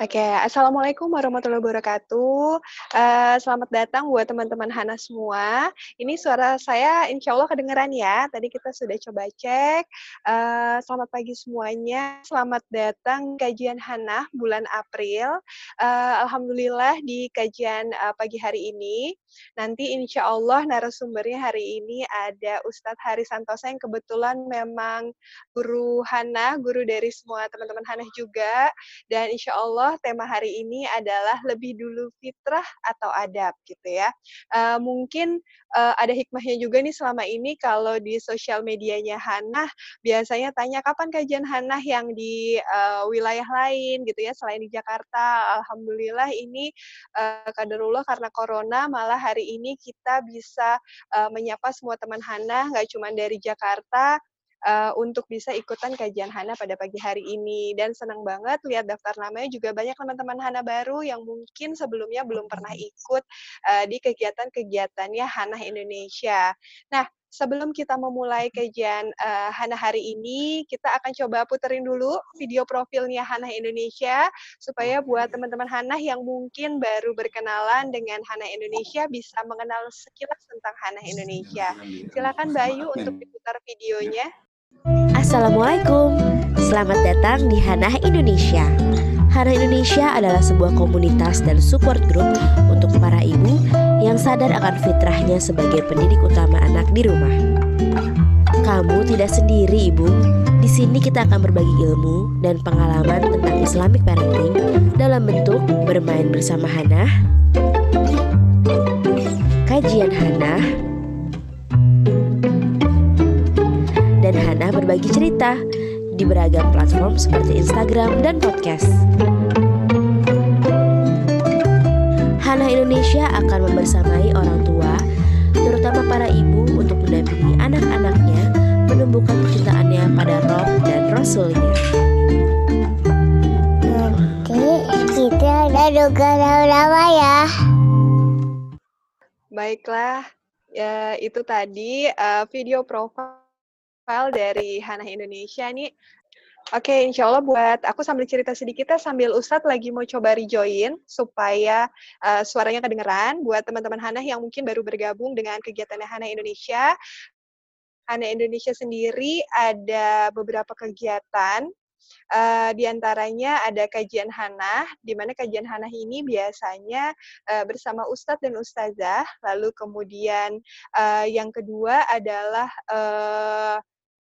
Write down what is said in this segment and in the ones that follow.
Oke, Assalamualaikum warahmatullahi wabarakatuh. Eee, selamat datang buat teman-teman Hana semua. Ini suara saya insya Allah kedengeran ya, tadi kita sudah coba cek. Eee, selamat pagi semuanya, selamat datang kajian Hana bulan April. Eee, alhamdulillah di kajian, eee, pagi hari ini, nanti insya Allah narasumbernya hari ini ada Ustadz Haris Santosa yang kebetulan memang guru Hana, guru dari semua teman-teman Hana juga, dan insya Allah tema hari ini adalah lebih dulu fitrah atau adab gitu ya. Uh, mungkin uh, ada hikmahnya juga nih selama ini kalau di sosial medianya Hanah biasanya tanya kapan kajian Hanah yang di uh, wilayah lain gitu ya selain di Jakarta. Alhamdulillah ini uh, kaderullah karena corona malah hari ini kita bisa uh, menyapa semua teman Hanah nggak cuma dari Jakarta uh, untuk bisa ikutan kajian Hana pada pagi hari ini. Dan senang banget lihat daftar namanya juga banyak teman-teman Hana baru yang mungkin sebelumnya belum pernah ikut uh, di kegiatan-kegiatannya Hana Indonesia. Nah, sebelum kita memulai kajian uh, Hana hari ini, kita akan coba puterin dulu video profilnya Hana Indonesia supaya buat teman-teman Hana yang mungkin baru berkenalan dengan Hana Indonesia bisa mengenal sekilas tentang Hana Indonesia. Silakan Bayu untuk diputar videonya. Assalamualaikum, selamat datang di Hanah Indonesia. Hanah Indonesia adalah sebuah komunitas dan support group untuk para ibu yang sadar akan fitrahnya sebagai pendidik utama anak di rumah. Kamu tidak sendiri, Ibu. Di sini kita akan berbagi ilmu dan pengalaman tentang Islamic parenting dalam bentuk bermain bersama Hanah, kajian Hanah, dan Hana berbagi cerita di beragam platform seperti Instagram dan podcast. Hana Indonesia akan membersamai orang tua, terutama para ibu untuk mendampingi anak-anaknya menumbuhkan kecintaannya pada Roh dan Rasulnya. Kita ada duga nama ya. Baiklah, ya, itu tadi uh, video profile dari Hana Indonesia nih. Oke, okay, insya Allah buat aku sambil cerita sedikit ya, sambil Ustadz lagi mau coba rejoin supaya uh, suaranya kedengeran buat teman-teman Hana yang mungkin baru bergabung dengan kegiatan Hana Indonesia. Hana Indonesia sendiri ada beberapa kegiatan Uh, di antaranya ada kajian Hana, di mana kajian Hana ini biasanya uh, bersama Ustadz dan Ustazah. Lalu kemudian uh, yang kedua adalah uh,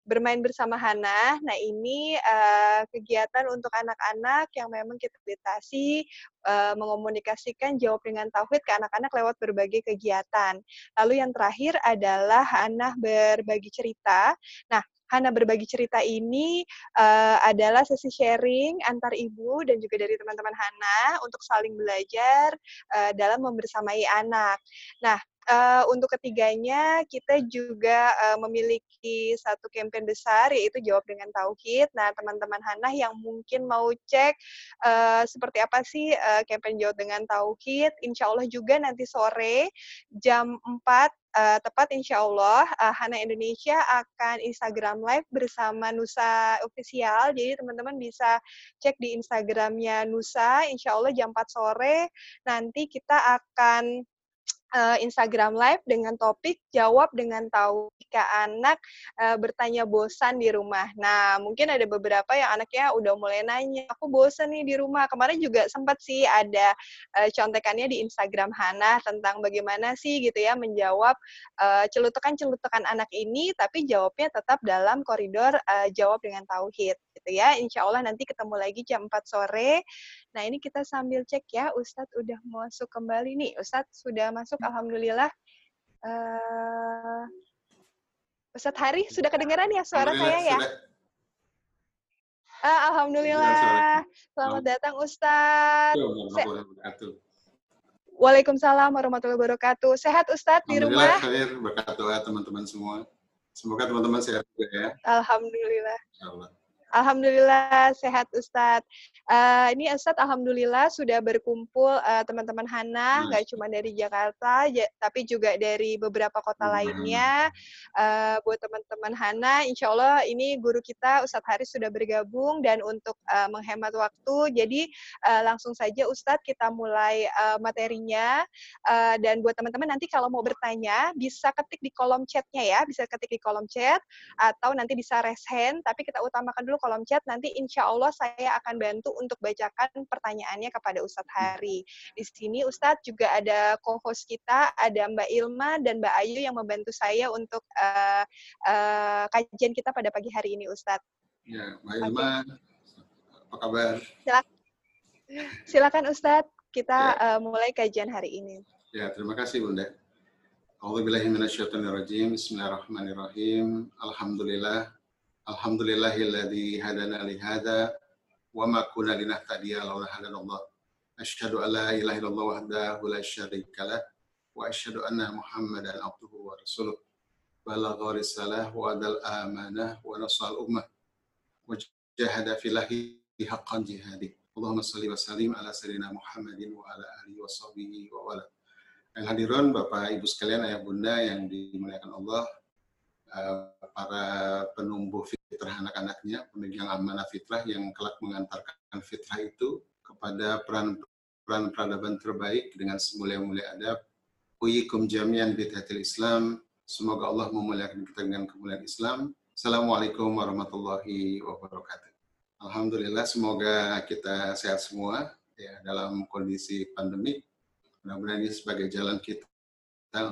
bermain bersama Hana. Nah, ini uh, kegiatan untuk anak-anak yang memang kita fasilitasi uh, mengomunikasikan jawab dengan tauhid ke anak-anak lewat berbagai kegiatan. Lalu yang terakhir adalah Hana berbagi cerita. Nah, Hana berbagi cerita ini uh, adalah sesi sharing antar ibu dan juga dari teman-teman Hana untuk saling belajar uh, dalam membersamai anak. Nah, uh, untuk ketiganya kita juga uh, memiliki satu campaign besar yaitu jawab dengan tauhid. Nah, teman-teman Hana yang mungkin mau cek uh, seperti apa sih uh, campaign jawab dengan tauhid, insya Allah juga nanti sore jam 4 uh, tepat insya Allah uh, Hana Indonesia akan Instagram Live bersama Nusa Official. Jadi teman-teman bisa cek di Instagramnya Nusa, insya Allah jam 4 sore nanti kita akan uh, Instagram Live dengan topik jawab dengan tahu jika anak uh, bertanya bosan di rumah. Nah, mungkin ada beberapa yang anaknya udah mulai nanya, aku bosan nih di rumah. Kemarin juga sempat sih ada uh, contekannya di Instagram Hana tentang bagaimana sih gitu ya menjawab uh, celutukan-celutukan anak ini, tapi jawabnya tetap dalam koridor uh, jawab dengan tauhid gitu ya. Insya Allah nanti ketemu lagi jam 4 sore. Nah, ini kita sambil cek ya, Ustadz udah masuk kembali nih. Ustadz sudah masuk, Alhamdulillah. Uh, Ustadz Hari, sudah kedengaran ya suara saya ya? Uh, Alhamdulillah. Selamat datang Ustadz. Waalaikumsalam warahmatullahi wabarakatuh. Sehat Ustadz di rumah? Alhamdulillah, teman-teman semua. Semoga teman-teman sehat juga ya. Alhamdulillah. Alhamdulillah sehat Ustadz. Uh, ini Ustadz Alhamdulillah sudah berkumpul uh, teman-teman Hana, nggak cuma dari Jakarta, tapi juga dari beberapa kota lainnya. Uh, buat teman-teman Hana, insya Allah ini guru kita Ustadz Haris sudah bergabung dan untuk uh, menghemat waktu, jadi uh, langsung saja Ustadz kita mulai uh, materinya. Uh, dan buat teman-teman nanti kalau mau bertanya bisa ketik di kolom chatnya ya, bisa ketik di kolom chat atau nanti bisa raise hand, tapi kita utamakan dulu kolom chat, nanti insya Allah saya akan bantu untuk bacakan pertanyaannya kepada Ustadz Hari. Di sini Ustadz juga ada co-host kita, ada Mbak Ilma dan Mbak Ayu yang membantu saya untuk uh, uh, kajian kita pada pagi hari ini Ustadz. Ya, Mbak Ilma, okay. apa kabar? Silakan, Silakan Ustadz, kita ya. uh, mulai kajian hari ini. Ya, terima kasih Bunda. A'udzubillahiminasyaitonirrajim. Bismillahirrahmanirrahim. Alhamdulillah Alhamdulillahilladzi hadana li hadza wa ma kunna linahtadiya laula hadanallah. Asyhadu an la ilaha illallah wahdahu la syarika lah wa asyhadu anna Muhammadan abduhu wa rasuluh. Balagha risalah wa adal amanah wa nasal ummah wa jahada fillahi haqqan jihadi. Allahumma salli wa sallim ala sayyidina Muhammadin wa ala alihi wa sahbihi wa wala. Yang hadirin Bapak Ibu sekalian, ayah bunda yang dimuliakan Allah, para penumbuh fitrah anak-anaknya, pemegang amanah fitrah yang kelak mengantarkan fitrah itu kepada peran-peran peradaban terbaik dengan semulia-mulia adab. Uyikum jami'an bidhatil Islam. Semoga Allah memuliakan kita dengan kemuliaan Islam. Assalamualaikum warahmatullahi wabarakatuh. Alhamdulillah, semoga kita sehat semua ya dalam kondisi pandemi. Mudah-mudahan ini sebagai jalan kita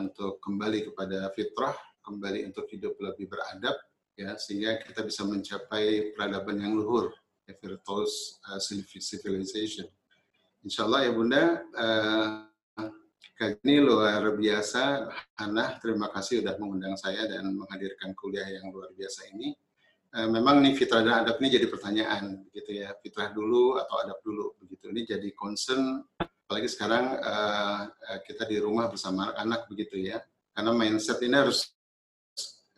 untuk kembali kepada fitrah kembali untuk hidup lebih beradab ya sehingga kita bisa mencapai peradaban yang luhur ya, virtuous uh, civilization. Insya Allah ya Bunda uh, ini luar biasa. Hana, terima kasih sudah mengundang saya dan menghadirkan kuliah yang luar biasa ini. Uh, memang nih fitrah dan adab ini jadi pertanyaan, begitu ya. Fitrah dulu atau adab dulu, begitu. Ini jadi concern, apalagi sekarang uh, kita di rumah bersama anak-anak, begitu ya. Karena mindset ini harus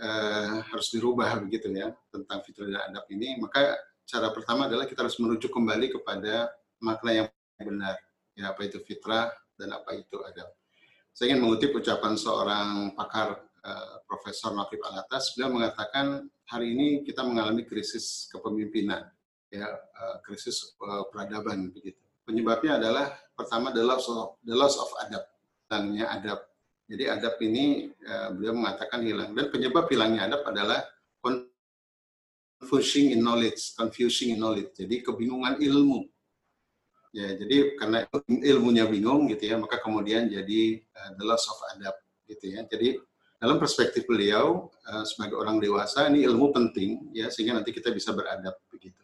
uh, harus dirubah begitu ya tentang fitrah dan adab ini, maka cara pertama adalah kita harus merujuk kembali kepada makna yang benar. Ya, apa itu fitrah dan apa itu adab. Saya ingin mengutip ucapan seorang pakar uh, Profesor Nafib Alatas, beliau mengatakan hari ini kita mengalami krisis kepemimpinan, ya uh, krisis uh, peradaban begitu. Penyebabnya adalah pertama the loss of, the loss of adab, hilangnya adab jadi adab ini uh, beliau mengatakan hilang dan penyebab hilangnya adab adalah confusing in knowledge, confusing in knowledge. Jadi kebingungan ilmu. Ya, jadi karena ilmunya bingung gitu ya, maka kemudian jadi uh, the loss of adab gitu ya. Jadi dalam perspektif beliau uh, sebagai orang dewasa ini ilmu penting ya sehingga nanti kita bisa beradab begitu.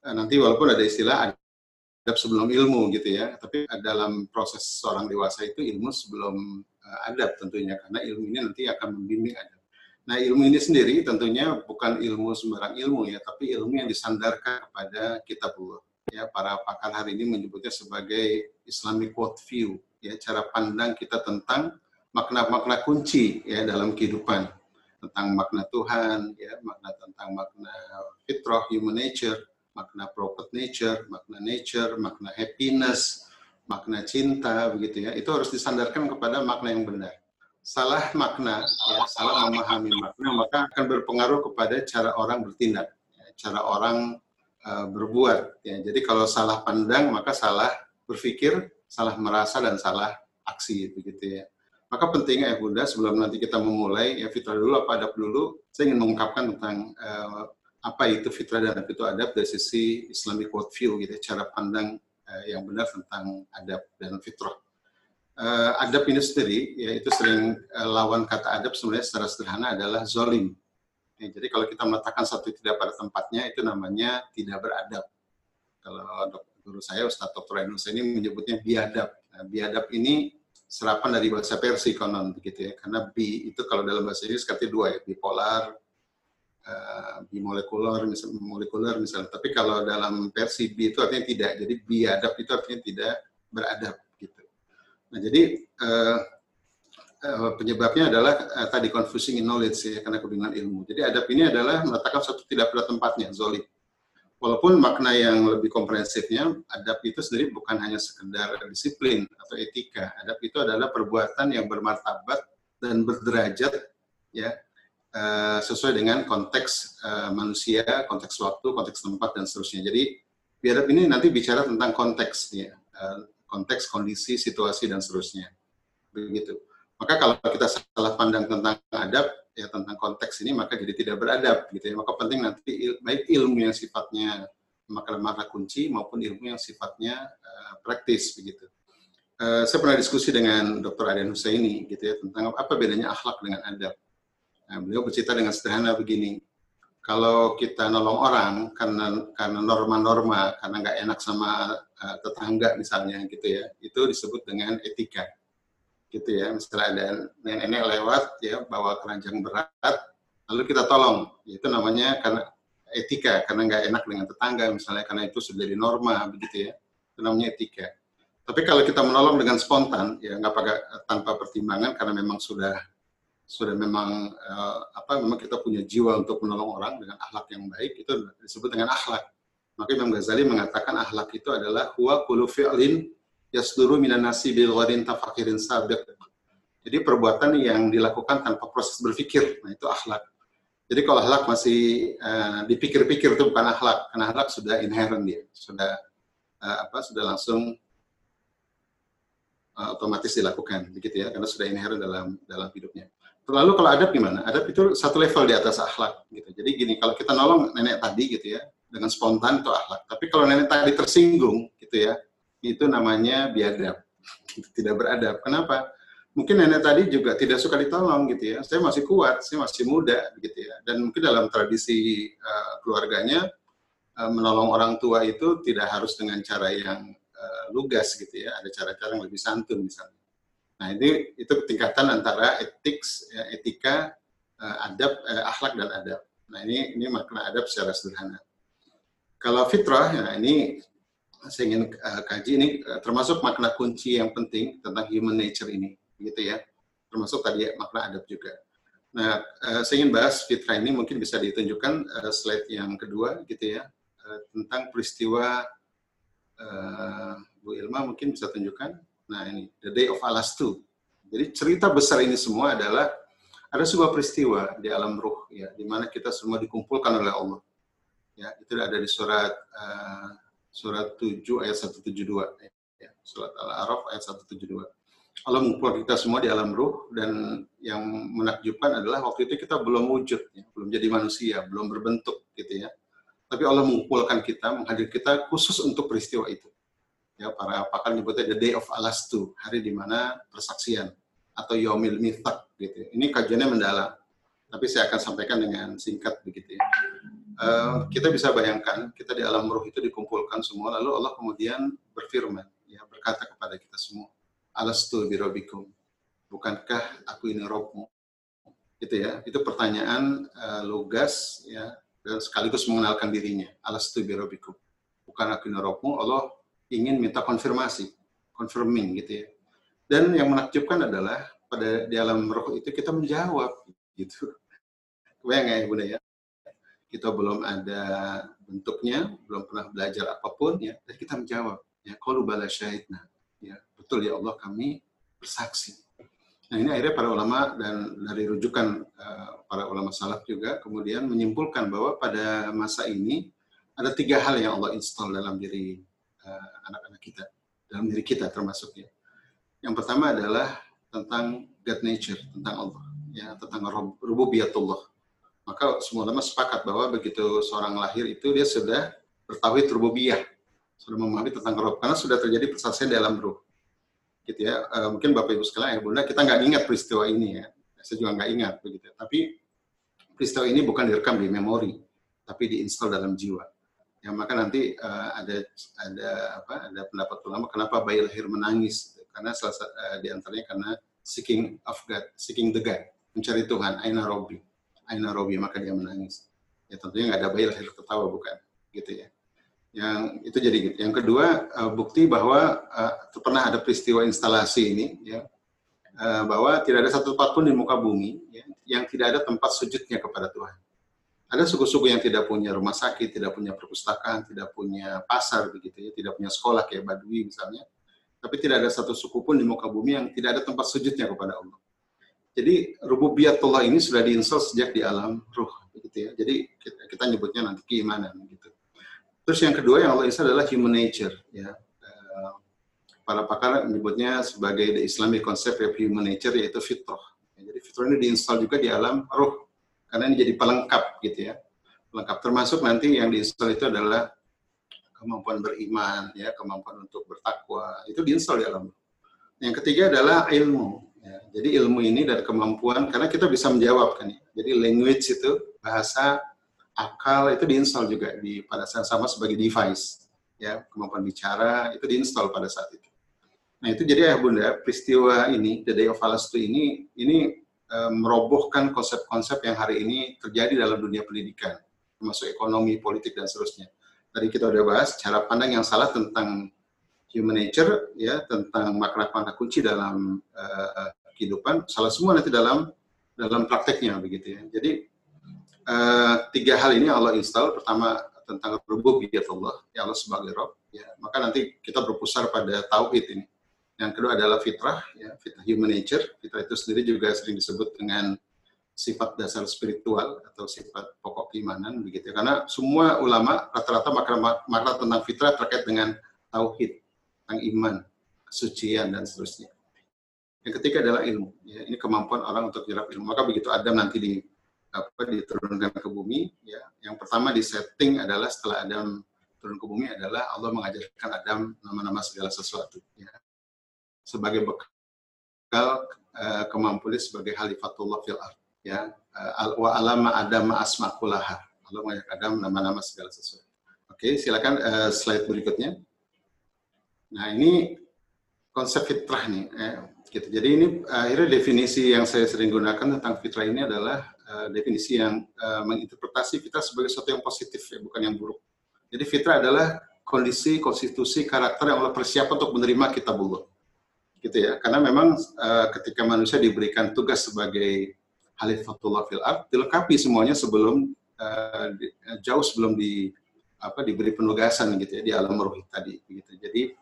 Uh, nanti walaupun ada istilah adab sebelum ilmu gitu ya, tapi dalam proses seorang dewasa itu ilmu sebelum adab tentunya karena ilmu ini nanti akan membimbing adab. Nah ilmu ini sendiri tentunya bukan ilmu sembarang ilmu ya, tapi ilmu yang disandarkan kepada kitabullah. Ya, para pakar hari ini menyebutnya sebagai Islamic worldview, ya cara pandang kita tentang makna-makna kunci ya dalam kehidupan tentang makna Tuhan, ya makna tentang makna fitrah, human nature, makna prophet nature, makna nature, makna happiness, makna cinta begitu ya. Itu harus disandarkan kepada makna yang benar. Salah makna ya salah memahami makna maka akan berpengaruh kepada cara orang bertindak ya, cara orang uh, berbuat ya. Jadi kalau salah pandang maka salah berpikir salah merasa dan salah aksi begitu ya. Maka pentingnya ya Bunda sebelum nanti kita memulai ya fitrah dulu apa adab dulu saya ingin mengungkapkan tentang uh, apa itu fitrah dan apa itu adab dari sisi Islamic worldview gitu ya, cara pandang Eh, yang benar tentang adab dan fitrah. Uh, adab ini sendiri, yaitu sering uh, lawan kata adab sebenarnya secara sederhana adalah zolim. Ya, jadi kalau kita meletakkan satu tidak pada tempatnya, itu namanya tidak beradab. Kalau guru saya, Ustadz Dr. Ainul ini menyebutnya biadab. Nah, biadab ini serapan dari bahasa Persia konon begitu ya. Karena bi itu kalau dalam bahasa Inggris artinya dua ya, bipolar, uh, bimolekuler misalnya molekuler misalnya. Tapi kalau dalam versi B itu artinya tidak. Jadi biadab itu artinya tidak beradab gitu. Nah jadi uh, uh, penyebabnya adalah uh, tadi confusing in knowledge ya karena kebingungan ilmu. Jadi adab ini adalah meletakkan satu tidak pada tempatnya zolim Walaupun makna yang lebih komprehensifnya, adab itu sendiri bukan hanya sekedar disiplin atau etika. Adab itu adalah perbuatan yang bermartabat dan berderajat ya uh, sesuai dengan konteks uh, manusia, konteks waktu, konteks tempat dan seterusnya. Jadi biadab ini nanti bicara tentang konteks ya, uh, konteks, kondisi, situasi dan seterusnya. Begitu. Maka kalau kita salah pandang tentang adab, ya tentang konteks ini, maka jadi tidak beradab gitu ya. Maka penting nanti il, baik ilmu yang sifatnya makna-makna kunci maupun ilmu yang sifatnya uh, praktis begitu. Uh, saya pernah diskusi dengan Dr. Adian Husaini gitu ya tentang apa bedanya akhlak dengan adab. Nah, beliau bercerita dengan sederhana begini, kalau kita nolong orang karena karena norma-norma, karena nggak enak sama uh, tetangga misalnya gitu ya, itu disebut dengan etika. Gitu ya misalnya ada nenek-nenek lewat ya bawa keranjang berat lalu kita tolong. Itu namanya karena etika karena nggak enak dengan tetangga misalnya karena itu sudah jadi norma begitu ya. Itu namanya etika. Tapi kalau kita menolong dengan spontan ya nggak pakai tanpa pertimbangan karena memang sudah sudah memang uh, apa memang kita punya jiwa untuk menolong orang dengan akhlak yang baik itu disebut dengan akhlak maka Imam Ghazali mengatakan akhlak itu adalah huwa kullu fi'lin yasduru minan nasi bil gharin tafakirin sabiq. Jadi perbuatan yang dilakukan tanpa proses berpikir, nah itu akhlak. Jadi kalau akhlak masih uh, dipikir-pikir itu bukan akhlak, karena akhlak sudah inherent dia, sudah uh, apa sudah langsung uh, otomatis dilakukan, begitu ya, karena sudah inherent dalam dalam hidupnya. Lalu kalau adab gimana? Adab itu satu level di atas akhlak, gitu. Jadi gini, kalau kita nolong nenek tadi gitu ya, dengan spontan itu akhlak. Tapi kalau nenek tadi tersinggung, gitu ya, itu namanya biadab, tidak beradab. Kenapa? Mungkin nenek tadi juga tidak suka ditolong gitu ya. Saya masih kuat, saya masih muda gitu ya. Dan mungkin dalam tradisi uh, keluarganya uh, menolong orang tua itu tidak harus dengan cara yang uh, lugas gitu ya. Ada cara-cara yang lebih santun misalnya. Nah ini itu tingkatan antara etik, ya, etika, uh, adab, uh, akhlak dan adab. Nah ini ini makna adab secara sederhana. Kalau fitrah, ya ini saya ingin uh, kaji ini uh, termasuk makna kunci yang penting tentang human nature ini, gitu ya. Termasuk tadi makna adab juga. Nah, uh, saya ingin bahas fitrah ini mungkin bisa ditunjukkan uh, slide yang kedua, gitu ya, uh, tentang peristiwa uh, Bu Ilma mungkin bisa tunjukkan. Nah ini The Day of Alastu. Jadi cerita besar ini semua adalah ada sebuah peristiwa di alam ruh ya, di mana kita semua dikumpulkan oleh Allah. Ya, itu ada di surat uh, surat 7 ayat 172 ya, surat Al-A'raf ayat 172. Allah mengumpulkan kita semua di alam ruh dan yang menakjubkan adalah waktu itu kita belum wujud, ya, belum jadi manusia, belum berbentuk gitu ya. Tapi Allah mengumpulkan kita, menghadir kita khusus untuk peristiwa itu. Ya, para pakar menyebutnya the day of Alastu, hari di mana persaksian atau Yomil Mithak gitu. Ya. Ini kajiannya mendalam. Tapi saya akan sampaikan dengan singkat begitu ya. Uh, kita bisa bayangkan kita di alam ruh itu dikumpulkan semua lalu Allah kemudian berfirman ya berkata kepada kita semua alastu birobikum bukankah aku ini robmu itu ya itu pertanyaan uh, logas ya sekaligus mengenalkan dirinya alastu birobikum bukan aku ini robmu Allah ingin minta konfirmasi confirming gitu ya. Dan yang menakjubkan adalah pada di alam roh itu kita menjawab gitu. Kebayang ya bunda ya? Kita belum ada bentuknya, belum pernah belajar apa pun, ya, dan kita menjawab, ya, kalau bala syahidna, ya, betul ya Allah kami bersaksi. Nah ini akhirnya para ulama dan dari rujukan uh, para ulama salaf juga kemudian menyimpulkan bahwa pada masa ini ada tiga hal yang Allah install dalam diri anak-anak uh, kita, dalam diri kita termasuk ya. Yang pertama adalah tentang God nature, tentang Allah, ya, tentang rububiyatullah maka semua ulama sepakat bahwa begitu seorang lahir itu dia sudah bertauhid rububiyah, sudah memahami tentang roh karena sudah terjadi persaksian dalam roh. Gitu ya. E, mungkin Bapak Ibu sekalian ya Bunda, kita nggak ingat peristiwa ini ya. Saya juga nggak ingat begitu. Tapi peristiwa ini bukan direkam di memori, tapi diinstal dalam jiwa. Ya maka nanti uh, ada ada apa ada pendapat ulama kenapa bayi lahir menangis karena salah uh, di antaranya karena seeking of God, seeking the God, mencari Tuhan, aina robbi Aina Robi maka dia menangis. Ya tentunya nggak ada bayi lahir tertawa bukan, gitu ya. Yang itu jadi gitu. Yang kedua uh, bukti bahwa uh, pernah ada peristiwa instalasi ini, ya, uh, bahwa tidak ada satu tempat pun di muka bumi ya, yang tidak ada tempat sujudnya kepada Tuhan. Ada suku-suku yang tidak punya rumah sakit, tidak punya perpustakaan, tidak punya pasar begitu ya, tidak punya sekolah kayak Badui misalnya. Tapi tidak ada satu suku pun di muka bumi yang tidak ada tempat sujudnya kepada Allah. Jadi rububiyatullah ini sudah diinstal sejak di alam ruh begitu ya. Jadi kita, kita nyebutnya nanti keimanan gitu. Terus yang kedua yang Allah install adalah human nature ya. Eh, para pakar menyebutnya sebagai the Islamic concept of human nature yaitu fitrah. Jadi fitrah ini diinstal juga di alam ruh karena ini jadi pelengkap gitu ya. Pelengkap. Termasuk nanti yang diinstal itu adalah kemampuan beriman ya kemampuan untuk bertakwa. Itu diinstal di alam yang ketiga adalah ilmu ya. jadi ilmu ini dan kemampuan karena kita bisa menjawab kan ya. jadi language itu bahasa akal itu diinstal juga di pada saat sama sebagai device ya. Kemampuan bicara itu diinstal pada saat itu. Nah itu jadi ya bunda peristiwa ini the day of Falastu ini ini merobohkan konsep-konsep yang hari ini terjadi dalam dunia pendidikan, termasuk ekonomi, politik, dan seterusnya. Tadi kita udah bahas cara pandang yang salah tentang human nature, ya tentang makna-makna kunci dalam uh, kehidupan, salah semua nanti dalam dalam prakteknya begitu ya. Jadi uh, tiga hal ini Allah install. Pertama tentang rububiyat Allah, ya Allah sebagai Rob. Ya, maka nanti kita berpusar pada tauhid ini yang kedua adalah fitrah, ya, fitrah human nature. Fitrah itu sendiri juga sering disebut dengan sifat dasar spiritual atau sifat pokok keimanan begitu. Karena semua ulama rata-rata makna, makna tentang fitrah terkait dengan tauhid, tentang iman, kesucian dan seterusnya. Yang ketiga adalah ilmu. Ya, ini kemampuan orang untuk menyerap ilmu. Maka begitu Adam nanti di apa diturunkan ke bumi, ya, yang pertama di setting adalah setelah Adam turun ke bumi adalah Allah mengajarkan Adam nama-nama segala sesuatu. Ya sebagai bekal uh, sebagai halifatullah fil ard ya. Uh, wa alama adam asmakulaha Allah mengajak Adam nama-nama segala sesuatu. Oke silakan uh, slide berikutnya. Nah ini konsep fitrah nih eh, gitu. Jadi ini akhirnya definisi yang saya sering gunakan tentang fitrah ini adalah uh, definisi yang uh, menginterpretasi fitrah sebagai sesuatu yang positif ya bukan yang buruk. Jadi fitrah adalah kondisi konstitusi karakter yang Allah persiapkan untuk menerima kitabullah gitu ya. Karena memang uh, ketika manusia diberikan tugas sebagai Khalifatullah fil ard dilengkapi semuanya sebelum uh, di, jauh sebelum di apa diberi penugasan gitu ya di alam ruh tadi gitu. Jadi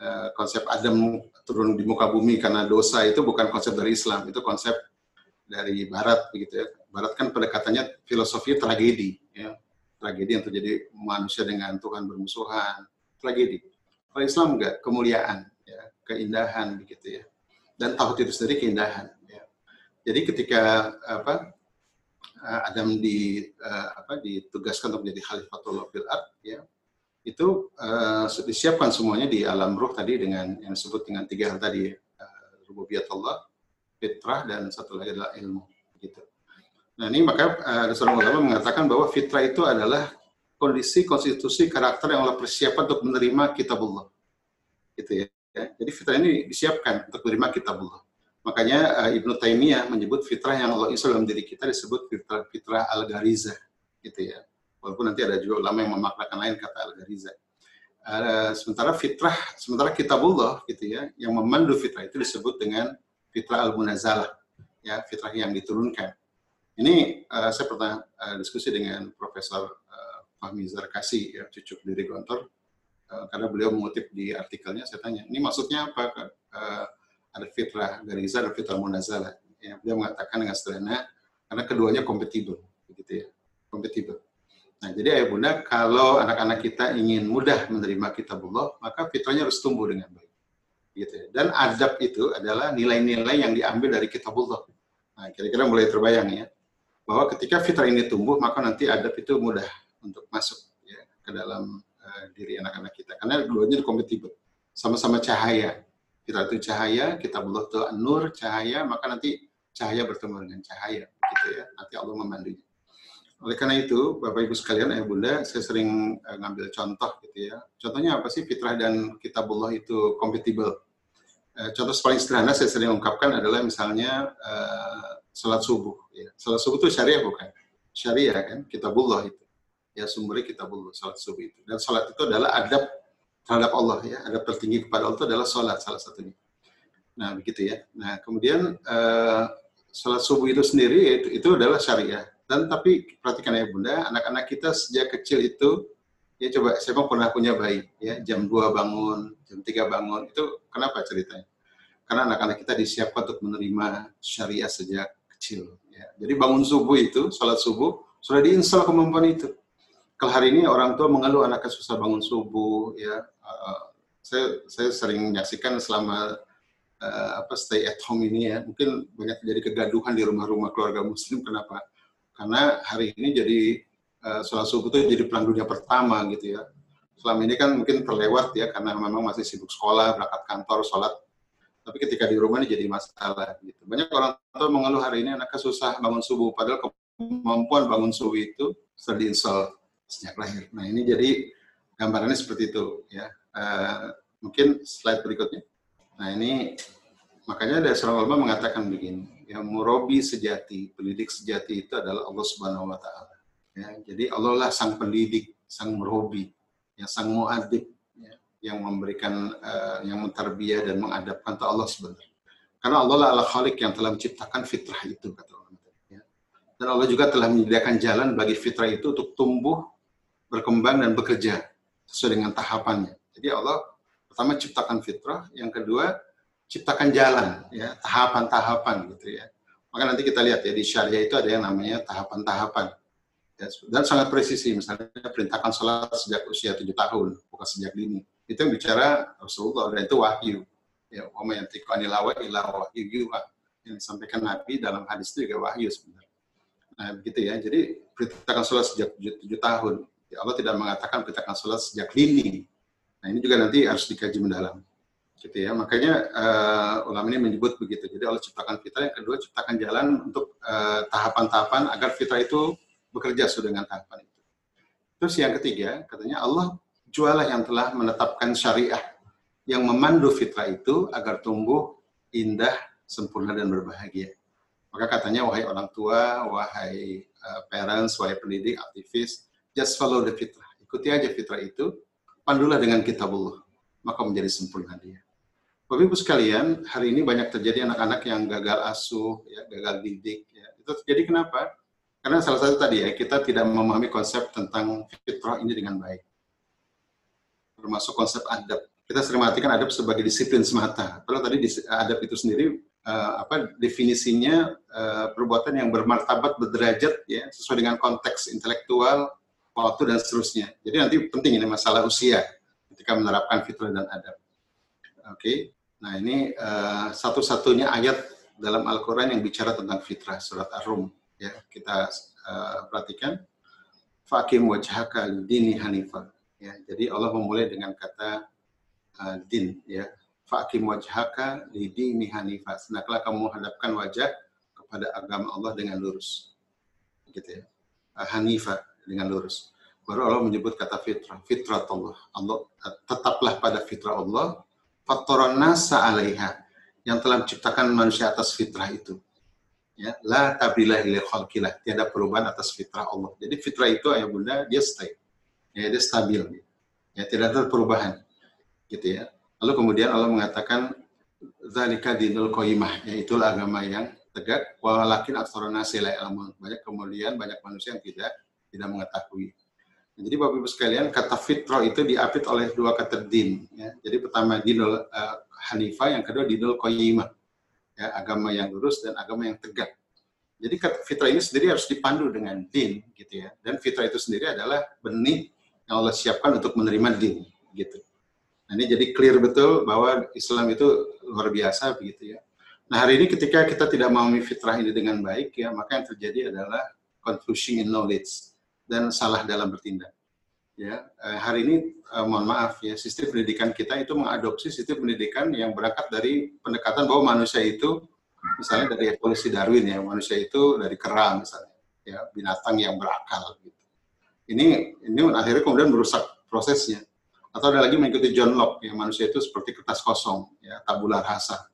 uh, konsep Adam turun di muka bumi karena dosa itu bukan konsep dari Islam itu konsep dari Barat begitu ya. Barat kan pendekatannya filosofi tragedi ya. Tragedi yang terjadi manusia dengan Tuhan bermusuhan tragedi. Kalau Islam enggak kemuliaan keindahan begitu ya. Dan tauhid itu sendiri keindahan. Ya. Jadi ketika apa eh, Adam di uh, apa ditugaskan untuk menjadi khalifatullah fil ard ya itu uh, disiapkan semuanya di alam ruh tadi dengan yang disebut dengan tiga hal tadi uh, rububiyat Allah, fitrah dan satu lagi adalah ilmu gitu. Nah ini maka ada seorang ulama mengatakan bahwa fitrah itu adalah kondisi konstitusi karakter yang Allah persiapkan untuk menerima kitabullah. Gitu ya. Ya, jadi fitrah ini disiapkan untuk menerima kitabullah. Makanya uh, Ibnu Taimiyah menyebut fitrah yang Allah insya dalam diri kita disebut fitrah, fitrah al-gariza, gitu ya. Walaupun nanti ada juga ulama yang memaknakan lain kata al-gariza. Uh, sementara fitrah, sementara kitabullah, gitu ya, yang memandu fitrah itu disebut dengan fitrah al-munazalah, ya, fitrah yang diturunkan. Ini uh, saya pernah uh, diskusi dengan Profesor uh, Fahmi Zarkasi, ya, cucuk diri Gontor, Eh, karena beliau mengutip di artikelnya, saya tanya, ini maksudnya apa? Uh, ada fitrah gariza, ada fitrah munazalah. Ya, beliau mengatakan dengan sederhana, karena keduanya kompatibel, begitu ya, kompatibel. Nah, jadi ayah bunda, kalau anak-anak kita ingin mudah menerima kitabullah, maka fitrahnya harus tumbuh dengan baik. Gitu ya. Dan adab itu adalah nilai-nilai yang diambil dari kitabullah. Nah, kira-kira mulai terbayang ya, bahwa ketika fitrah ini tumbuh, maka nanti adab itu mudah untuk masuk ya, ke dalam Eh, diri anak-anak kita. Karena dua-duanya kompatibel sama-sama cahaya. Kita itu cahaya kita belum tuh nur cahaya maka nanti cahaya bertemu dengan cahaya gitu ya. Nanti Allah memandunya oleh karena itu Bapak Ibu sekalian ayah bunda saya sering uh, ngambil contoh gitu ya. Contohnya apa sih? Fitrah dan kitabullah itu kompatibel uh, contoh paling sederhana saya sering ungkapkan adalah misalnya uh, salat subuh ya. Salat subuh itu syariah bukan? Syariah kan? Kitabullah itu ya sumbernya kitabullah salat subuh itu dan salat itu adalah adab terhadap Allah ya adab tertinggi kepada Allah itu adalah salat salah satunya nah begitu ya nah kemudian uh, salat subuh itu sendiri itu, itu adalah syariah Dan tapi perhatikan ya bunda, anak-anak kita sejak kecil itu ya coba saya pernah punya bayi ya jam 2 bangun, jam 3 bangun itu kenapa ceritanya? Karena anak-anak kita disiapkan untuk menerima syariah sejak kecil. Ya. Jadi bangun subuh itu, sholat subuh sudah diinstal kemampuan itu. Kalau hari ini orang tua mengeluh anaknya susah bangun subuh, ya uh, saya saya sering menyaksikan selama uh, apa stay at home ini ya, mungkin banyak terjadi kegaduhan di rumah-rumah keluarga Muslim. Kenapa? karena hari ini jadi uh, sholat subuh itu jadi pelan dunia pertama gitu ya. Selama ini kan mungkin terlewat ya karena memang masih sibuk sekolah, berangkat kantor, sholat. Tapi ketika di rumah ini jadi masalah gitu. Banyak orang tua mengeluh hari ini anaknya susah bangun subuh, padahal kemampuan bangun subuh itu diinstal sejak lahir. Nah ini jadi gambarannya seperti itu ya. Uh, mungkin slide berikutnya. Nah ini makanya ada seorang ulama mengatakan begini, yang murabi sejati, pendidik sejati itu adalah Allah Subhanahu wa taala. Ya, jadi Allah lah sang pendidik, sang murabi, yang sang muadib ya, yang memberikan uh, yang menterbiah dan mengadapkan ke Allah sebenarnya. Karena Allah lah Allah khalik yang telah menciptakan fitrah itu kata Allah. Ya. Dan Allah juga telah menyediakan jalan bagi fitrah itu untuk tumbuh, berkembang dan bekerja sesuai dengan tahapannya. Jadi Allah pertama ciptakan fitrah, yang kedua ciptakan jalan ya tahapan-tahapan gitu ya. Maka nanti kita lihat ya di syariah itu ada yang namanya tahapan-tahapan. Ya, dan sangat presisi misalnya perintahkan sholat sejak usia tujuh tahun bukan sejak dini. Itu yang bicara Rasulullah dan itu wahyu. Ya wa yang anilawa ila wahyu yang disampaikan Nabi dalam hadis itu juga wahyu sebenarnya. Nah begitu ya. Jadi perintahkan sholat sejak tujuh tahun Allah tidak mengatakan perintahkan sholat sejak dini. Nah ini juga nanti harus dikaji mendalam gitu ya. Makanya uh, ulama ini menyebut begitu. Jadi Allah ciptakan fitrah yang kedua ciptakan jalan untuk eh, tahapan-tahapan agar fitrah itu bekerja sesuai dengan tahapan itu. Terus yang ketiga katanya Allah jualah yang telah menetapkan syariah yang memandu fitrah itu agar tumbuh indah sempurna dan berbahagia. Maka katanya wahai orang tua wahai uh, parents wahai pendidik aktivis just follow the fitrah ikuti aja fitrah itu pandulah dengan kitabullah maka menjadi sempurna dia Bapak Ibu sekalian, hari ini banyak terjadi anak-anak yang gagal asuh, ya, gagal didik. Ya. Itu terjadi kenapa? Karena salah satu tadi ya, kita tidak memahami konsep tentang fitrah ini dengan baik. Termasuk konsep adab. Kita sering mengartikan adab sebagai disiplin semata. Padahal tadi adab itu sendiri uh, apa definisinya uh, perbuatan yang bermartabat, berderajat ya, sesuai dengan konteks intelektual, waktu dan seterusnya. Jadi nanti penting ini masalah usia ketika menerapkan fitrah dan adab. Oke. Okay. Nah ini uh, satu-satunya ayat dalam Al-Quran yang bicara tentang fitrah, surat Ar-Rum. Ya, kita uh, perhatikan. Fakim wajhaka dini hanifah. Ya, jadi Allah memulai dengan kata uh, din. Ya, Fakim wajhaka dini hanifah. Senaklah kamu hadapkan wajah kepada agama Allah dengan lurus. Gitu ya. Uh, hanifah dengan lurus. Baru Allah menyebut kata fitrah. Fitrah Allah. Allah tetaplah pada fitrah Allah faktoron nasa alaiha yang telah menciptakan manusia atas fitrah itu. Ya, la tabilah ila khalqilah, tiada perubahan atas fitrah Allah. Jadi fitrah itu ayah bunda dia stay. Ya, dia stabil. Ya, tidak ada perubahan. Gitu ya. Lalu kemudian Allah mengatakan zalika dinul qaimah, yaitu agama yang tegak walakin aktsarun nasi la Banyak kemudian banyak manusia yang tidak tidak mengetahui. Jadi Bapak Ibu sekalian, kata fitrah itu diapit oleh dua kata din. Ya. Jadi pertama dinul uh, hanifah, yang kedua dinul qayyimah. Ya, agama yang lurus dan agama yang tegak. Jadi kata fitrah ini sendiri harus dipandu dengan din, gitu ya. Dan fitrah itu sendiri adalah benih yang Allah siapkan untuk menerima din, gitu. Nah, ini jadi clear betul bahwa Islam itu luar biasa, begitu ya. Nah hari ini ketika kita tidak memahami fitrah ini dengan baik, ya maka yang terjadi adalah confusion in knowledge dan salah dalam bertindak. Ya, eh, hari ini eh, mohon maaf ya, sistem pendidikan kita itu mengadopsi sistem pendidikan yang berangkat dari pendekatan bahwa manusia itu misalnya dari evolusi Darwin ya, manusia itu dari kera misalnya, ya binatang yang berakal gitu. Ini ini akhirnya kemudian merusak prosesnya. Atau ada lagi mengikuti John Locke ya, manusia itu seperti kertas kosong ya, tabula rasa.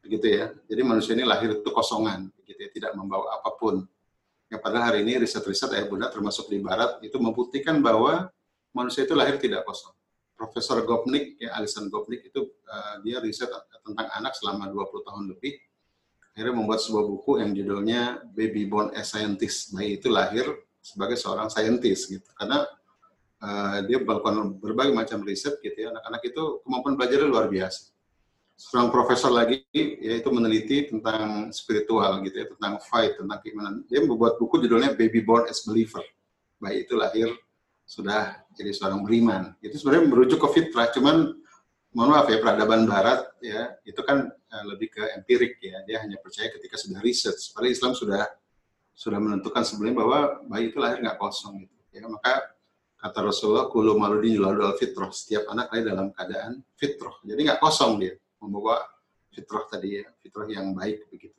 Begitu ya. Jadi manusia ini lahir itu kosongan, begitu ya, tidak membawa apa pun Ya, padahal hari ini riset-riset ayah bunda termasuk di barat itu membuktikan bahwa manusia itu lahir tidak kosong. Profesor Gopnik, ya Alison Gopnik itu uh, dia riset tentang anak selama 20 tahun lebih. akhirnya membuat sebuah buku yang judulnya Baby Born as Scientist. Bayi itu lahir sebagai seorang saintis gitu. Karena uh, dia melakukan berbagai macam riset gitu ya. Anak-anak itu kemampuan belajarnya luar biasa. Seorang profesor lagi yaitu meneliti tentang spiritual gitu ya, tentang fight, tentang keimanan. Dia membuat buku judulnya Baby Born as Believer. Bayi itu lahir sudah jadi seorang beriman. Itu sebenarnya merujuk ke fitrah, cuman mohon maaf ya peradaban barat ya itu kan uh, lebih ke empirik ya dia hanya percaya ketika sudah research padahal Islam sudah sudah menentukan sebelumnya bahwa bayi itu lahir nggak kosong gitu ya maka kata Rasulullah kulu maludin al fitrah setiap anak lahir dalam keadaan fitrah jadi nggak kosong dia membawa fitrah tadi ya fitrah yang baik begitu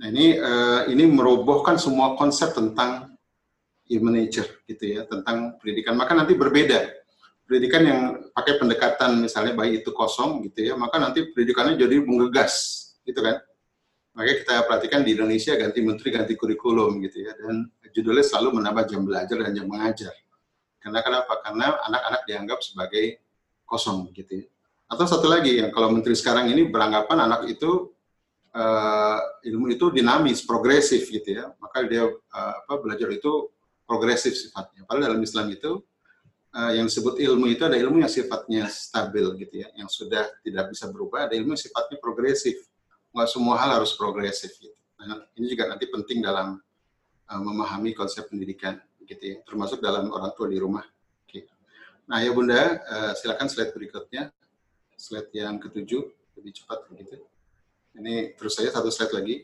nah ini uh, ini merobohkan semua konsep tentang human nature gitu ya tentang pendidikan maka nanti berbeda pendidikan yang pakai pendekatan misalnya bayi itu kosong gitu ya, maka nanti pendidikannya jadi menggegas gitu kan. Makanya kita perhatikan di Indonesia ganti menteri ganti kurikulum gitu ya dan judulnya selalu menambah jam belajar dan jam mengajar. Karena kenapa? Karena anak-anak dianggap sebagai kosong gitu ya. Atau satu lagi yang kalau menteri sekarang ini beranggapan anak itu uh, ilmu itu dinamis, progresif gitu ya. Maka dia uh, apa belajar itu progresif sifatnya. Padahal dalam Islam itu uh, yang disebut ilmu itu ada ilmu yang sifatnya stabil gitu ya, yang sudah tidak bisa berubah, ada ilmu yang sifatnya progresif. Nggak semua hal harus progresif gitu. Nah, ini juga nanti penting dalam uh, memahami konsep pendidikan gitu ya, termasuk dalam orang tua di rumah. Nah ya Bunda, silakan slide berikutnya, slide yang ketujuh, lebih cepat begitu. Ini terus saja satu slide lagi.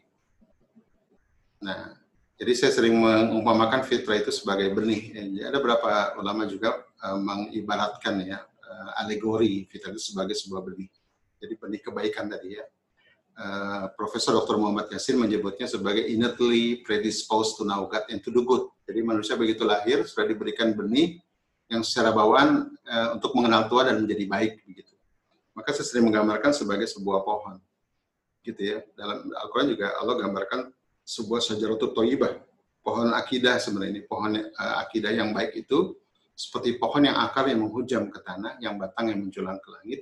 Nah, jadi saya sering mengumpamakan fitrah itu sebagai benih. Ya, ada beberapa ulama juga uh, mengibaratkan ya uh, alegori fitrah itu sebagai sebuah benih. Jadi benih kebaikan tadi ya. Uh, Profesor Dr. Muhammad Yasin menyebutnya sebagai innately predisposed to know God and to do good. Jadi manusia begitu lahir sudah diberikan benih yang secara bawaan uh, untuk mengenal Tuhan dan menjadi baik begitu. Maka saya sering menggambarkan sebagai sebuah pohon. Gitu ya. Dalam Al-Qur'an juga Allah gambarkan sebuah sajaratu toyibah, pohon akidah sebenarnya ini, pohon uh, akidah yang baik itu seperti pohon yang akar yang menghujam ke tanah, yang batang yang menjulang ke langit,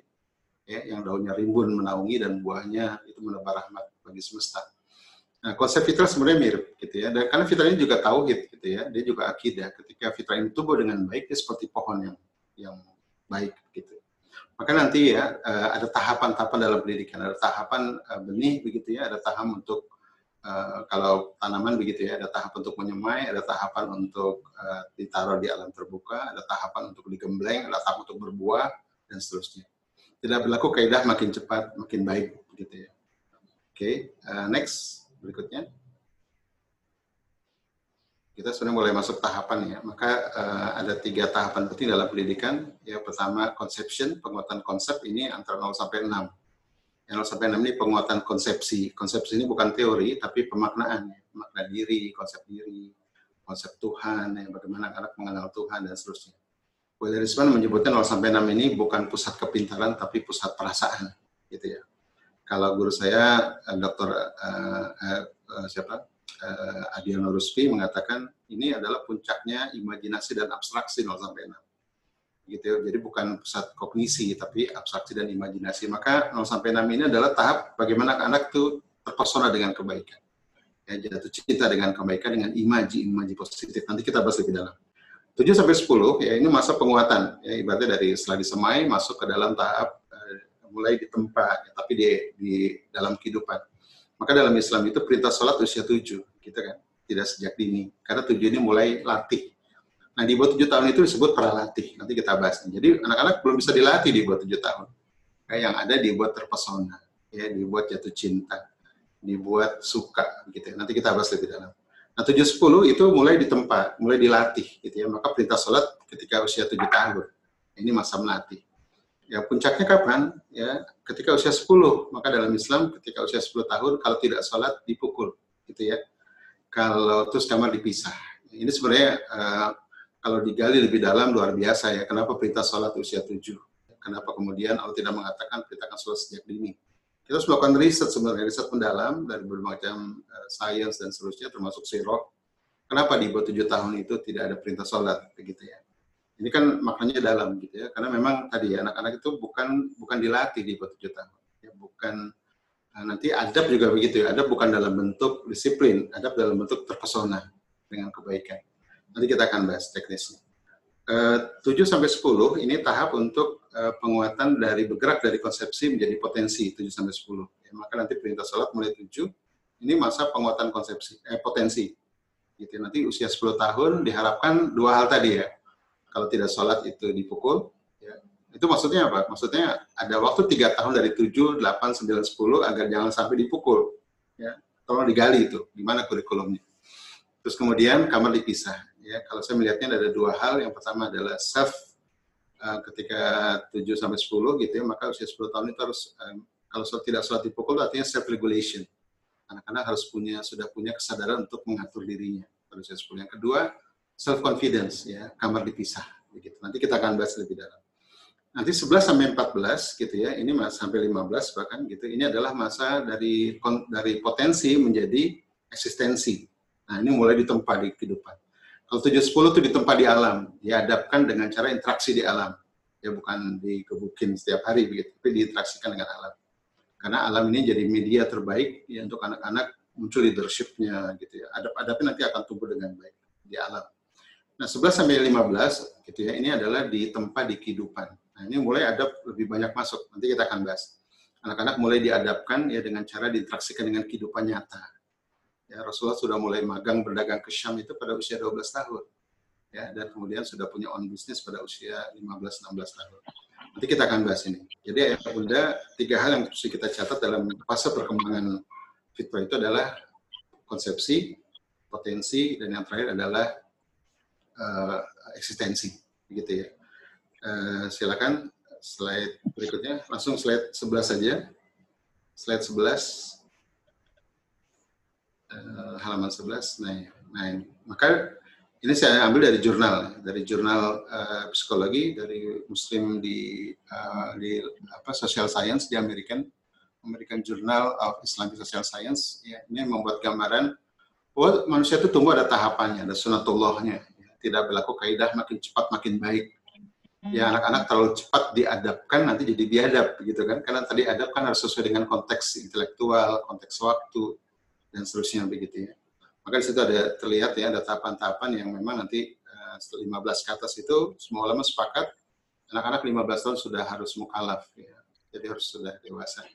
ya, yang daunnya rimbun menaungi dan buahnya itu menebar rahmat bagi semesta. Nah, konsep fitrah sebenarnya mirip gitu ya. Dan karena fitrah ini juga tauhid gitu ya. Dia juga akidah. Ketika fitrah ini tumbuh dengan baik, dia seperti pohon yang yang baik gitu. Maka nanti ya eh, ada tahapan-tahapan dalam pendidikan, ada tahapan eh, benih begitu ya, ada tahap untuk Uh, kalau tanaman begitu ya, ada tahap untuk menyemai, ada tahapan untuk uh, ditaruh di alam terbuka, ada tahapan untuk digembleng, ada tahap untuk berbuah, dan seterusnya. Tidak berlaku kaidah makin cepat, makin baik, begitu ya. Oke, okay, next, berikutnya. Kita sudah mulai masuk tahapan ya, maka uh, ada tiga tahapan penting dalam pendidikan. Ya, pertama, conception, penguatan konsep ini antara 0 sampai 6 yang sampai 6 ini penguatan konsepsi. Konsepsi ini bukan teori, tapi pemaknaan. Makna diri, konsep diri, konsep Tuhan, ya, bagaimana anak mengenal Tuhan, dan seterusnya. Wilerisman menyebutkan 0 sampai 6 ini bukan pusat kepintaran, tapi pusat perasaan. gitu ya. Kalau guru saya, Dr. Uh, uh, siapa? Uh, Adiano Ruspi mengatakan ini adalah puncaknya imajinasi dan abstraksi 0 sampai 6 gitu. Jadi bukan pusat kognisi tapi abstraksi dan imajinasi. Maka 0 sampai 6 ini adalah tahap bagaimana anak itu terpesona dengan kebaikan. Ya, jatuh cinta dengan kebaikan dengan imaji imaji positif. Nanti kita bahas lebih dalam. 7 sampai 10 ya ini masa penguatan ya ibaratnya dari setelah disemai masuk ke dalam tahap uh, mulai di tempat ya, tapi di di dalam kehidupan. Maka dalam Islam itu perintah sholat usia 7 gitu kan. Tidak sejak dini. Karena 7 ini mulai latih Nah, di bawah tujuh tahun itu disebut pralatih. Nanti kita bahas. Jadi anak-anak belum bisa dilatih di bawah tujuh tahun. Kayak yang ada dibuat terpesona, ya, dibuat jatuh cinta, dibuat suka, gitu. Ya. Nanti kita bahas lebih dalam. Nah, tujuh sepuluh itu mulai di tempat, mulai dilatih, gitu ya. Maka perintah sholat ketika usia tujuh tahun. Ini masa melatih. Ya, puncaknya kapan? Ya, ketika usia 10. Maka dalam Islam ketika usia 10 tahun kalau tidak sholat dipukul, gitu ya. Kalau terus kamar dipisah. Ini sebenarnya uh, kalau digali lebih dalam luar biasa ya. Kenapa perintah sholat usia tujuh? Kenapa kemudian Allah tidak mengatakan perintahkan sholat sejak dini? Kita harus melakukan riset sebenarnya, riset mendalam dari berbagai macam uh, sains dan seterusnya, termasuk sirok. Kenapa di bawah tujuh tahun itu tidak ada perintah sholat, begitu ya? Ini kan maknanya dalam gitu ya, karena memang tadi ya anak-anak itu bukan bukan dilatih di bawah tujuh tahun, ya bukan Nah, nanti adab juga begitu ya. Adab bukan dalam bentuk disiplin, adab dalam bentuk terpesona dengan kebaikan. Nanti kita akan bahas teknisnya. Uh, 7 sampai 10 ini tahap untuk uh, penguatan dari bergerak dari konsepsi menjadi potensi 7 sampai 10. Ya, maka nanti perintah sholat mulai 7 ini masa penguatan konsepsi eh, potensi. Gitu. Nanti usia 10 tahun diharapkan dua hal tadi ya. Kalau tidak sholat itu dipukul, itu maksudnya apa? Maksudnya ada waktu tiga tahun dari 7, 8, 9, 10 agar jangan sampai dipukul. Ya, tolong digali itu, gimana kurikulumnya. Terus kemudian kamar dipisah. Ya, kalau saya melihatnya ada dua hal. Yang pertama adalah self uh, ketika 7 sampai 10 gitu ya, maka usia 10 tahun itu harus um, kalau tidak sholat dipukul artinya self regulation. Anak-anak harus punya sudah punya kesadaran untuk mengatur dirinya pada usia 10. Yang kedua, self confidence ya, kamar dipisah begitu. Nanti kita akan bahas lebih dalam nanti 11 sampai 14 gitu ya, ini sampai 15 bahkan gitu. Ini adalah masa dari dari potensi menjadi eksistensi. Nah, ini mulai ditempa di kehidupan. Kalau 7 10 itu ditempa di alam, dihadapkan dengan cara interaksi di alam. Ya bukan dikebukin setiap hari begitu, tapi diinteraksikan dengan alam. Karena alam ini jadi media terbaik ya untuk anak-anak muncul leadership-nya gitu ya. Adap-adapnya nanti akan tumbuh dengan baik di alam. Nah, 11 sampai 15 gitu ya, ini adalah di tempat di kehidupan. Nah, ini mulai ada lebih banyak masuk. Nanti kita akan bahas. Anak-anak mulai diadapkan ya dengan cara diinteraksikan dengan kehidupan nyata. Ya, Rasulullah sudah mulai magang berdagang ke Syam itu pada usia 12 tahun. Ya, dan kemudian sudah punya on bisnis pada usia 15-16 tahun. Nanti kita akan bahas ini. Jadi ayah bunda, tiga hal yang harus kita catat dalam fase perkembangan fitrah itu adalah konsepsi, potensi, dan yang terakhir adalah uh, eksistensi. Begitu ya. Uh, silakan slide berikutnya, langsung slide 11 saja. Slide 11, uh, eh, halaman 11. Nah, nah ini. maka ini saya ambil dari jurnal, dari jurnal uh, psikologi dari Muslim di uh, di apa Social Science di American American Journal of Islamic Social Science. Ya, ini membuat gambaran bahwa manusia itu tumbuh ada tahapannya, ada sunatullahnya. Tidak berlaku kaidah makin cepat makin baik. Ya anak-anak terlalu cepat diadapkan nanti jadi biadab gitu kan? Karena tadi adab kan harus sesuai dengan konteks intelektual konteks waktu dan seterusnya begitu ya. Maka di situ ada terlihat ya ada tahapan-tahapan yang memang nanti uh, eh, 15 ke atas itu semua ulama sepakat anak-anak 15 tahun sudah harus mukalaf ya. Jadi harus sudah dewasa.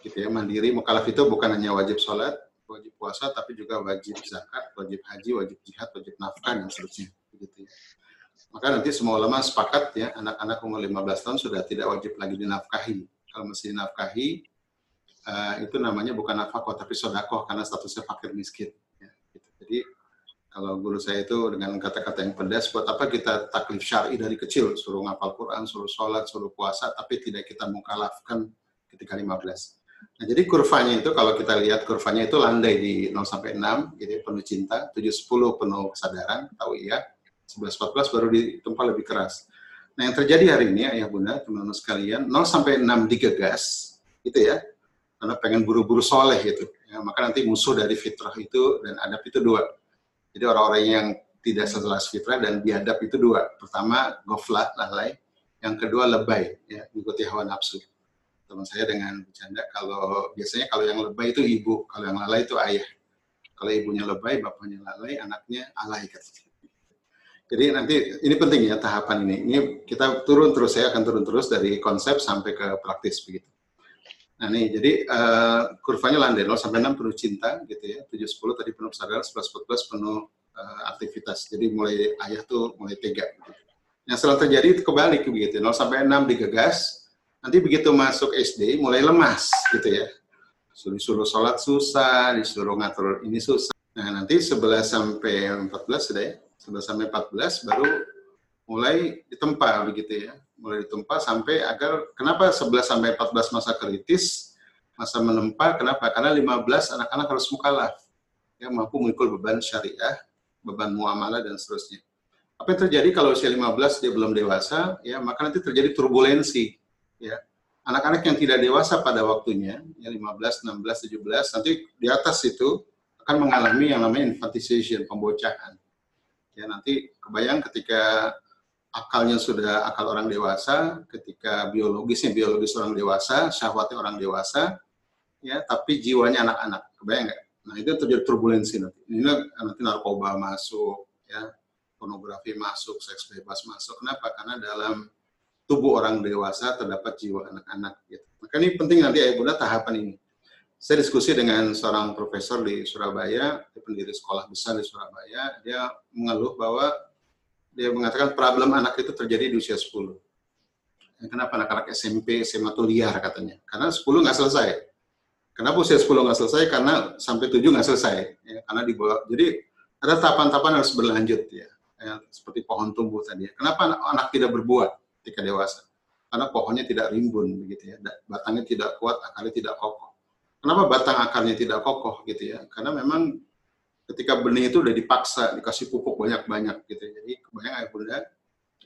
Gitu ya mandiri mukalaf itu bukan hanya wajib sholat wajib puasa tapi juga wajib zakat wajib haji wajib jihad wajib nafkah dan seterusnya begitu ya maka nanti semua ulama sepakat ya anak-anak umur 15 tahun sudah tidak wajib lagi dinafkahi. Kalau masih dinafkahi uh, itu namanya bukan nafkah tapi sodakoh karena statusnya fakir miskin. Ya, gitu. Jadi kalau guru saya itu dengan kata-kata yang pedas, buat apa kita taklif syari dari kecil, suruh ngapal Quran, suruh sholat, suruh puasa, tapi tidak kita mukalafkan ketika 15. Nah, jadi kurvanya itu kalau kita lihat kurvanya itu landai di 0 sampai 6, jadi penuh cinta, 7 10 penuh kesadaran, tahu iya, 11-14 baru ditempa lebih keras. Nah yang terjadi hari ini ayah bunda teman-teman sekalian 0 sampai 6 digagas gitu ya. Karena pengen buru-buru soleh gitu. Ya, maka nanti musuh dari fitrah itu dan adab itu dua. Jadi orang-orang yang tidak sejelas fitrah dan biadab itu dua. Pertama goflah lalai. Yang kedua lebay ya mengikuti hawa nafsu teman saya dengan bercanda kalau biasanya kalau yang lebay itu ibu kalau yang lalai itu ayah kalau ibunya lebay bapaknya lalai anaknya alay katanya jadi nanti ini penting ya tahapan ini. Ini kita turun terus, saya akan turun terus dari konsep sampai ke praktis begitu. Nah nih, jadi uh, kurvanya landai 0 sampai 6 penuh cinta gitu ya, 7 10 tadi penuh kesadaran, 11 14 penuh uh, aktivitas. Jadi mulai ayah tuh mulai tega. Gitu. Yang setelah terjadi itu kebalik begitu, 0 sampai 6 digagas, nanti begitu masuk SD mulai lemas gitu ya. Disuruh sholat susah, disuruh ngatur ini susah. Nah nanti 11 sampai 14 sudah ya, 11 sampai 14 baru mulai ditempa begitu ya. Mulai ditempa sampai agar kenapa 11 sampai 14 masa kritis, masa menempa, kenapa? Karena 15 anak-anak harus mukalaf. Ya, mampu memikul beban syariah, beban muamalah dan seterusnya. Apa yang terjadi kalau usia 15 dia belum dewasa, ya maka nanti terjadi turbulensi, ya. Anak-anak yang tidak dewasa pada waktunya, ya 15, 16, 17, nanti di atas itu akan mengalami yang namanya infantilization, pembocahan. Ya, nanti kebayang ketika akalnya sudah akal orang dewasa, ketika biologisnya biologis orang dewasa, syahwatnya orang dewasa, ya tapi jiwanya anak-anak. Kebayang nggak? Nah itu terjadi turbulensi nanti. Ini nanti narkoba masuk ya pornografi masuk seks bebas masuk. Kenapa? Karena dalam tubuh orang dewasa terdapat jiwa anak-anak gitu. maka ini penting nanti ayah bunda tahapan ini saya diskusi dengan seorang profesor di Surabaya, pendiri sekolah besar di Surabaya, dia mengeluh bahwa dia mengatakan problem anak itu terjadi di usia 10. Kenapa anak-anak SMP, SMA itu liar katanya? Karena 10 nggak selesai. Kenapa usia 10 nggak selesai? Karena sampai 7 nggak selesai. Ya, karena dibawa. Jadi ada tahapan-tahapan harus berlanjut ya. ya. Seperti pohon tumbuh tadi. Kenapa anak, anak tidak berbuah ketika dewasa? Karena pohonnya tidak rimbun begitu ya. Batangnya tidak kuat, akarnya tidak kokoh Kenapa batang akarnya tidak kokoh gitu ya? Karena memang ketika benih itu udah dipaksa dikasih pupuk banyak-banyak gitu. Ya. Jadi kebayang ayah bunda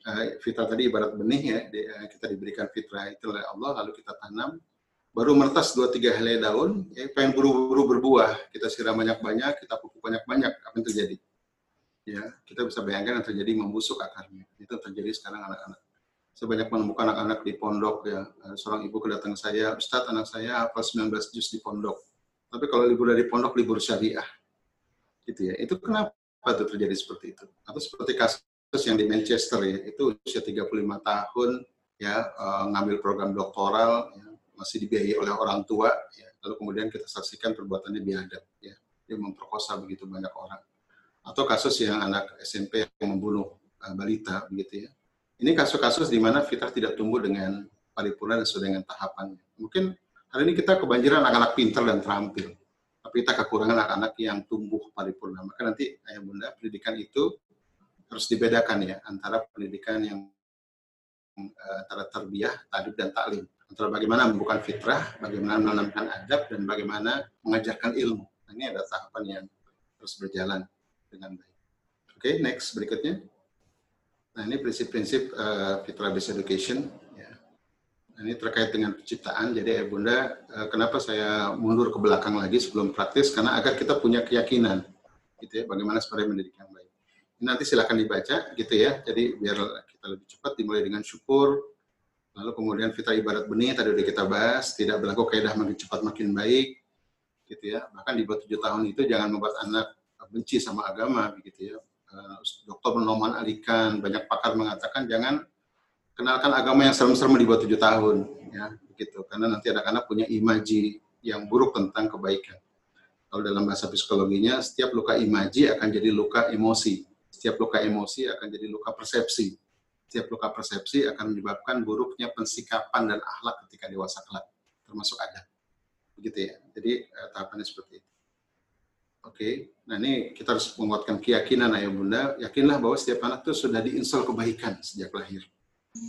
uh, fitrah tadi ibarat benih ya, uh, kita diberikan fitrah itu oleh Allah lalu kita tanam baru meretas dua tiga helai daun, ya, pengen buru-buru berbuah, kita siram banyak-banyak, kita pupuk banyak-banyak, apa yang terjadi? Ya, kita bisa bayangkan yang terjadi membusuk akarnya. Itu terjadi sekarang anak-anak saya banyak menemukan anak-anak di pondok ya. Eh, seorang ibu kedatangan saya, Ustadz anak saya hafal 19 juz di pondok. Tapi kalau libur dari pondok, libur syariah. Gitu ya. Itu kenapa itu terjadi seperti itu? Atau seperti kasus yang di Manchester ya, itu usia 35 tahun ya uh, ngambil program doktoral ya, masih dibiayai oleh orang tua ya. Lalu kemudian kita saksikan perbuatannya biadab ya. Dia memperkosa begitu banyak orang. Atau kasus yang anak SMP yang membunuh uh, balita begitu ya ini kasus-kasus di mana fitrah tidak tumbuh dengan paripurna dan sesuai dengan tahapannya. Mungkin hari ini kita kebanjiran anak-anak pintar dan terampil, tapi kita kekurangan anak-anak yang tumbuh paripurna. Maka nanti ayah bunda pendidikan itu harus dibedakan ya antara pendidikan yang uh, antara terbiah, tadib dan taklim. Antara bagaimana membuka fitrah, bagaimana menanamkan adab, dan bagaimana mengajarkan ilmu. Nah, ini ada tahapan yang terus berjalan dengan baik. Oke, okay, next berikutnya. Nah ini prinsip-prinsip uh, Fitra Based Education. Ya. Nah, ini terkait dengan penciptaan. Jadi ya Bunda, uh, kenapa saya mundur ke belakang lagi sebelum praktis? Karena agar kita punya keyakinan, gitu ya, bagaimana supaya mendidik yang baik. Ini nanti silakan dibaca, gitu ya. Jadi biar kita lebih cepat dimulai dengan syukur, lalu kemudian fitra ibarat benih tadi udah kita bahas, tidak berlaku kaidah makin cepat makin baik, gitu ya. Bahkan di bawah tujuh tahun itu jangan membuat anak benci sama agama, begitu ya Dr. Noman Alikan, banyak pakar mengatakan jangan kenalkan agama yang serem-serem di bawah tujuh tahun, ya begitu. Karena nanti anak-anak punya imaji yang buruk tentang kebaikan. Kalau dalam bahasa psikologinya, setiap luka imaji akan jadi luka emosi. Setiap luka emosi akan jadi luka persepsi. Setiap luka persepsi akan menyebabkan buruknya pensikapan dan akhlak ketika dewasa kelak, termasuk adat. Begitu ya. Jadi eh, tahapannya seperti itu. Oke, okay. nah ini kita harus menguatkan keyakinan ayah bunda. Yakinlah bahwa setiap anak itu sudah diinstal kebaikan sejak lahir.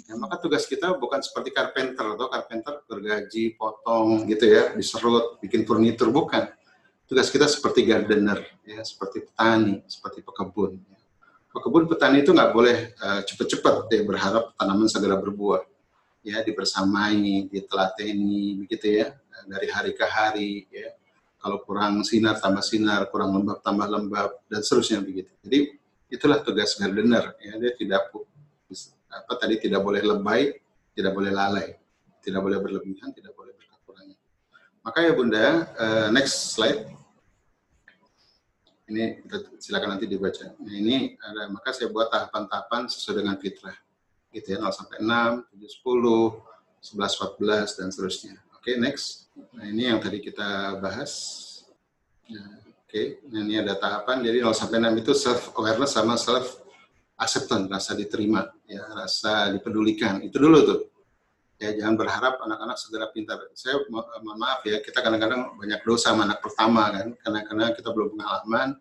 Ya, maka tugas kita bukan seperti carpenter atau carpenter bergaji, potong gitu ya, diserut, bikin furnitur bukan. Tugas kita seperti gardener, ya, seperti petani, seperti pekebun. Ya. Pekebun petani itu nggak boleh uh, cepat-cepat ya, berharap tanaman segera berbuah. Ya, dibersamai, ditelateni, begitu ya, dari hari ke hari. Ya kalau kurang sinar tambah sinar, kurang lembab tambah lembab dan seterusnya begitu. Jadi itulah tugas gardener ya dia tidak apa tadi tidak boleh lebay, tidak boleh lalai, tidak boleh berlebihan, tidak boleh berkekurangan. Maka ya Bunda, uh, next slide. Ini silakan nanti dibaca. Nah, ini ada maka saya buat tahapan-tahapan sesuai dengan fitrah. Gitu ya, 0 sampai 6, 7 10, 11 14 dan seterusnya. Oke, okay, next. Nah, ini yang tadi kita bahas. Nah, Oke, okay. nah, ini ada tahapan. Jadi 0 sampai 6 itu self awareness sama self acceptance, rasa diterima, ya, rasa dipedulikan. Itu dulu tuh. Ya, jangan berharap anak-anak segera pintar. Saya mohon maaf ya, kita kadang-kadang banyak dosa sama anak pertama kan, karena karena kita belum pengalaman.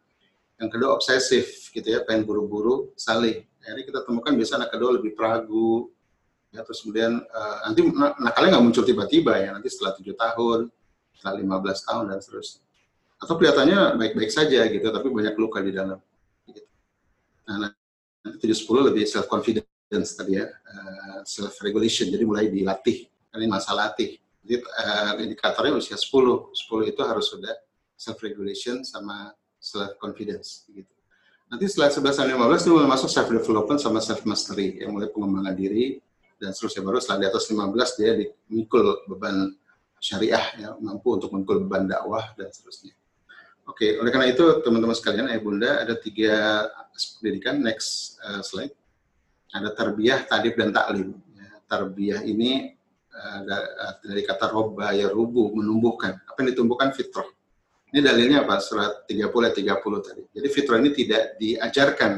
Yang kedua obsesif gitu ya, pengen buru-buru, salih. Jadi kita temukan biasa anak kedua lebih peragu, ya terus kemudian uh, nanti nakalnya nggak muncul tiba-tiba ya nanti setelah tujuh tahun setelah 15 tahun dan seterusnya. Atau kelihatannya baik-baik saja gitu tapi banyak luka di dalam. Gitu. nah nanti tujuh sepuluh lebih self confidence tadi ya uh, eh, self regulation jadi mulai dilatih ini masa latih. Jadi uh, indikatornya usia 10 10 itu harus sudah self regulation sama self confidence gitu. Nanti setelah 11 sampai 15 itu mulai masuk self development sama self mastery yang mulai pengembangan diri dan seterusnya baru setelah di atas 15 dia dimikul beban syariah, ya, mampu untuk memikul beban dakwah dan seterusnya. Oke, oleh karena itu teman-teman sekalian, ayah bunda ada tiga pendidikan. Next uh, slide. Ada tarbiyah, tadib, dan taklim. Ya, tarbiyah ini uh, dari kata roba ya rubu menumbuhkan. Apa yang ditumbuhkan fitrah. Ini dalilnya apa? Surat 30 ayat 30 tadi. Jadi fitrah ini tidak diajarkan.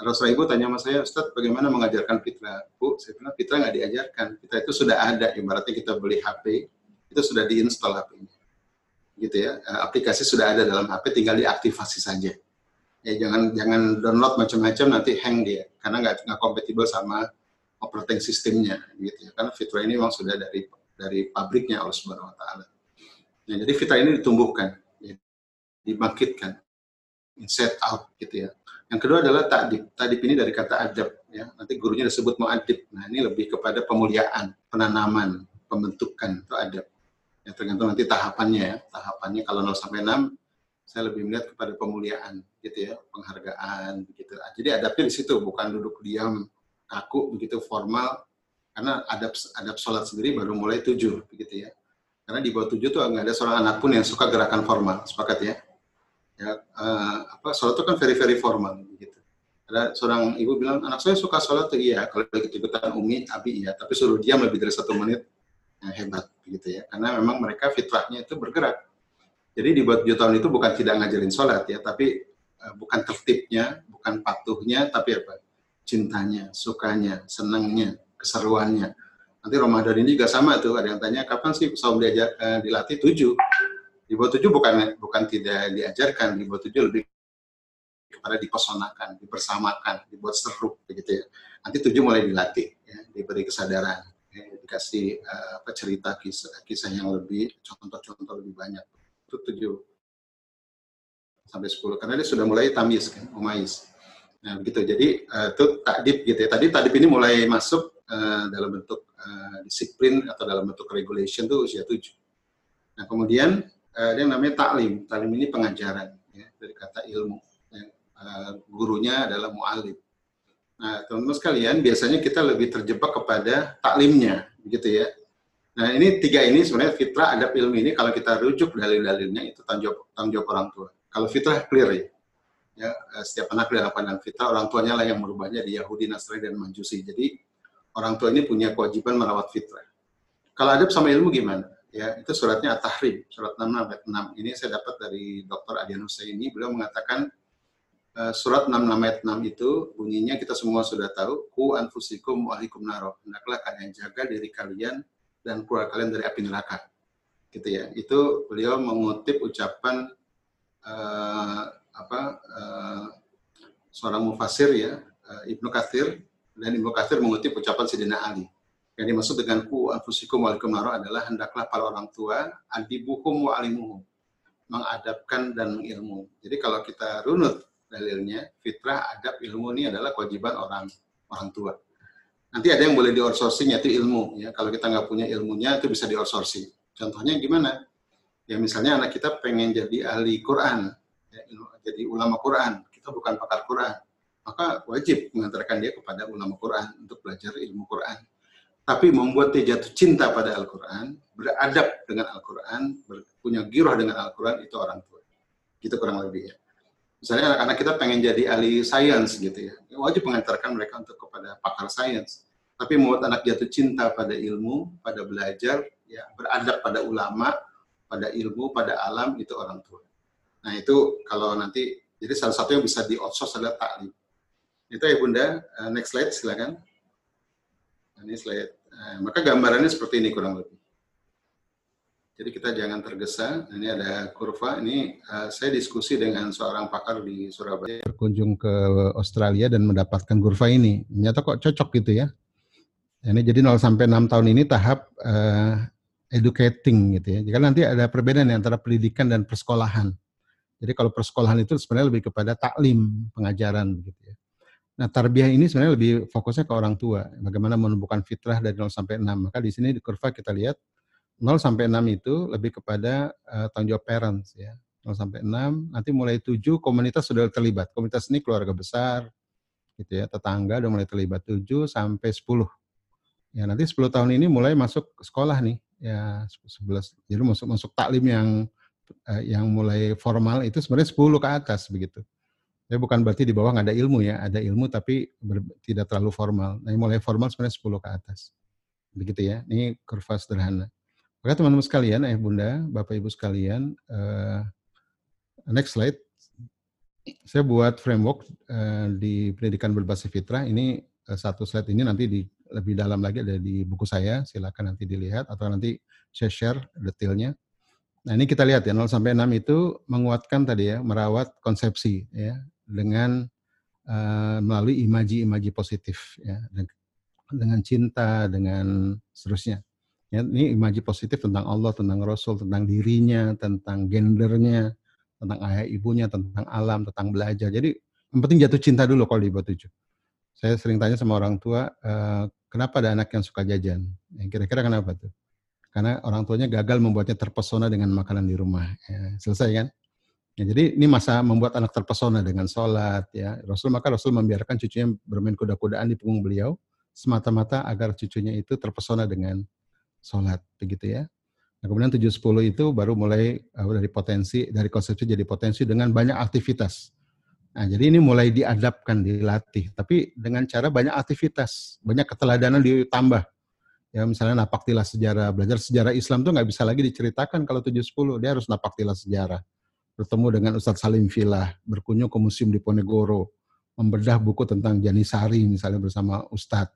Rasulullah Ibu tanya sama saya, Ustaz, bagaimana mengajarkan fitrah? Bu, saya bilang fitrah nggak diajarkan. Fitrah itu sudah ada. Ibaratnya kita beli HP, itu sudah diinstal HP-nya. Gitu ya. Eh, aplikasi sudah ada dalam HP, tinggal diaktifasi saja. Ya, jangan jangan download macam-macam nanti hang dia karena nggak nggak kompatibel sama operating sistemnya gitu ya. Karena fitrah ini memang sudah dari dari pabriknya Allah Subhanahu wa taala. Nah, jadi fitrah ini ditumbuhkan dibangkitkan, set out gitu ya. Yang kedua adalah takdib. Takdib ini dari kata adab ya. Nanti gurunya disebut muadib. Nah, ini lebih kepada pemuliaan, penanaman, pembentukan itu adab. Ya tergantung nanti tahapannya ya. Tahapannya kalau 0 sampai 6 saya lebih melihat kepada pemuliaan gitu ya, penghargaan begitu. Jadi adabnya di situ bukan duduk diam kaku begitu formal karena adab adab sholat sendiri baru mulai tujuh begitu ya. Karena di bawah tujuh tuh nggak ada seorang anak pun yang suka gerakan formal, sepakat ya? Ya uh, apa sholat itu kan very very formal gitu. Ada seorang ibu bilang anak saya suka sholat tuh. Iya kalau ikutan umi abi iya. Tapi suruh diam lebih dari satu menit ya, hebat gitu ya. Karena memang mereka fitrahnya itu bergerak. Jadi di tujuh tahun itu bukan tidak ngajarin sholat ya. Tapi uh, bukan tertibnya bukan patuhnya tapi apa? Cintanya sukanya senangnya keseruannya. Nanti Ramadan ini juga sama tuh. Ada yang tanya kapan sih saum diajak uh, dilatih? Tujuh di bawah tujuh bukan bukan tidak diajarkan, di bawah tujuh lebih kepada dipesonakan, dipersamakan, dibuat seru begitu ya. Nanti tujuh mulai dilatih, ya, diberi kesadaran, ya, dikasih apa cerita kisah, kisah yang lebih contoh-contoh lebih banyak. Itu tujuh sampai sepuluh karena dia sudah mulai tamis kan, umais. Nah, begitu. Jadi uh, itu gitu ya. Tadi takdib ini mulai masuk uh, dalam bentuk uh, disiplin atau dalam bentuk regulation tuh usia tujuh. Nah, kemudian uh, dia namanya taklim. Taklim ini pengajaran ya, dari kata ilmu. Ya. Uh, gurunya adalah mu'alim. Nah, teman-teman sekalian, biasanya kita lebih terjebak kepada taklimnya, begitu ya. Nah, ini tiga ini sebenarnya fitrah, adab, ilmu ini kalau kita rujuk dalil-dalilnya itu tanggung jawab, tanggung orang tua. Kalau fitrah clear ya. Ya, eh, setiap anak dilakukan dengan fitrah, orang tuanya lah yang merubahnya di Yahudi, Nasrani, dan Majusi. Jadi, orang tua ini punya kewajiban merawat fitrah. Kalau adab sama ilmu gimana? Ya itu suratnya At-Tahrim, surat 6 ayat 6. Ini saya dapat dari Dr. Adian Husaini, beliau mengatakan uh, surat 6 ayat 6 itu bunyinya kita semua sudah tahu, ku anfusikum wa alikum naro. Hendaklah kalian jaga diri kalian dan keluarga kalian dari api neraka. Gitu ya. Itu beliau mengutip ucapan uh, apa uh, seorang mufasir ya, uh, Ibnu Katsir dan Ibnu Katsir mengutip ucapan Sidina Ali yang dimaksud dengan ku anfusikum walikum adalah hendaklah para orang tua adibuhum wa alimuhum mengadapkan dan mengilmu. Jadi kalau kita runut dalilnya, fitrah, adab, ilmu ini adalah kewajiban orang orang tua. Nanti ada yang boleh di outsourcing yaitu ilmu. Ya, kalau kita nggak punya ilmunya itu bisa di outsourcing. Contohnya gimana? Ya misalnya anak kita pengen jadi ahli Quran, ya, jadi ulama Quran. Kita bukan pakar Quran, maka wajib mengantarkan dia kepada ulama Quran untuk belajar ilmu Quran tapi membuat dia jatuh cinta pada Al-Quran, beradab dengan Al-Quran, punya giroh dengan Al-Quran, itu orang tua. Gitu kurang lebih ya. Misalnya anak-anak kita pengen jadi ahli sains gitu ya, wajib mengantarkan mereka untuk kepada pakar sains. Tapi membuat anak jatuh cinta pada ilmu, pada belajar, ya beradab pada ulama, pada ilmu, pada alam, itu orang tua. Nah itu kalau nanti, jadi salah satu yang bisa di outsource adalah taklim. Itu ya Bunda, uh, next slide silakan. Ini slide Nah, maka gambarannya seperti ini kurang lebih. Jadi kita jangan tergesa. Ini ada kurva. Ini uh, saya diskusi dengan seorang pakar di Surabaya. Berkunjung ke Australia dan mendapatkan kurva ini. Ternyata kok cocok gitu ya. Ini jadi 0 sampai 6 tahun ini tahap uh, educating gitu ya. Jadi nanti ada perbedaan antara pendidikan dan persekolahan. Jadi kalau persekolahan itu sebenarnya lebih kepada taklim, pengajaran gitu ya. Nah, tarbiyah ini sebenarnya lebih fokusnya ke orang tua, bagaimana menumbuhkan fitrah dari 0 sampai 6. Maka di sini di kurva kita lihat 0 sampai 6 itu lebih kepada uh, tanggung jawab parents ya. 0 sampai 6, nanti mulai 7 komunitas sudah terlibat. Komunitas ini keluarga besar gitu ya, tetangga udah mulai terlibat 7 sampai 10. Ya, nanti 10 tahun ini mulai masuk sekolah nih. ya 11. Jadi masuk masuk taklim yang uh, yang mulai formal itu sebenarnya 10 ke atas begitu. Ya bukan berarti di bawah nggak ada ilmu ya, ada ilmu tapi ber, tidak terlalu formal. Nah, mulai formal sebenarnya 10 ke atas. Begitu ya. Ini kurva sederhana. Oke teman-teman sekalian, ayah bunda, bapak ibu sekalian, uh, next slide. Saya buat framework uh, di pendidikan berbasis fitrah. Ini uh, satu slide ini nanti di lebih dalam lagi ada di buku saya. Silakan nanti dilihat atau nanti saya share detailnya. Nah ini kita lihat ya 0 sampai 6 itu menguatkan tadi ya merawat konsepsi ya dengan uh, melalui imaji-imaji positif ya. Dengan cinta dengan seterusnya. Ya ini imaji positif tentang Allah tentang Rasul tentang dirinya tentang gendernya tentang ayah ibunya tentang alam tentang belajar. Jadi yang penting jatuh cinta dulu kalau di bawah tujuh saya sering tanya sama orang tua uh, kenapa ada anak yang suka jajan? Yang kira-kira kenapa tuh? Karena orang tuanya gagal membuatnya terpesona dengan makanan di rumah ya, selesai kan Ya, jadi ini masa membuat anak terpesona dengan sholat ya. Rasul maka Rasul membiarkan cucunya bermain kuda-kudaan di punggung beliau semata-mata agar cucunya itu terpesona dengan sholat begitu ya. Nah, kemudian 710 itu baru mulai uh, dari potensi dari konsepsi jadi potensi dengan banyak aktivitas. Nah, jadi ini mulai diadapkan, dilatih, tapi dengan cara banyak aktivitas, banyak keteladanan ditambah. Ya, misalnya napaktilah sejarah, belajar sejarah Islam tuh nggak bisa lagi diceritakan kalau 710, dia harus napaktilah sejarah bertemu dengan Ustadz Salim Filah, berkunjung ke museum di Ponegoro, membedah buku tentang Janisari misalnya bersama Ustadz.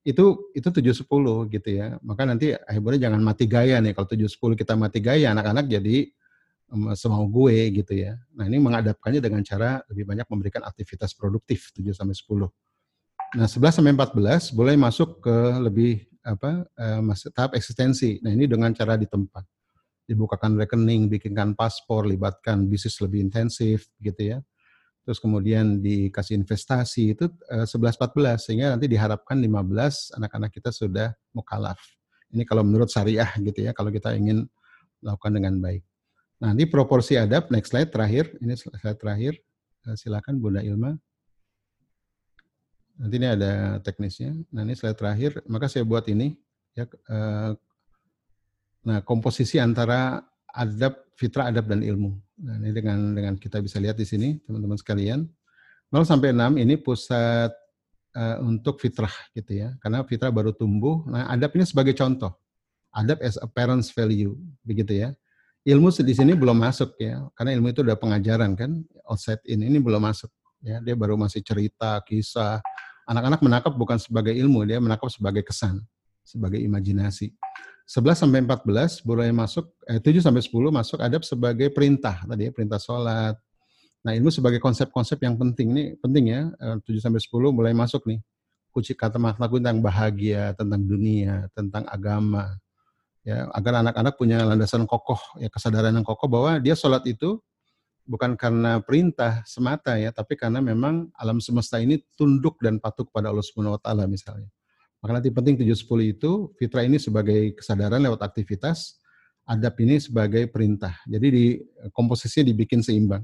Itu itu tujuh sepuluh gitu ya. Maka nanti akhirnya jangan mati gaya nih. Kalau tujuh sepuluh kita mati gaya, anak-anak jadi semau gue gitu ya. Nah ini mengadapkannya dengan cara lebih banyak memberikan aktivitas produktif 7 sampai 10. Nah 11 sampai 14 boleh masuk ke lebih apa eh, tahap eksistensi. Nah ini dengan cara di tempat dibukakan rekening, bikinkan paspor, libatkan bisnis lebih intensif gitu ya. Terus kemudian dikasih investasi itu uh, 11-14 sehingga nanti diharapkan 15 anak-anak kita sudah mukalaf. Ini kalau menurut syariah gitu ya, kalau kita ingin melakukan dengan baik. Nah, nanti proporsi adab, next slide terakhir, ini slide terakhir. Uh, silakan Bunda Ilma. Nanti ini ada teknisnya. Nah, ini slide terakhir. Maka saya buat ini ya uh, Nah, komposisi antara adab, fitrah, adab, dan ilmu. Nah, ini dengan dengan kita bisa lihat di sini, teman-teman sekalian. 0 sampai 6 ini pusat uh, untuk fitrah gitu ya. Karena fitrah baru tumbuh. Nah, adab ini sebagai contoh. Adab as a parent's value, begitu ya. Ilmu di sini belum masuk ya, karena ilmu itu udah pengajaran kan, outside in ini belum masuk ya. Dia baru masih cerita, kisah. Anak-anak menangkap bukan sebagai ilmu, dia menangkap sebagai kesan, sebagai imajinasi. 11 sampai 14 boleh masuk eh, 7 sampai 10 masuk adab sebagai perintah tadi ya, perintah sholat. Nah, ilmu sebagai konsep-konsep yang penting ini penting ya. 7 eh, sampai 10 mulai masuk nih. Kunci kata makna tentang bahagia, tentang dunia, tentang agama. Ya, agar anak-anak punya landasan kokoh ya kesadaran yang kokoh bahwa dia sholat itu bukan karena perintah semata ya, tapi karena memang alam semesta ini tunduk dan patuh kepada Allah Subhanahu wa taala misalnya. Maka nanti penting 710 itu fitrah ini sebagai kesadaran lewat aktivitas, adab ini sebagai perintah. Jadi di komposisinya dibikin seimbang.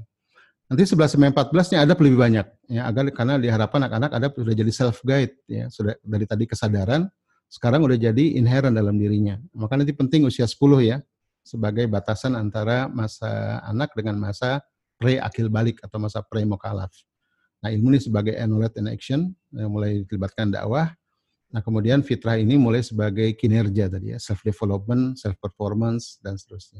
Nanti 11 sampai 14 nya adab lebih banyak ya agar karena diharapkan anak-anak adab sudah jadi self guide ya, sudah dari tadi kesadaran sekarang udah jadi inherent dalam dirinya. Maka nanti penting usia 10 ya sebagai batasan antara masa anak dengan masa pre akil balik atau masa pre mokalaf. Nah ilmu ini sebagai knowledge and action yang mulai dilibatkan dakwah Nah, kemudian fitrah ini mulai sebagai kinerja tadi ya, self development, self performance dan seterusnya.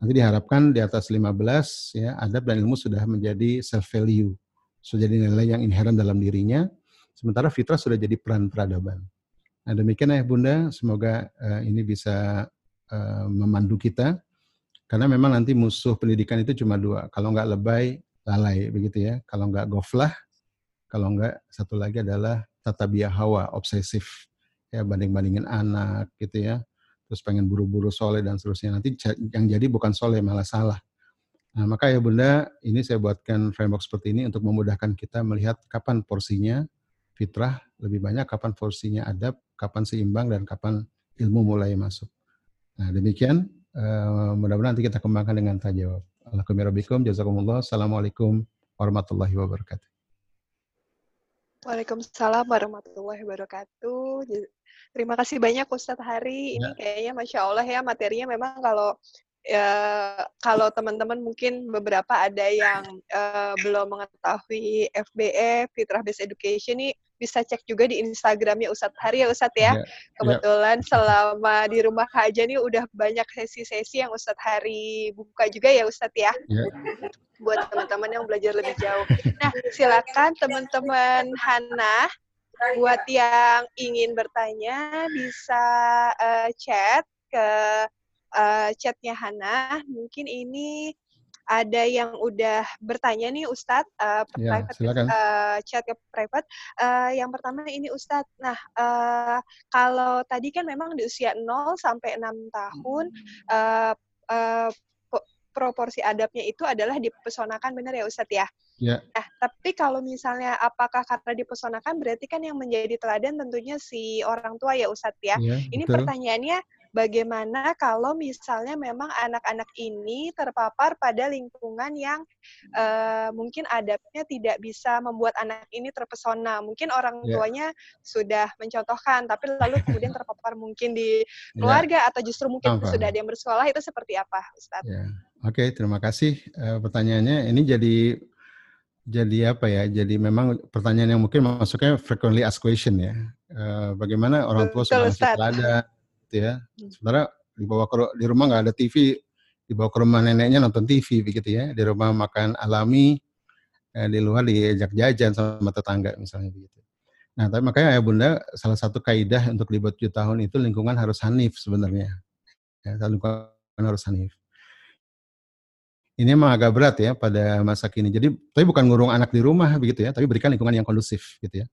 Nanti diharapkan di atas 15 ya, adab dan ilmu sudah menjadi self value, sudah jadi nilai yang inherent dalam dirinya. Sementara fitrah sudah jadi peran peradaban. Nah, demikian ya Bunda, semoga uh, ini bisa uh, memandu kita karena memang nanti musuh pendidikan itu cuma dua. Kalau nggak lebay, lalai begitu ya. Kalau nggak goflah, kalau nggak satu lagi adalah tata biah hawa, obsesif, ya banding-bandingin anak gitu ya, terus pengen buru-buru soleh dan seterusnya. Nanti yang jadi bukan soleh malah salah. Nah, maka ya Bunda, ini saya buatkan framework seperti ini untuk memudahkan kita melihat kapan porsinya fitrah lebih banyak, kapan porsinya adab, kapan seimbang, dan kapan ilmu mulai masuk. Nah, demikian. Uh, mudah-mudahan nanti kita kembangkan dengan tajawab. Alhamdulillah, jazakumullah. Assalamualaikum warahmatullahi wabarakatuh. Waalaikumsalam warahmatullahi wabarakatuh. Terima kasih banyak Ustadz Hari. Ini Ya. kayaknya Masya Allah ya materinya memang kalau ya, kalau teman-teman mungkin beberapa ada yang eh, belum mengetahui FBE Fitrah Based Education nih bisa cek juga di Instagramnya Ustadz Hari ya Ustadz ya. Ya, Kebetulan selama di rumah aja nih udah banyak sesi-sesi yang Ustadz Hari buka juga ya Ustadz ya Ya. buat teman-teman yang belajar lebih jauh. Nah, silakan teman-teman Hana buat yang ingin bertanya bisa eh, chat ke eh, chatnya Hana. Mungkin ini ada yang udah bertanya nih Ustadz, Ya, private silakan. eh, chat ke private. Eh, yang pertama ini Ustadz. Nah, eh, kalau tadi kan memang di usia 0 sampai 6 tahun eh, po- proporsi adabnya itu adalah dipesonakan benar ya Ustadz ya? Ya. Nah, tapi kalau misalnya apakah karena dipesonakan berarti kan yang menjadi teladan tentunya si orang tua ya Ustadz ya? Ya, Ini betul. pertanyaannya bagaimana kalau misalnya memang anak-anak ini terpapar pada lingkungan yang eh, mungkin adabnya tidak bisa membuat anak ini terpesona. Mungkin orang Ya. tuanya sudah mencontohkan, tapi lalu kemudian terpapar mungkin di Ya. keluarga atau justru mungkin sudah ada yang bersekolah itu seperti apa, Ustadz? Ya, oke, terima kasih eh, pertanyaannya. Ini jadi jadi apa ya? Jadi memang pertanyaan yang mungkin masuknya frequently asked question ya. Eh, bagaimana orang tua Betul, sudah teladan, gitu ya. Hmm. Sementara dibawa ke di rumah nggak ada TV, dibawa ke rumah neneknya nonton TV begitu ya. Di rumah makan alami, eh, di luar diajak jajan sama tetangga misalnya begitu. Nah, tapi makanya ayah bunda salah satu kaidah untuk libet 7 tahun itu lingkungan harus hanif sebenarnya. Ya, lingkungan harus hanif. Ini emang agak berat ya pada masa kini. Jadi, tapi bukan ngurung anak di rumah begitu ya, tapi berikan lingkungan yang kondusif gitu ya.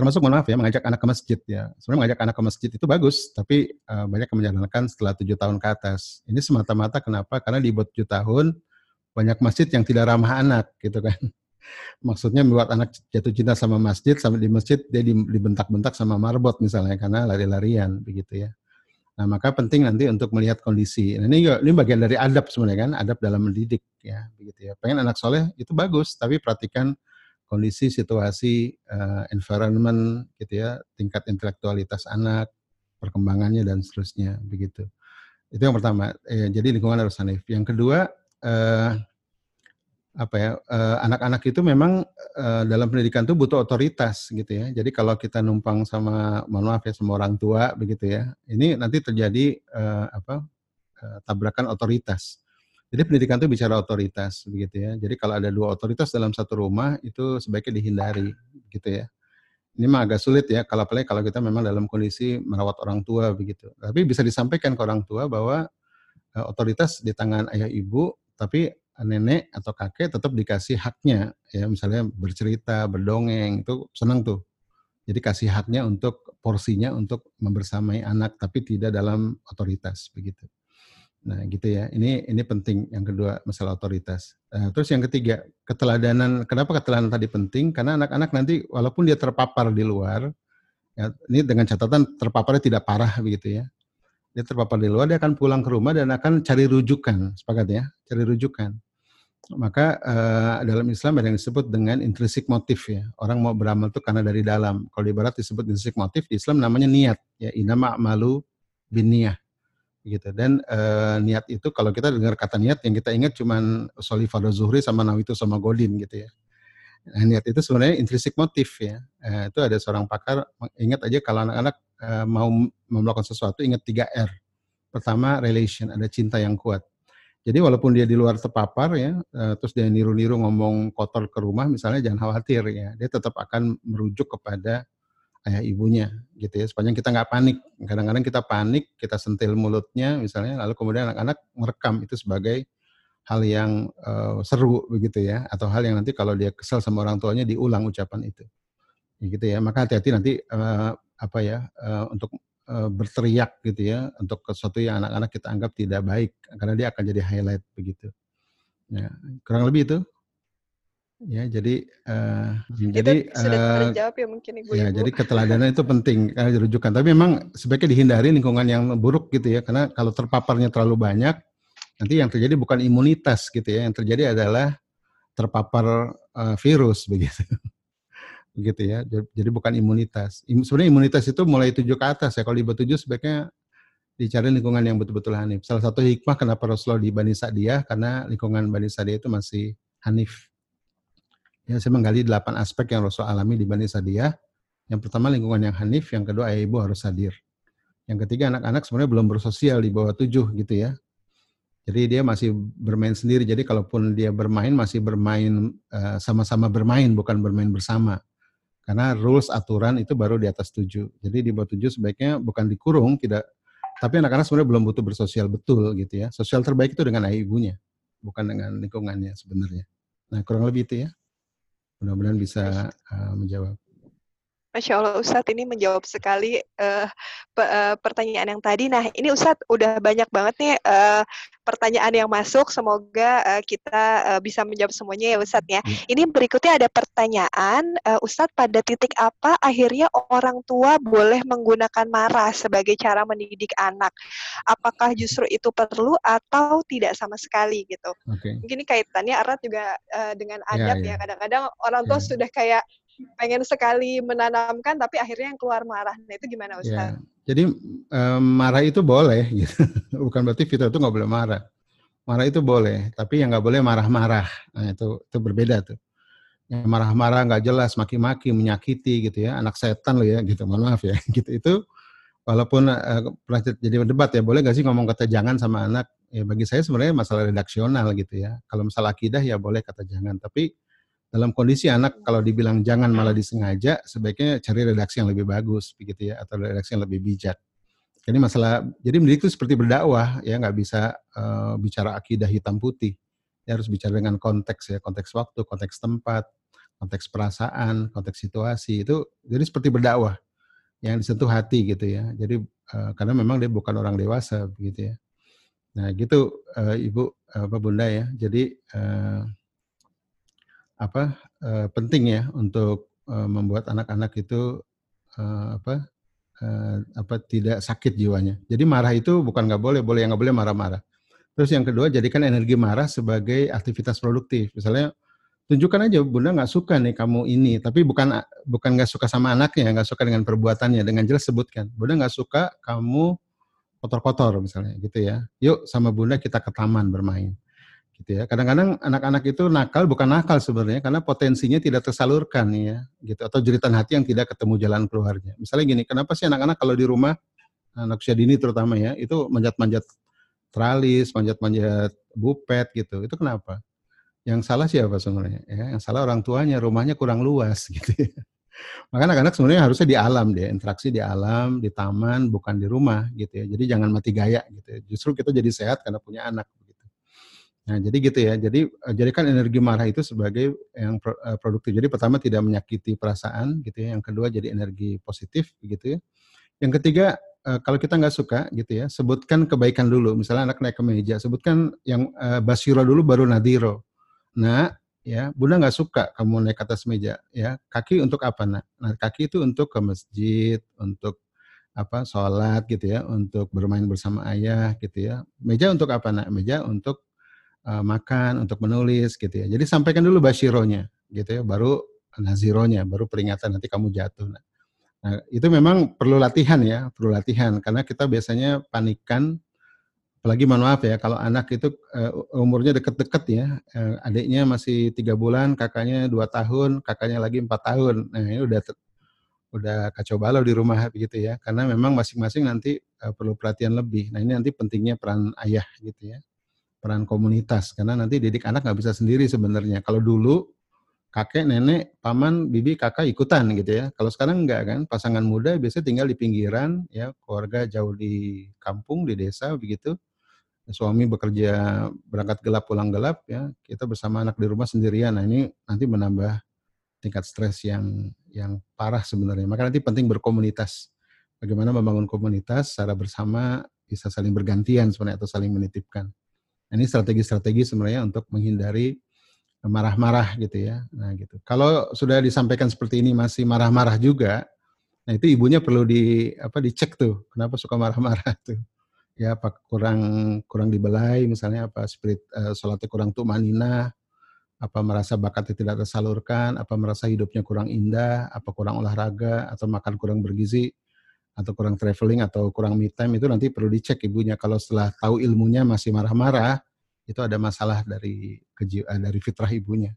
Termasuk mohon maaf ya, mengajak anak ke masjid ya. Sebenarnya mengajak anak ke masjid itu bagus, tapi eh, banyak yang menjalankan setelah tujuh tahun ke atas. Ini semata-mata kenapa? Karena di bawah tujuh tahun banyak masjid yang tidak ramah anak gitu kan. Maksudnya membuat anak jatuh cinta sama masjid, sampai di masjid dia di- dibentak-bentak sama marbot misalnya karena lari-larian begitu ya. Nah, maka penting nanti untuk melihat kondisi. Nah, ini ini bagian dari adab sebenarnya kan, adab dalam mendidik ya, begitu ya. Pengen anak soleh itu bagus, tapi perhatikan kondisi, situasi, eh, environment gitu ya, tingkat intelektualitas anak, perkembangannya dan seterusnya begitu. Itu yang pertama. Eh, jadi lingkungan harus hanif. Yang kedua, eh, apa ya eh, anak-anak itu memang eh, dalam pendidikan itu butuh otoritas gitu ya. Jadi kalau kita numpang sama mohon maaf ya sama orang tua begitu ya, ini nanti terjadi eh, apa eh, tabrakan otoritas. Jadi pendidikan itu bicara otoritas begitu ya. Jadi kalau ada dua otoritas dalam satu rumah itu sebaiknya dihindari gitu ya. Ini mah agak sulit ya kalau apalagi kalau kita memang dalam kondisi merawat orang tua begitu. Tapi bisa disampaikan ke orang tua bahwa eh, otoritas di tangan ayah ibu, tapi nenek atau kakek tetap dikasih haknya ya misalnya bercerita berdongeng itu senang tuh jadi kasih haknya untuk porsinya untuk membersamai anak tapi tidak dalam otoritas begitu nah gitu ya. Ini ini penting. Yang kedua masalah otoritas. Nah, terus yang ketiga keteladanan. Kenapa keteladanan tadi penting? Karena anak-anak nanti walaupun dia terpapar di luar ya, ini dengan catatan terpaparnya tidak parah begitu ya. Dia terpapar di luar dia akan pulang ke rumah dan akan cari rujukan. Sepakat ya? Cari rujukan. Maka eh, dalam Islam ada yang disebut dengan intrinsic motif ya. Orang mau beramal itu karena dari dalam. Kalau di barat disebut intrinsic motif, di Islam namanya niat. Ya. Inama malu bin niyah gitu. Dan eh, niat itu kalau kita dengar kata niat yang kita ingat cuman soli fardu zuhri sama nawitu sama godin gitu ya. Nah, niat itu sebenarnya intrinsic motif ya. Eh, itu ada seorang pakar ingat aja kalau anak-anak eh, mau melakukan sesuatu ingat 3 R. Pertama relation, ada cinta yang kuat. Jadi walaupun dia di luar terpapar ya, eh, terus dia niru-niru ngomong kotor ke rumah misalnya jangan khawatir ya, dia tetap akan merujuk kepada ayah ibunya gitu ya, sepanjang kita nggak panik. Kadang-kadang kita panik, kita sentil mulutnya misalnya, lalu kemudian anak-anak merekam itu sebagai hal yang eh, seru begitu ya, atau hal yang nanti kalau dia kesel sama orang tuanya diulang ucapan itu, Ya gitu ya. Maka hati-hati nanti eh, apa ya eh, untuk eh, berteriak gitu ya untuk sesuatu yang anak-anak kita anggap tidak baik karena dia akan jadi highlight begitu. Ya, kurang lebih itu. Ya, jadi eh, jadi itu sudah eh, terjawab ya mungkin ibu-ibu. Ya, jadi keteladanan itu penting karena dirujukan. Tapi memang sebaiknya dihindari lingkungan yang buruk gitu ya, karena kalau terpaparnya terlalu banyak, nanti yang terjadi bukan imunitas gitu ya, yang terjadi adalah terpapar eh, virus begitu. gitu ya. Jadi bukan imunitas. Sebenarnya imunitas itu mulai tujuh ke atas ya. Kalau di tujuh sebaiknya dicari lingkungan yang betul-betul hanif. Salah satu hikmah kenapa Rasulullah di Bani Sa'diyah karena lingkungan Bani Sa'diyah itu masih hanif. Ya, saya menggali delapan aspek yang Rasul alami di Bani Sa'diyah. Yang pertama lingkungan yang hanif, yang kedua ayah ibu harus hadir. Yang ketiga anak-anak sebenarnya belum bersosial di bawah tujuh gitu ya. Jadi dia masih bermain sendiri. Jadi kalaupun dia bermain masih bermain eh, sama-sama bermain bukan bermain bersama. Karena rules aturan itu baru di atas tujuh. Jadi di bawah tujuh sebaiknya bukan dikurung, tidak tapi anak-anak sebenarnya belum butuh bersosial betul gitu ya. Sosial terbaik itu dengan ayah ibunya, bukan dengan lingkungannya sebenarnya. Nah kurang lebih itu ya. Mudah-mudahan bisa uh, menjawab. Masya Allah Ustadz ini menjawab sekali uh, pe uh, pertanyaan yang tadi. Nah ini Ustadz udah banyak banget nih uh, pertanyaan yang masuk. Semoga uh, kita uh, bisa menjawab semuanya ya Ustadz ya. Hmm. Ini berikutnya ada pertanyaan uh, Ustadz pada titik apa akhirnya orang tua boleh menggunakan marah sebagai cara mendidik anak? Apakah justru itu perlu atau tidak sama sekali gitu? Okay. Mungkin ini kaitannya erat juga uh, dengan ya, adab yeah, yeah. ya. Kadang-kadang orang tua yeah. sudah kayak pengen sekali menanamkan tapi akhirnya yang keluar marah. Nah itu gimana Ustaz? Ya. Jadi um, marah itu boleh, gitu. bukan berarti fitrah itu nggak boleh marah. Marah itu boleh, tapi yang nggak boleh marah-marah. Nah itu itu berbeda tuh. Yang marah-marah nggak jelas, maki-maki, menyakiti gitu ya, anak setan lo ya, gitu. Mohon maaf ya, gitu itu. Walaupun uh, pernah jadi debat ya, boleh nggak sih ngomong kata jangan sama anak? Ya bagi saya sebenarnya masalah redaksional gitu ya. Kalau masalah akidah ya boleh kata jangan, tapi dalam kondisi anak kalau dibilang jangan malah disengaja, sebaiknya cari redaksi yang lebih bagus, begitu ya, atau redaksi yang lebih bijak. Jadi masalah, jadi mendidik itu seperti berdakwah, ya nggak bisa uh, bicara akidah hitam putih. Ya harus bicara dengan konteks ya, konteks waktu, konteks tempat, konteks perasaan, konteks situasi itu. Jadi seperti berdakwah yang disentuh hati gitu ya. Jadi uh, karena memang dia bukan orang dewasa, begitu ya. Nah gitu uh, ibu, apa bunda ya. Jadi uh, apa uh, penting ya untuk uh, membuat anak-anak itu uh, apa uh, apa tidak sakit jiwanya. Jadi marah itu bukan nggak boleh, boleh yang nggak boleh marah-marah. Terus yang kedua jadikan energi marah sebagai aktivitas produktif. Misalnya tunjukkan aja bunda nggak suka nih kamu ini, tapi bukan bukan nggak suka sama anaknya, nggak suka dengan perbuatannya, dengan jelas sebutkan. Bunda nggak suka kamu kotor-kotor misalnya gitu ya. Yuk sama bunda kita ke taman bermain gitu ya. Kadang-kadang anak-anak itu nakal bukan nakal sebenarnya karena potensinya tidak tersalurkan ya, gitu atau jeritan hati yang tidak ketemu jalan keluarnya. Misalnya gini, kenapa sih anak-anak kalau di rumah anak usia dini terutama ya, itu manjat-manjat tralis, manjat-manjat bupet gitu. Itu kenapa? Yang salah siapa sebenarnya? Ya, yang salah orang tuanya, rumahnya kurang luas gitu ya. Maka anak-anak sebenarnya harusnya di alam dia, interaksi di alam, di taman, bukan di rumah gitu ya. Jadi jangan mati gaya gitu ya. Justru kita jadi sehat karena punya anak. Nah, jadi gitu ya. Jadi uh, jadikan energi marah itu sebagai yang uh, produktif. Jadi pertama tidak menyakiti perasaan gitu ya. Yang kedua jadi energi positif gitu ya. Yang ketiga uh, kalau kita nggak suka gitu ya, sebutkan kebaikan dulu. Misalnya anak naik ke meja, sebutkan yang basiro dulu baru nadiro. Nah, ya, Bunda nggak suka kamu naik ke atas meja ya. Kaki untuk apa, Nak? Nah, kaki itu untuk ke masjid, untuk apa sholat gitu ya, untuk bermain bersama ayah gitu ya. Meja untuk apa, Nak? Meja untuk uh, makan, untuk menulis gitu ya. Jadi sampaikan dulu basyironya gitu ya, baru nazironya, baru peringatan nanti kamu jatuh. Nah, nah, itu memang perlu latihan ya, perlu latihan. Karena kita biasanya panikan apalagi mohon maaf ya kalau anak itu uh, umurnya deket-deket ya uh, adiknya masih tiga bulan kakaknya dua tahun kakaknya lagi empat tahun. Nah ini udah udah kacau balau di rumah begitu ya. Karena memang masing-masing nanti uh, perlu perhatian lebih. Nah ini nanti pentingnya peran ayah gitu ya peran komunitas karena nanti didik anak nggak bisa sendiri sebenarnya. Kalau dulu kakek, nenek, paman, bibi, kakak ikutan gitu ya. Kalau sekarang enggak kan, pasangan muda biasanya tinggal di pinggiran ya, keluarga jauh di kampung, di desa begitu. Suami bekerja berangkat gelap pulang gelap ya, kita bersama anak di rumah sendirian. Nah, ini nanti menambah tingkat stres yang yang parah sebenarnya. Maka nanti penting berkomunitas. Bagaimana membangun komunitas secara bersama bisa saling bergantian sebenarnya atau saling menitipkan. Nah, ini strategi-strategi sebenarnya untuk menghindari marah-marah gitu ya. Nah gitu. Kalau sudah disampaikan seperti ini masih marah-marah juga, nah itu ibunya perlu di apa dicek tuh, kenapa suka marah-marah tuh. Ya apa kurang kurang dibelai misalnya apa spirit uh, sholatnya kurang tuh manina apa merasa bakatnya tidak tersalurkan, apa merasa hidupnya kurang indah, apa kurang olahraga, atau makan kurang bergizi, atau kurang traveling, atau kurang me time, itu nanti perlu dicek ibunya. Kalau setelah tahu ilmunya masih marah-marah, itu ada masalah dari keji- eh, dari fitrah ibunya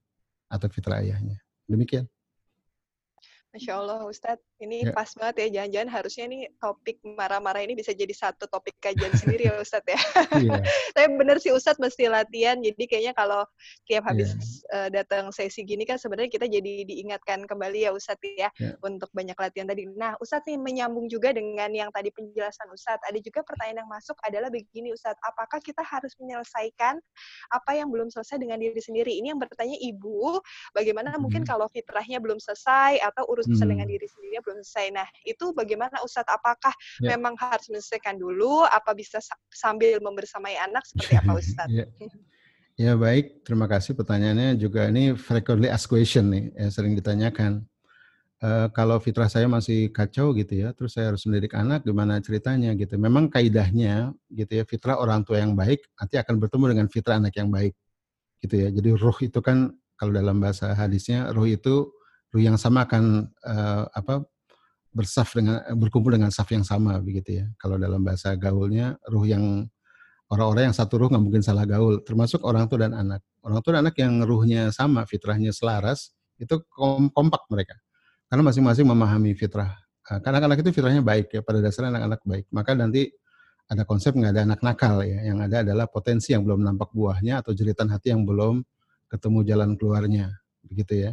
atau fitrah ayahnya. Demikian. Masya Allah Ustadz, ini Ya. pas banget ya, jangan-jangan harusnya nih topik marah-marah ini bisa jadi satu topik kajian sendiri ya Ustadz ya. Iya. Tapi bener sih Ustadz mesti latihan, jadi kayaknya kalau tiap habis Iya. eh, datang sesi gini kan sebenarnya kita jadi diingatkan kembali ya Ustadz ya, Ya. untuk banyak latihan tadi. Nah Ustadz nih menyambung juga dengan yang tadi penjelasan Ustadz, ada juga pertanyaan yang masuk adalah begini Ustadz, apakah kita harus menyelesaikan apa yang belum selesai dengan diri sendiri? Ini yang bertanya Ibu, bagaimana mungkin Hmm. kalau fitrahnya belum selesai atau urusan Hmm. dengan diri sendiri belum selesai. Nah, itu bagaimana Ustadz? Apakah Ya. memang harus menyelesaikan dulu? Apa bisa sa- sambil membersamai anak? Seperti apa Ustadz? Ya. ya baik, terima kasih pertanyaannya juga ini frequently asked question nih, yang sering ditanyakan. Eh, kalau fitrah saya masih kacau gitu ya, terus saya harus mendidik anak, gimana ceritanya gitu. Memang kaidahnya gitu ya, fitrah orang tua yang baik nanti akan bertemu dengan fitrah anak yang baik gitu ya. Jadi ruh itu kan kalau dalam bahasa hadisnya ruh itu ruh yang sama akan eh, apa bersaf dengan berkumpul dengan saf yang sama begitu ya. Kalau dalam bahasa gaulnya ruh yang orang-orang yang satu ruh nggak mungkin salah gaul, termasuk orang tua dan anak. Orang tua dan anak yang ruhnya sama, fitrahnya selaras, itu kom- kompak mereka. Karena masing-masing memahami fitrah. Eh, Karena anak-anak itu fitrahnya baik ya, pada dasarnya anak-anak baik. Maka nanti ada konsep nggak ada anak nakal ya, yang ada adalah potensi yang belum nampak buahnya atau jeritan hati yang belum ketemu jalan keluarnya, begitu ya.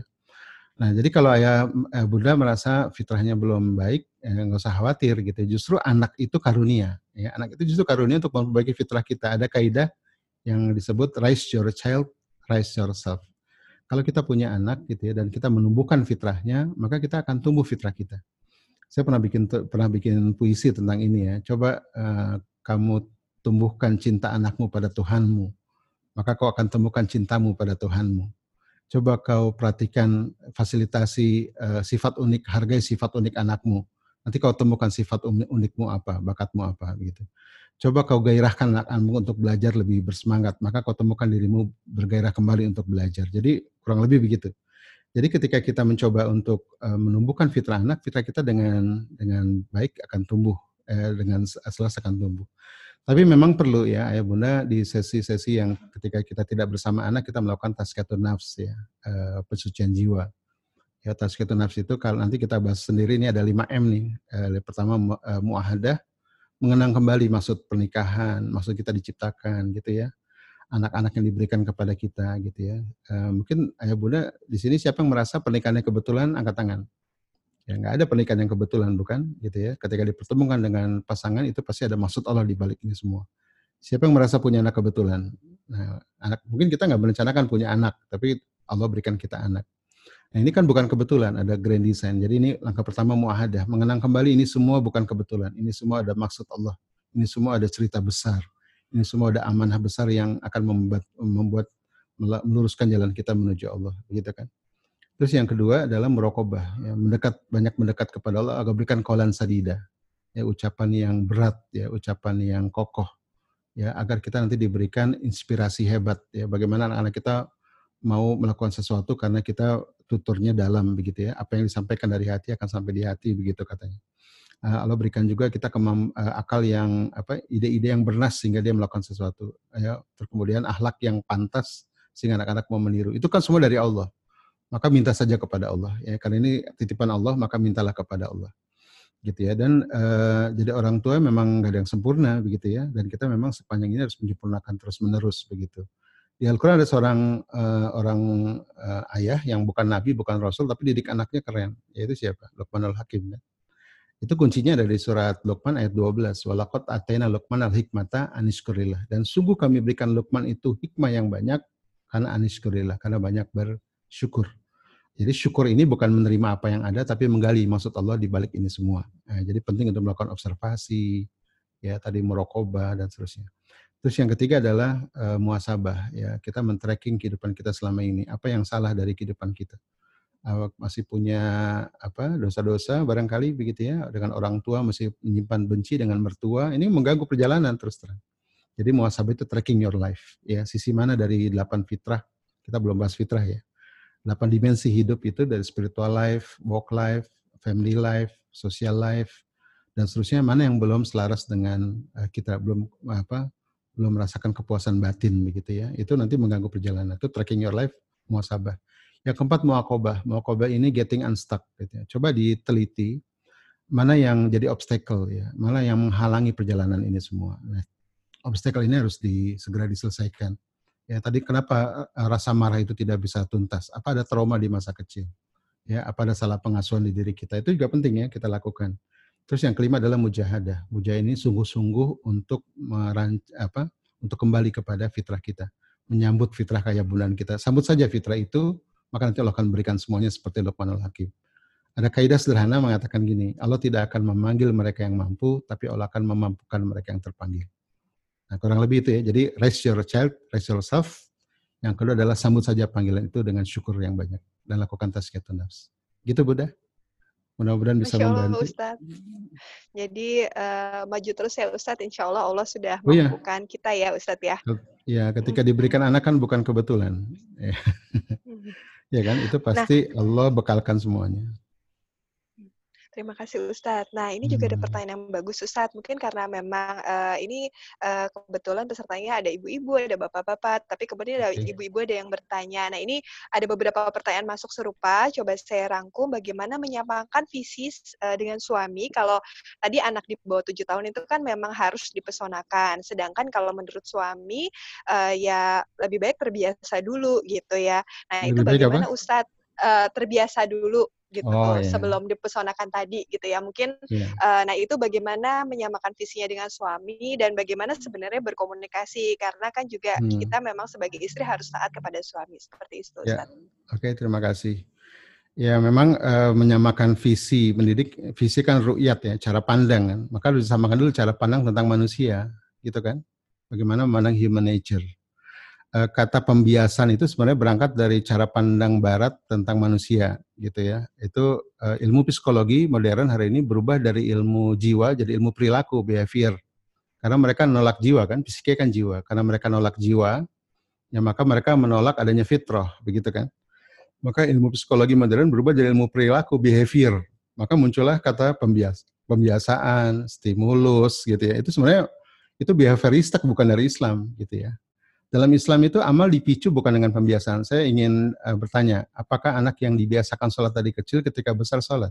Nah, jadi kalau ayah eh, bunda merasa fitrahnya belum baik, nggak usah khawatir gitu. Justru anak itu karunia, ya anak itu justru karunia untuk memperbaiki fitrah kita. Ada kaidah yang disebut raise your child, raise yourself. Kalau kita punya anak gitu ya dan kita menumbuhkan fitrahnya, maka kita akan tumbuh fitrah kita. Saya pernah bikin pernah bikin puisi tentang ini ya. Coba eh, kamu tumbuhkan cinta anakmu pada Tuhanmu, maka kau akan temukan cintamu pada Tuhanmu coba kau perhatikan fasilitasi eh, sifat unik, hargai sifat unik anakmu. Nanti kau temukan sifat uni- unikmu apa, bakatmu apa, begitu. Coba kau gairahkan anakmu untuk belajar lebih bersemangat, maka kau temukan dirimu bergairah kembali untuk belajar. Jadi kurang lebih begitu. Jadi ketika kita mencoba untuk eh, menumbuhkan fitrah anak, fitrah kita dengan dengan baik akan tumbuh, eh, dengan selas akan tumbuh. Tapi memang perlu ya ayah bunda di sesi-sesi yang ketika kita tidak bersama anak kita melakukan tazkiyatun nafs ya, eh, pensucian jiwa. Ya tazkiyatun nafs itu kalau nanti kita bahas sendiri ini ada 5M nih. Eh, pertama mu- eh, muahadah, mengenang kembali maksud pernikahan, maksud kita diciptakan gitu ya. Anak-anak yang diberikan kepada kita gitu ya. Eh, mungkin ayah bunda di sini siapa yang merasa pernikahannya kebetulan angkat tangan. Ya nggak ada pernikahan yang kebetulan bukan gitu ya. Ketika dipertemukan dengan pasangan itu pasti ada maksud Allah di balik ini semua. Siapa yang merasa punya anak kebetulan? Nah, anak mungkin kita nggak merencanakan punya anak, tapi Allah berikan kita anak. Nah, ini kan bukan kebetulan, ada grand design. Jadi ini langkah pertama muahadah, mengenang kembali ini semua bukan kebetulan. Ini semua ada maksud Allah. Ini semua ada cerita besar. Ini semua ada amanah besar yang akan membuat membuat meluruskan jalan kita menuju Allah, begitu kan? Terus yang kedua adalah merokobah, ya, mendekat banyak mendekat kepada Allah. Agar berikan kaulan sadida, ya ucapan yang berat, ya ucapan yang kokoh, ya agar kita nanti diberikan inspirasi hebat, ya. Bagaimana anak-anak kita mau melakukan sesuatu karena kita tuturnya dalam begitu ya, apa yang disampaikan dari hati akan sampai di hati begitu katanya. Uh, Allah berikan juga kita kemam, uh, akal yang apa ide-ide yang bernas sehingga dia melakukan sesuatu, ya. Kemudian akhlak yang pantas sehingga anak-anak mau meniru. Itu kan semua dari Allah maka minta saja kepada Allah ya. Karena ini titipan Allah maka mintalah kepada Allah gitu ya. Dan uh, jadi orang tua memang nggak ada yang sempurna begitu ya. Dan kita memang sepanjang ini harus menyempurnakan terus menerus begitu. Di Al-Quran ada seorang uh, orang uh, ayah yang bukan nabi bukan rasul tapi didik anaknya keren yaitu siapa? Luqman al-Hakim kan itu kuncinya ada di surat Luqman ayat 12 walaqad atayna Luqman al-hikmata anishkurillah dan sungguh kami berikan Luqman itu hikmah yang banyak karena anishkurillah karena banyak bersyukur jadi syukur ini bukan menerima apa yang ada, tapi menggali maksud Allah di balik ini semua. Nah, jadi penting untuk melakukan observasi, ya tadi merokobah dan seterusnya. Terus yang ketiga adalah uh, muasabah, ya kita men-tracking kehidupan kita selama ini. Apa yang salah dari kehidupan kita? Uh, masih punya apa dosa-dosa barangkali begitu ya dengan orang tua masih menyimpan benci dengan mertua ini mengganggu perjalanan terus terang jadi muasabah itu tracking your life ya sisi mana dari delapan fitrah Kita belum bahas fitrah ya. Delapan dimensi hidup itu dari spiritual life, work life, family life, social life, dan seterusnya mana yang belum selaras dengan uh, kita belum apa belum merasakan kepuasan batin begitu ya. Itu nanti mengganggu perjalanan. Itu tracking your life muasabah. Yang keempat muakobah. Muakobah ini getting unstuck gitu ya. Coba diteliti mana yang jadi obstacle ya, mana yang menghalangi perjalanan ini semua. Nah, obstacle ini harus di, segera diselesaikan. Ya, tadi kenapa eh, rasa marah itu tidak bisa tuntas? Apa ada trauma di masa kecil? Ya, apa ada salah pengasuhan di diri kita? Itu juga penting ya kita lakukan. Terus yang kelima adalah mujahadah. Mujahadah ini sungguh-sungguh untuk meranc apa? Untuk kembali kepada fitrah kita, menyambut fitrah kaya bulan kita. Sambut saja fitrah itu, maka nanti Allah akan berikan semuanya seperti Luqmanul Hakim. Ada kaidah sederhana mengatakan gini, Allah tidak akan memanggil mereka yang mampu, tapi Allah akan memampukan mereka yang terpanggil. Nah, kurang lebih itu ya. Jadi raise your child, raise yourself. Yang kedua adalah sambut saja panggilan itu dengan syukur yang banyak dan lakukan tazkiyatun nafs. Gitu Buddha? Mudah-mudahan bisa Masya Allah, membantu. Ustadz. Jadi uh, maju terus ya Ustadz, insya Allah Allah sudah Oh iya. kita ya Ustadz ya. Ya, ketika diberikan anak kan bukan kebetulan. Ya. ya kan, itu pasti Allah bekalkan semuanya. Terima kasih Ustadz. Nah ini juga ada Hmm. pertanyaan yang bagus Ustadz. Mungkin karena memang eh, ini eh, kebetulan pesertanya ada ibu-ibu, ada bapak-bapak, tapi kemudian ada ibu-ibu ada yang bertanya. Nah ini ada beberapa pertanyaan masuk serupa. Coba saya rangkum bagaimana menyamakan visi eh, dengan suami. Kalau tadi anak di bawah tujuh tahun itu kan memang harus dipesonakan. Sedangkan kalau menurut suami eh, ya lebih baik terbiasa dulu gitu ya. Nah itu Lebih apa? bagaimana Ustadz eh, terbiasa dulu gitu Oh, iya. sebelum dipesonakan tadi gitu ya mungkin Ya. eh, nah itu bagaimana menyamakan visinya dengan suami dan bagaimana sebenarnya berkomunikasi karena kan juga Hmm. kita memang sebagai istri harus taat kepada suami seperti itu. Ustaz. Oke, terima kasih. Ya, memang eh, menyamakan visi mendidik, visi kan ru'yat ya, cara pandang kan. Maka harus disamakan dulu cara pandang tentang manusia, gitu kan. Bagaimana memandang human nature. Eh, kata pembiasan itu sebenarnya berangkat dari cara pandang barat tentang manusia, gitu ya. Itu eh, ilmu psikologi modern hari ini berubah dari ilmu jiwa jadi ilmu perilaku, behavior. Karena mereka nolak jiwa kan, psike kan jiwa. Karena mereka nolak jiwa, ya maka mereka menolak adanya fitrah, begitu kan. Maka ilmu psikologi modern berubah jadi ilmu perilaku, behavior. Maka muncullah kata pembias, pembiasaan, stimulus gitu ya. Itu sebenarnya itu behavioristik bukan dari Islam gitu ya. Dalam Islam itu amal dipicu bukan dengan pembiasaan. Saya ingin eh, bertanya, apakah anak yang dibiasakan sholat tadi kecil ketika besar sholat?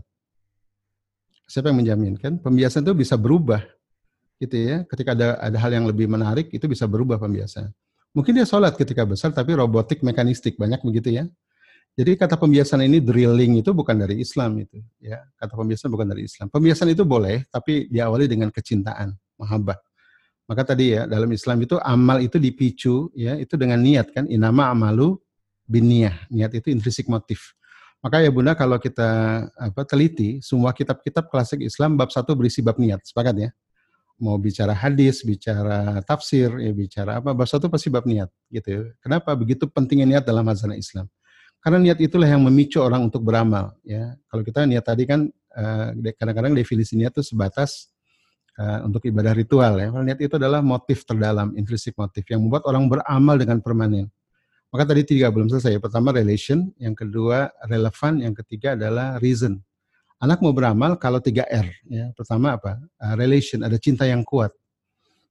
Siapa yang menjamin kan? Pembiasaan itu bisa berubah gitu ya. Ketika ada ada hal yang lebih menarik itu bisa berubah pembiasaan. Mungkin dia sholat ketika besar tapi robotik mekanistik banyak begitu ya. Jadi kata pembiasaan ini drilling itu bukan dari Islam itu ya. Kata pembiasaan bukan dari Islam. Pembiasaan itu boleh tapi diawali dengan kecintaan, mahabbah. Maka tadi ya dalam Islam itu amal itu dipicu ya itu dengan niat kan inama amalu biniyah. Niat itu intrinsik motif. Maka ya Bunda kalau kita apa teliti semua kitab-kitab klasik Islam bab satu berisi bab niat. Sepakat ya? Mau bicara hadis, bicara tafsir, ya bicara apa bab satu pasti bab niat gitu. Kenapa begitu pentingnya niat dalam hazanah Islam? Karena niat itulah yang memicu orang untuk beramal ya. Kalau kita niat tadi kan eh, kadang-kadang definisi niat itu sebatas eh, untuk ibadah ritual ya. Kalau niat itu adalah motif terdalam, intrinsik motif yang membuat orang beramal dengan permanen. Maka tadi tiga belum selesai. Pertama relation, yang kedua relevan, yang ketiga adalah reason. Anak mau beramal kalau tiga R. Ya. Pertama apa? Uh, relation, ada cinta yang kuat.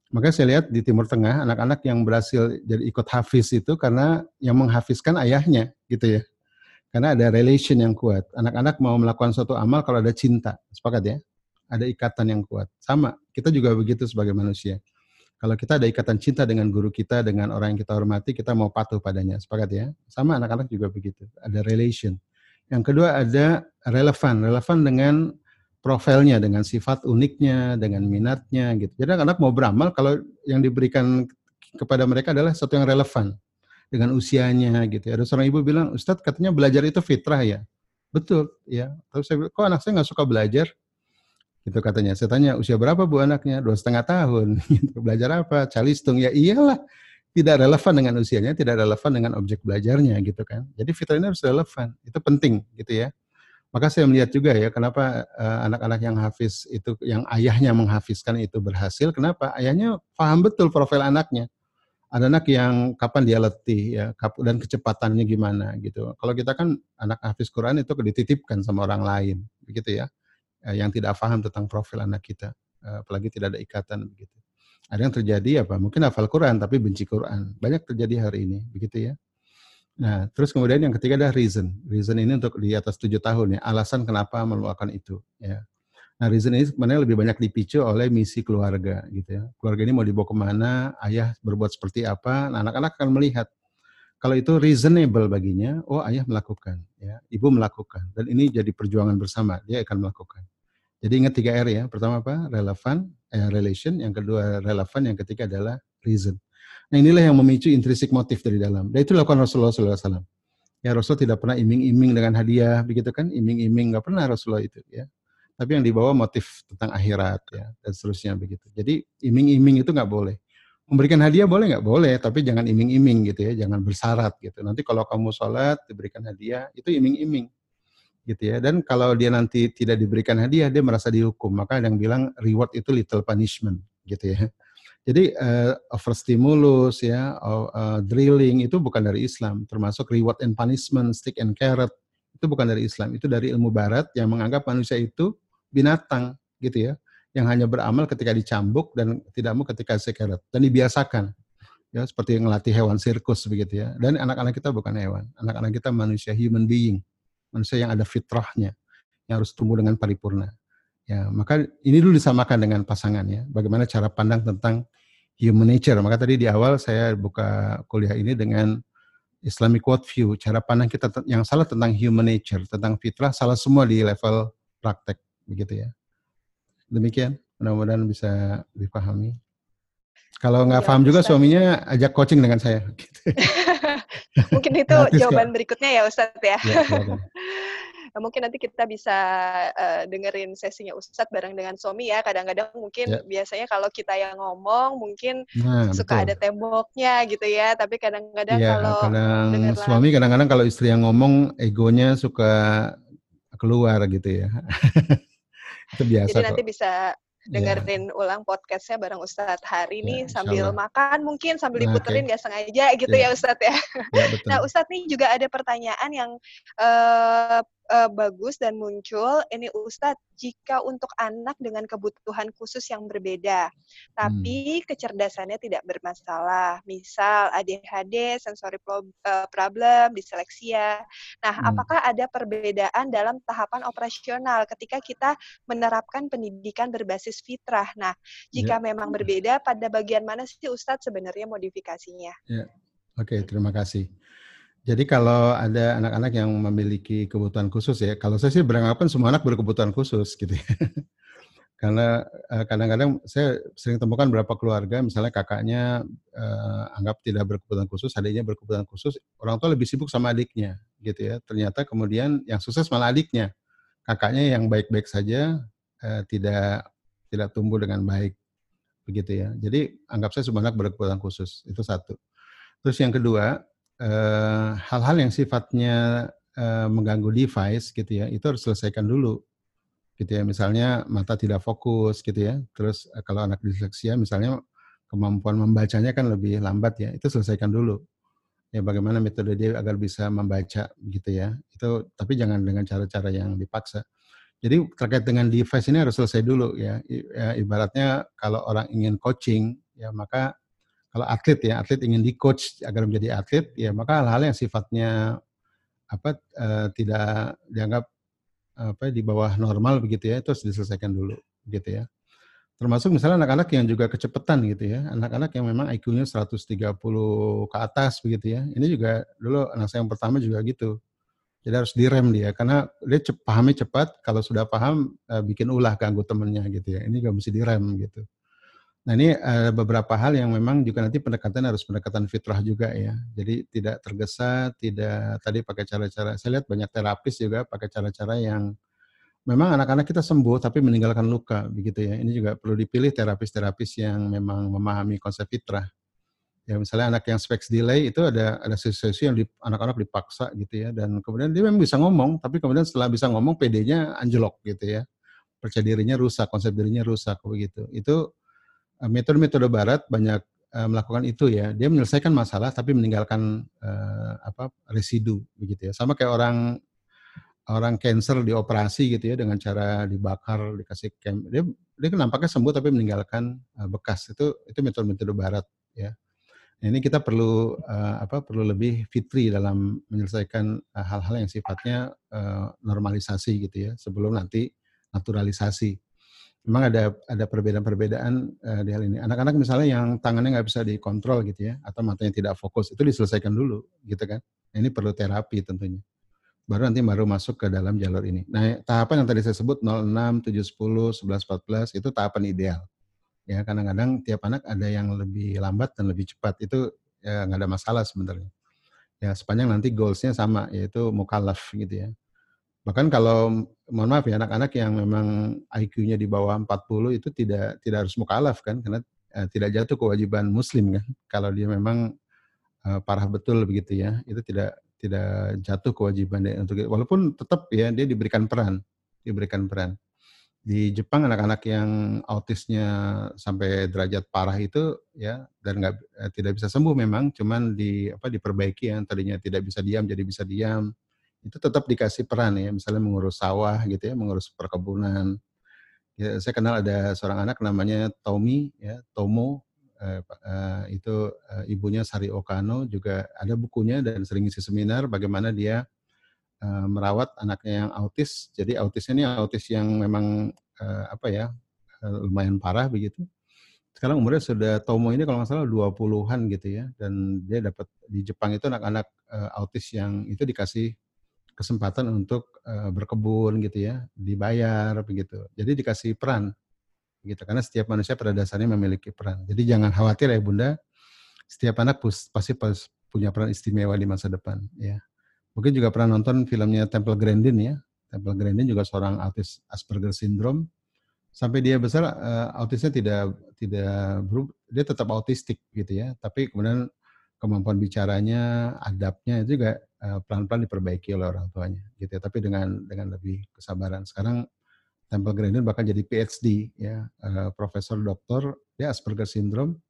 Maka saya lihat di Timur Tengah anak-anak yang berhasil jadi ikut hafiz itu karena yang menghafizkan ayahnya gitu ya. Karena ada relation yang kuat. Anak-anak mau melakukan suatu amal kalau ada cinta. Sepakat ya? Ada ikatan yang kuat. Sama, kita juga begitu sebagai manusia. Kalau kita ada ikatan cinta dengan guru kita, dengan orang yang kita hormati, kita mau patuh padanya. Sepakat ya? Sama anak-anak juga begitu. Ada relation. Yang kedua ada relevan. Relevan dengan profilnya, dengan sifat uniknya, dengan minatnya gitu. Jadi anak-anak mau beramal kalau yang diberikan kepada mereka adalah sesuatu yang relevan dengan usianya gitu. Ada seorang ibu bilang, Ustadz katanya belajar itu fitrah ya. Betul ya. Terus saya bilang, kok anak saya nggak suka belajar? Gitu katanya. Saya tanya, usia berapa bu anaknya? Dua setengah tahun. Gitu. Belajar apa? Calistung. Ya iyalah. Tidak relevan dengan usianya, tidak relevan dengan objek belajarnya gitu kan. Jadi fitrah ini harus relevan. Itu penting gitu ya. Maka saya melihat juga ya kenapa eh, anak-anak yang hafiz itu yang ayahnya menghafizkan itu berhasil. Kenapa? Ayahnya paham betul profil anaknya. ada anak yang kapan dia letih ya dan kecepatannya gimana gitu. Kalau kita kan anak hafiz Quran itu dititipkan sama orang lain begitu ya. Eh, yang tidak paham tentang profil anak kita, eh, apalagi tidak ada ikatan begitu. Ada yang terjadi apa? Mungkin hafal Quran tapi benci Quran. Banyak terjadi hari ini begitu ya. Nah, terus kemudian yang ketiga adalah reason. Reason ini untuk di atas tujuh tahun ya, alasan kenapa melakukan itu ya. Nah, reason ini sebenarnya lebih banyak dipicu oleh misi keluarga gitu ya. Keluarga ini mau dibawa ke mana, ayah berbuat seperti apa, nah anak-anak akan melihat. Kalau itu reasonable baginya, oh ayah melakukan, ya, ibu melakukan, dan ini jadi perjuangan bersama, dia akan melakukan. Jadi ingat tiga R ya, pertama apa? Relevan, eh, relation, yang kedua relevan, yang ketiga adalah reason. Nah inilah yang memicu intrinsik motif dari dalam. Dan itu dilakukan Rasulullah SAW. Ya Rasul tidak pernah iming-iming dengan hadiah, begitu kan? Iming-iming nggak pernah Rasulullah itu. Ya tapi yang dibawa motif tentang akhirat ya dan seterusnya begitu. Jadi iming-iming itu nggak boleh. Memberikan hadiah boleh nggak boleh, tapi jangan iming-iming gitu ya, jangan bersyarat gitu. Nanti kalau kamu sholat diberikan hadiah itu iming-iming gitu ya. Dan kalau dia nanti tidak diberikan hadiah dia merasa dihukum. Maka yang bilang reward itu little punishment gitu ya. Jadi uh, overstimulus ya, uh, drilling itu bukan dari Islam, termasuk reward and punishment, stick and carrot itu bukan dari Islam, itu dari ilmu Barat yang menganggap manusia itu binatang gitu ya yang hanya beramal ketika dicambuk dan tidak mau ketika sekeret. Dan dibiasakan. Ya seperti ngelatih hewan sirkus begitu ya. Dan anak-anak kita bukan hewan. Anak-anak kita manusia human being. Manusia yang ada fitrahnya yang harus tumbuh dengan paripurna. Ya maka ini dulu disamakan dengan pasangan ya. Bagaimana cara pandang tentang human nature. Maka tadi di awal saya buka kuliah ini dengan Islamic worldview. Cara pandang kita yang salah tentang human nature tentang fitrah salah semua di level praktek begitu ya. Demikian, mudah-mudahan bisa dipahami. Kalau nggak ya, paham juga suaminya ajak coaching dengan saya. Mungkin itu Gratis, jawaban kok. berikutnya ya Ustadz ya. ya nah, mungkin nanti kita bisa uh, dengerin sesinya Ustadz bareng dengan suami ya. Kadang-kadang mungkin ya. biasanya kalau kita yang ngomong mungkin nah, suka betul. ada temboknya gitu ya. Tapi kadang-kadang ya, kalau kadang suami kadang-kadang kalau istri yang ngomong egonya suka keluar gitu ya. Biasa Jadi nanti bisa iya. dengerin yeah. ulang podcastnya bareng Ustadz hari ini yeah, sambil makan mungkin sambil nah, diputerin nggak okay. sengaja gitu yeah. ya Ustadz ya. Yeah, betul. Nah Ustadz nih juga ada pertanyaan yang uh, uh, bagus dan muncul ini Ustadz jika untuk anak dengan kebutuhan khusus yang berbeda tapi hmm. kecerdasannya tidak bermasalah misal ADHD sensory eh, problem disleksia nah hmm. apakah ada perbedaan dalam tahapan operasional ketika kita menerapkan pendidikan berbasis fitrah nah jika ya. memang berbeda pada bagian mana sih Ustadz sebenarnya modifikasinya ya. Oke, okay, terima kasih. Jadi kalau ada anak-anak yang memiliki kebutuhan khusus ya, kalau saya sih beranggapan semua anak berkebutuhan khusus gitu ya. Karena uh, kadang-kadang saya sering temukan beberapa keluarga, misalnya kakaknya uh, anggap tidak berkebutuhan khusus, adiknya berkebutuhan khusus, orang tua lebih sibuk sama adiknya gitu ya. Ternyata kemudian yang sukses malah adiknya. Kakaknya yang baik-baik saja uh, tidak tidak tumbuh dengan baik begitu ya. Jadi anggap saya semua anak berkebutuhan khusus, itu satu. Terus yang kedua, Eh, hal-hal yang sifatnya uh, mengganggu device gitu ya, itu harus selesaikan dulu. Gitu ya, misalnya mata tidak fokus gitu ya. Terus uh, kalau anak disleksia misalnya kemampuan membacanya kan lebih lambat ya, itu selesaikan dulu. Ya bagaimana metode dia agar bisa membaca gitu ya. Itu tapi jangan dengan cara-cara yang dipaksa. Jadi terkait dengan device ini harus selesai dulu ya. ya ibaratnya kalau orang ingin coaching ya maka kalau atlet ya atlet ingin di coach agar menjadi atlet ya maka hal-hal yang sifatnya apa uh, tidak dianggap apa di bawah normal begitu ya itu harus diselesaikan dulu gitu ya. Termasuk misalnya anak-anak yang juga kecepatan gitu ya anak-anak yang memang IQ-nya 130 ke atas begitu ya ini juga dulu anak saya yang pertama juga gitu. Jadi harus direm dia karena dia cep, pahamnya cepat kalau sudah paham uh, bikin ulah ganggu temennya gitu ya ini juga mesti direm gitu Nah ini uh, beberapa hal yang memang juga nanti pendekatan harus pendekatan fitrah juga ya. Jadi tidak tergesa, tidak tadi pakai cara-cara. Saya lihat banyak terapis juga pakai cara-cara yang memang anak-anak kita sembuh tapi meninggalkan luka begitu ya. Ini juga perlu dipilih terapis-terapis yang memang memahami konsep fitrah. Ya misalnya anak yang specs delay itu ada ada sesuatu yang anak-anak dipaksa gitu ya dan kemudian dia memang bisa ngomong tapi kemudian setelah bisa ngomong PD-nya anjlok gitu ya. Percaya dirinya rusak, konsep dirinya rusak begitu. Itu metode-metode barat banyak uh, melakukan itu ya, dia menyelesaikan masalah tapi meninggalkan uh, apa residu begitu ya. Sama kayak orang orang cancer dioperasi gitu ya dengan cara dibakar, dikasih kem, dia dia nampaknya sembuh tapi meninggalkan uh, bekas. Itu itu metode-metode barat ya. Nah, ini kita perlu uh, apa perlu lebih fitri dalam menyelesaikan hal-hal uh, yang sifatnya uh, normalisasi gitu ya sebelum nanti naturalisasi. Memang ada ada perbedaan-perbedaan uh, di hal ini. Anak-anak misalnya yang tangannya nggak bisa dikontrol gitu ya atau matanya tidak fokus itu diselesaikan dulu gitu kan. Nah, ini perlu terapi tentunya. Baru nanti baru masuk ke dalam jalur ini. Nah, tahapan yang tadi saya sebut 06, 7, 10, 11, 14 itu tahapan ideal ya kadang-kadang tiap anak ada yang lebih lambat dan lebih cepat itu ya nggak ada masalah sebenarnya ya sepanjang nanti goalsnya sama yaitu mukallaf gitu ya bahkan kalau mohon maaf ya anak-anak yang memang IQ-nya di bawah 40 itu tidak tidak harus mukallaf kan karena eh, tidak jatuh kewajiban muslim kan. Kalau dia memang eh, parah betul begitu ya itu tidak tidak jatuh kewajiban dia untuk walaupun tetap ya dia diberikan peran diberikan peran. Di Jepang anak-anak yang autisnya sampai derajat parah itu ya dan nggak eh, tidak bisa sembuh memang cuman di apa diperbaiki yang tadinya tidak bisa diam jadi bisa diam itu tetap dikasih peran ya misalnya mengurus sawah gitu ya mengurus perkebunan ya, saya kenal ada seorang anak namanya Tommy ya Tomo eh, eh, itu eh, ibunya Sari Okano juga ada bukunya dan sering isi seminar bagaimana dia uh, merawat anaknya yang autis. Jadi autisnya ini autis yang memang uh, apa ya uh, lumayan parah begitu. Sekarang umurnya sudah Tomo ini kalau nggak salah 20-an gitu ya. Dan dia dapat di Jepang itu anak-anak uh, autis yang itu dikasih kesempatan untuk uh, berkebun gitu ya, dibayar begitu. Jadi dikasih peran gitu karena setiap manusia pada dasarnya memiliki peran. Jadi jangan khawatir ya Bunda, setiap anak pasti punya peran istimewa di masa depan ya. Mungkin juga pernah nonton filmnya Temple Grandin ya. Temple Grandin juga seorang autis Asperger syndrome. Sampai dia besar uh, autisnya tidak tidak berubah, dia tetap autistik gitu ya. Tapi kemudian kemampuan bicaranya, adabnya itu juga pelan-pelan diperbaiki oleh orang tuanya gitu ya. Tapi dengan dengan lebih kesabaran. Sekarang Temple Grandin bahkan jadi PhD ya, uh, profesor doktor dia Asperger syndrome.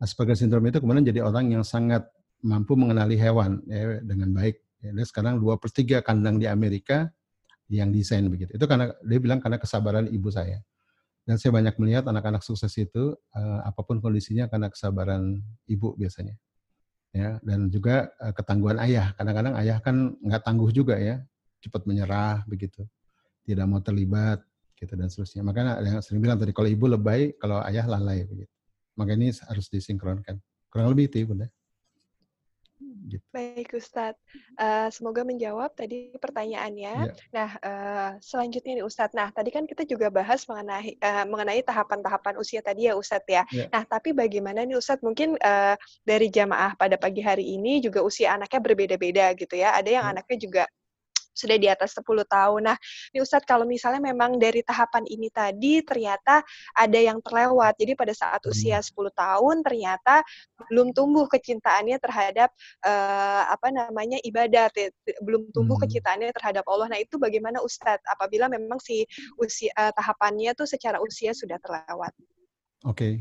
Asperger syndrome itu kemudian jadi orang yang sangat mampu mengenali hewan ya, dengan baik Ya, dia sekarang dua per tiga kandang di Amerika yang desain begitu. Itu karena dia bilang karena kesabaran ibu saya. Dan saya banyak melihat anak-anak sukses itu uh, apa pun kondisinya karena kesabaran ibu biasanya. Ya, dan juga uh, ketangguhan ayah. Kadang-kadang ayah kan nggak tangguh juga ya, cepat menyerah begitu, tidak mau terlibat gitu dan seterusnya. Makanya yang sering bilang tadi kalau ibu lebay, kalau ayah lalai begitu. Maka ini harus disinkronkan. Kurang lebih itu, Bunda. Gitu. Baik Ustadz, uh, semoga menjawab tadi pertanyaannya. Yeah. Nah, uh, selanjutnya nih Ustadz, nah tadi kan kita juga bahas mengenai uh, mengenai tahapan-tahapan usia tadi ya Ustadz ya. Yeah. Nah, tapi bagaimana nih Ustadz, mungkin uh, dari jamaah pada pagi hari ini juga usia anaknya berbeda-beda gitu ya. Ada yang yeah. anaknya juga sudah di atas 10 tahun. Nah, ini Ustadz kalau misalnya memang dari tahapan ini tadi ternyata ada yang terlewat. Jadi pada saat usia 10 hmm. tahun ternyata belum tumbuh kecintaannya terhadap uh, apa namanya ibadah, belum tumbuh hmm. kecintaannya terhadap Allah. Nah, itu bagaimana Ustadz apabila memang si usia uh, tahapannya tuh secara usia sudah terlewat? Oke. Okay.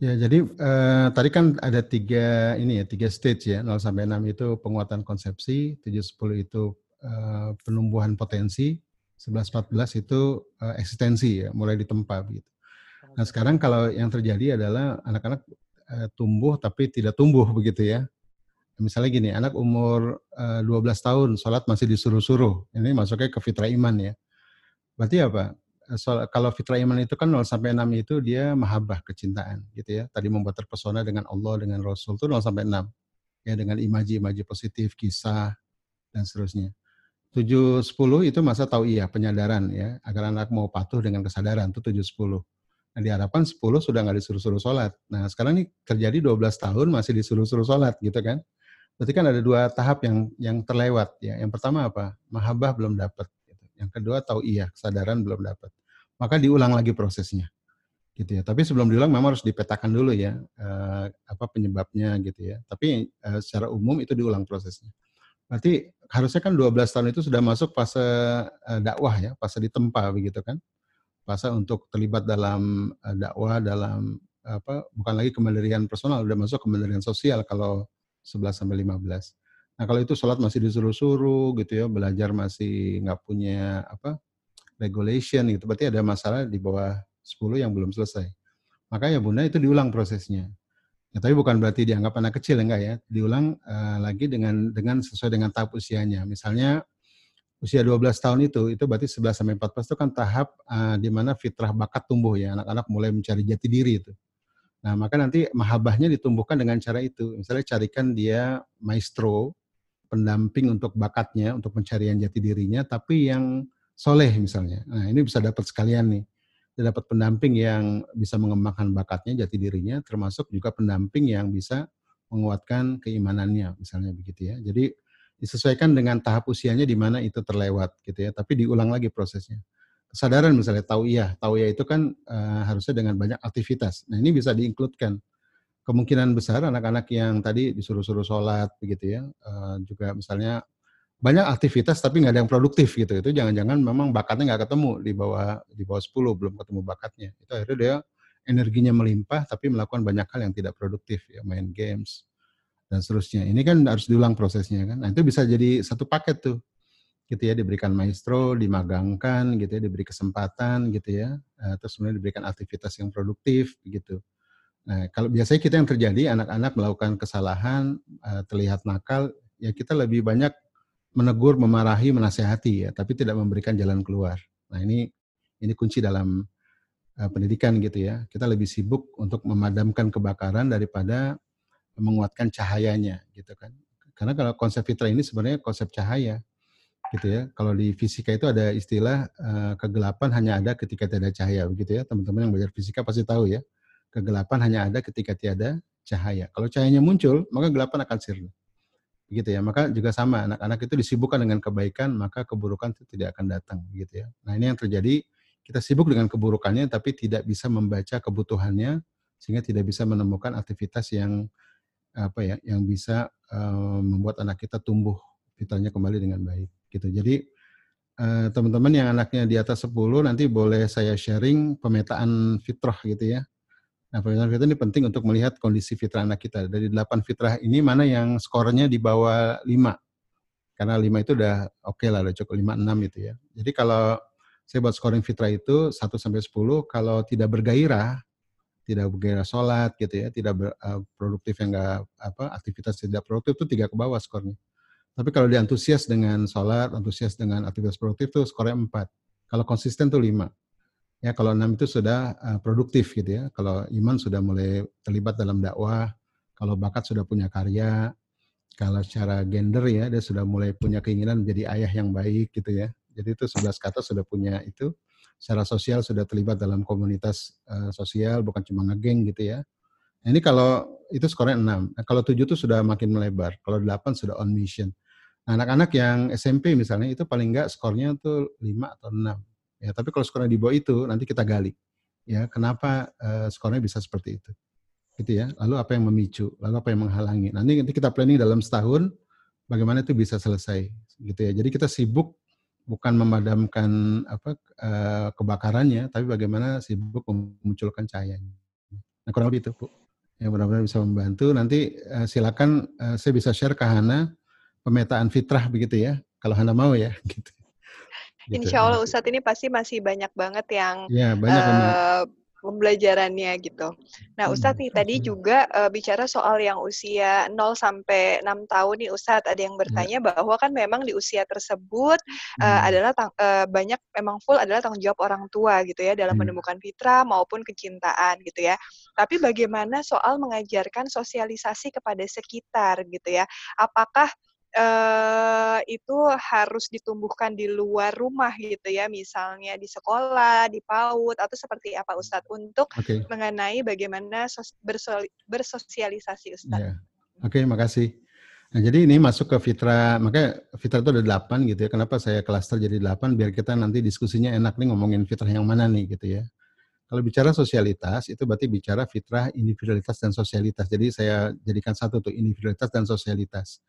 Ya, jadi uh, tadi kan ada tiga ini ya, tiga stage ya, 0 sampai 6 itu penguatan konsepsi, 7 10 itu uh, penumbuhan potensi, 11-14 itu uh, eksistensi ya, mulai ditempa begitu. Nah sekarang kalau yang terjadi adalah anak-anak uh, tumbuh tapi tidak tumbuh begitu ya. Misalnya gini, anak umur uh, 12 tahun sholat masih disuruh-suruh, ini masuknya ke fitrah iman ya. Berarti apa? So, kalau fitrah iman itu kan 0 sampai 6 itu dia mahabbah kecintaan gitu ya. Tadi membuat terpesona dengan Allah, dengan Rasul itu 0 sampai 6. Ya dengan imaji-imaji positif, kisah dan seterusnya. 7 10 itu masa tahu iya penyadaran ya agar anak mau patuh dengan kesadaran itu 7 10. Nah diharapkan 10 sudah nggak disuruh-suruh sholat. Nah sekarang ini terjadi 12 tahun masih disuruh-suruh sholat gitu kan. Berarti kan ada dua tahap yang yang terlewat ya. Yang pertama apa? Mahabbah belum dapat. Gitu. Yang kedua tahu iya kesadaran belum dapat. Maka diulang lagi prosesnya gitu ya. Tapi sebelum diulang memang harus dipetakan dulu ya eh, apa penyebabnya gitu ya. Tapi eh, secara umum itu diulang prosesnya. Berarti harusnya kan 12 tahun itu sudah masuk fase uh, dakwah ya, fase ditempa begitu kan. Fase untuk terlibat dalam uh, dakwah, dalam apa bukan lagi kemandirian personal, udah masuk kemandirian sosial kalau 11 sampai 15. Nah, kalau itu sholat masih disuruh-suruh gitu ya, belajar masih nggak punya apa regulation gitu, berarti ada masalah di bawah 10 yang belum selesai. Makanya Bunda itu diulang prosesnya. Ya, tapi bukan berarti dianggap anak kecil enggak ya, diulang uh, lagi dengan dengan sesuai dengan tahap usianya. Misalnya usia 12 tahun itu, itu berarti 11 sampai 14 itu kan tahap uh, di mana fitrah bakat tumbuh ya, anak-anak mulai mencari jati diri itu. Nah, maka nanti mahabahnya ditumbuhkan dengan cara itu. Misalnya carikan dia maestro, pendamping untuk bakatnya, untuk pencarian jati dirinya, tapi yang soleh misalnya. Nah ini bisa dapat sekalian nih. Dia dapat pendamping yang bisa mengembangkan bakatnya, jati dirinya, termasuk juga pendamping yang bisa menguatkan keimanannya, misalnya begitu ya. Jadi disesuaikan dengan tahap usianya di mana itu terlewat gitu ya, tapi diulang lagi prosesnya. Kesadaran misalnya tahu iya, tahu ya itu kan uh, harusnya dengan banyak aktivitas. Nah ini bisa diinkludkan kemungkinan besar anak-anak yang tadi disuruh-suruh sholat begitu ya, uh, juga misalnya banyak aktivitas tapi nggak ada yang produktif gitu. Itu jangan-jangan memang bakatnya nggak ketemu di bawah di bawah 10 belum ketemu bakatnya. Itu akhirnya dia energinya melimpah tapi melakukan banyak hal yang tidak produktif ya, main games dan seterusnya. Ini kan harus diulang prosesnya kan. Nah, itu bisa jadi satu paket tuh. Gitu ya, diberikan maestro, dimagangkan gitu ya, diberi kesempatan gitu ya. Uh, terus kemudian diberikan aktivitas yang produktif gitu. Nah, kalau biasanya kita yang terjadi anak-anak melakukan kesalahan, uh, terlihat nakal, ya kita lebih banyak menegur, memarahi, menasehati ya, tapi tidak memberikan jalan keluar. Nah, ini ini kunci dalam uh, pendidikan gitu ya. Kita lebih sibuk untuk memadamkan kebakaran daripada menguatkan cahayanya gitu kan. Karena kalau konsep fitrah ini sebenarnya konsep cahaya gitu ya. Kalau di fisika itu ada istilah uh, kegelapan hanya ada ketika tidak ada cahaya begitu ya. Teman-teman yang belajar fisika pasti tahu ya kegelapan hanya ada ketika tiada cahaya. Kalau cahayanya muncul, maka gelapan akan sirna. Begitu ya. Maka juga sama, anak-anak itu disibukkan dengan kebaikan, maka keburukan itu tidak akan datang, gitu ya. Nah, ini yang terjadi, kita sibuk dengan keburukannya tapi tidak bisa membaca kebutuhannya sehingga tidak bisa menemukan aktivitas yang apa ya, yang bisa um, membuat anak kita tumbuh fitrahnya kembali dengan baik, gitu. Jadi teman-teman yang anaknya di atas 10 nanti boleh saya sharing pemetaan fitrah gitu ya Nah, pemeriksaan fitrah ini penting untuk melihat kondisi fitrah anak kita. Dari 8 fitrah ini mana yang skornya di bawah 5. Karena 5 itu udah oke okay lah, udah cukup 5 6 gitu ya. Jadi kalau saya buat scoring fitrah itu 1 sampai 10 kalau tidak bergairah, tidak bergairah sholat gitu ya, tidak ber, uh, produktif yang enggak apa aktivitas tidak produktif itu tiga ke bawah skornya. Tapi kalau dia antusias dengan sholat, antusias dengan aktivitas produktif itu skornya 4. Kalau konsisten tuh 5. Ya, kalau enam itu sudah uh, produktif gitu ya. Kalau iman sudah mulai terlibat dalam dakwah, kalau bakat sudah punya karya, kalau secara gender ya dia sudah mulai punya keinginan menjadi ayah yang baik gitu ya. Jadi itu sebelas kata sudah punya itu. Secara sosial sudah terlibat dalam komunitas uh, sosial, bukan cuma ngegeng gitu ya. Nah, ini kalau itu skornya 6. Nah, kalau 7 itu sudah makin melebar. Kalau 8 sudah on mission. Anak-anak yang SMP misalnya itu paling enggak skornya tuh 5 atau 6 Ya, tapi kalau skornya di bawah itu nanti kita gali. Ya, kenapa uh, skornya bisa seperti itu? Gitu ya. Lalu apa yang memicu? Lalu apa yang menghalangi? Nanti nanti kita planning dalam setahun bagaimana itu bisa selesai gitu ya. Jadi kita sibuk bukan memadamkan apa uh, kebakarannya, tapi bagaimana sibuk memunculkan cahayanya. Nah, kurang lebih itu, Bu. Ya, mudah-mudahan bisa membantu. Nanti uh, silakan uh, saya bisa share ke Hana pemetaan fitrah begitu ya. Kalau Hana mau ya, gitu. Gitu. Insya Allah Ustadz ini pasti masih banyak banget yang ya, banyak uh, pembelajarannya gitu. Nah, hmm, Ustadz nih tadi juga uh, bicara soal yang usia 0 sampai 6 tahun nih Ustadz, ada yang ya. bertanya ya. bahwa kan memang di usia tersebut uh, hmm. adalah uh, banyak memang full adalah tanggung jawab orang tua gitu ya dalam hmm. menemukan fitrah maupun kecintaan gitu ya. Tapi bagaimana soal mengajarkan sosialisasi kepada sekitar gitu ya? Apakah uh, itu harus ditumbuhkan di luar rumah gitu ya, misalnya di sekolah, di PAUD atau seperti apa Ustadz untuk okay. mengenai bagaimana sos bersosialisasi Ustadz. Yeah. Oke, okay, makasih. Nah, jadi ini masuk ke Fitra, makanya Fitra itu ada delapan gitu ya. Kenapa saya klaster jadi delapan? Biar kita nanti diskusinya enak nih ngomongin fitrah yang mana nih gitu ya. Kalau bicara sosialitas, itu berarti bicara fitrah individualitas dan sosialitas. Jadi saya jadikan satu tuh individualitas dan sosialitas.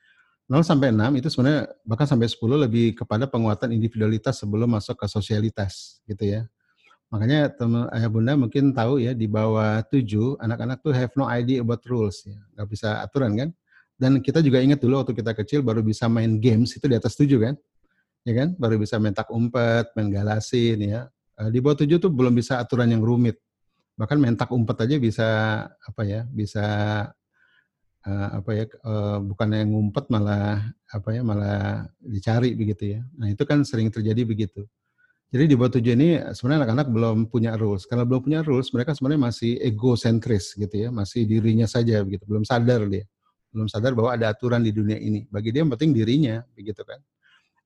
0 sampai 6 itu sebenarnya bahkan sampai 10 lebih kepada penguatan individualitas sebelum masuk ke sosialitas gitu ya. Makanya teman ayah bunda mungkin tahu ya di bawah tujuh anak-anak tuh have no idea about rules ya, nggak bisa aturan kan. Dan kita juga ingat dulu waktu kita kecil baru bisa main games itu di atas tujuh kan, ya kan, baru bisa main tak umpet, main galasin ya. Eh, di bawah tujuh tuh belum bisa aturan yang rumit. Bahkan main tak umpet aja bisa apa ya, bisa uh, apa ya, uh, yang ngumpet malah apa ya, malah dicari begitu ya. Nah itu kan sering terjadi begitu. Jadi di bawah tujuh ini sebenarnya anak-anak belum punya rules. Karena belum punya rules, mereka sebenarnya masih egosentris gitu ya, masih dirinya saja begitu, belum sadar dia. Belum sadar bahwa ada aturan di dunia ini. Bagi dia yang penting dirinya, begitu kan.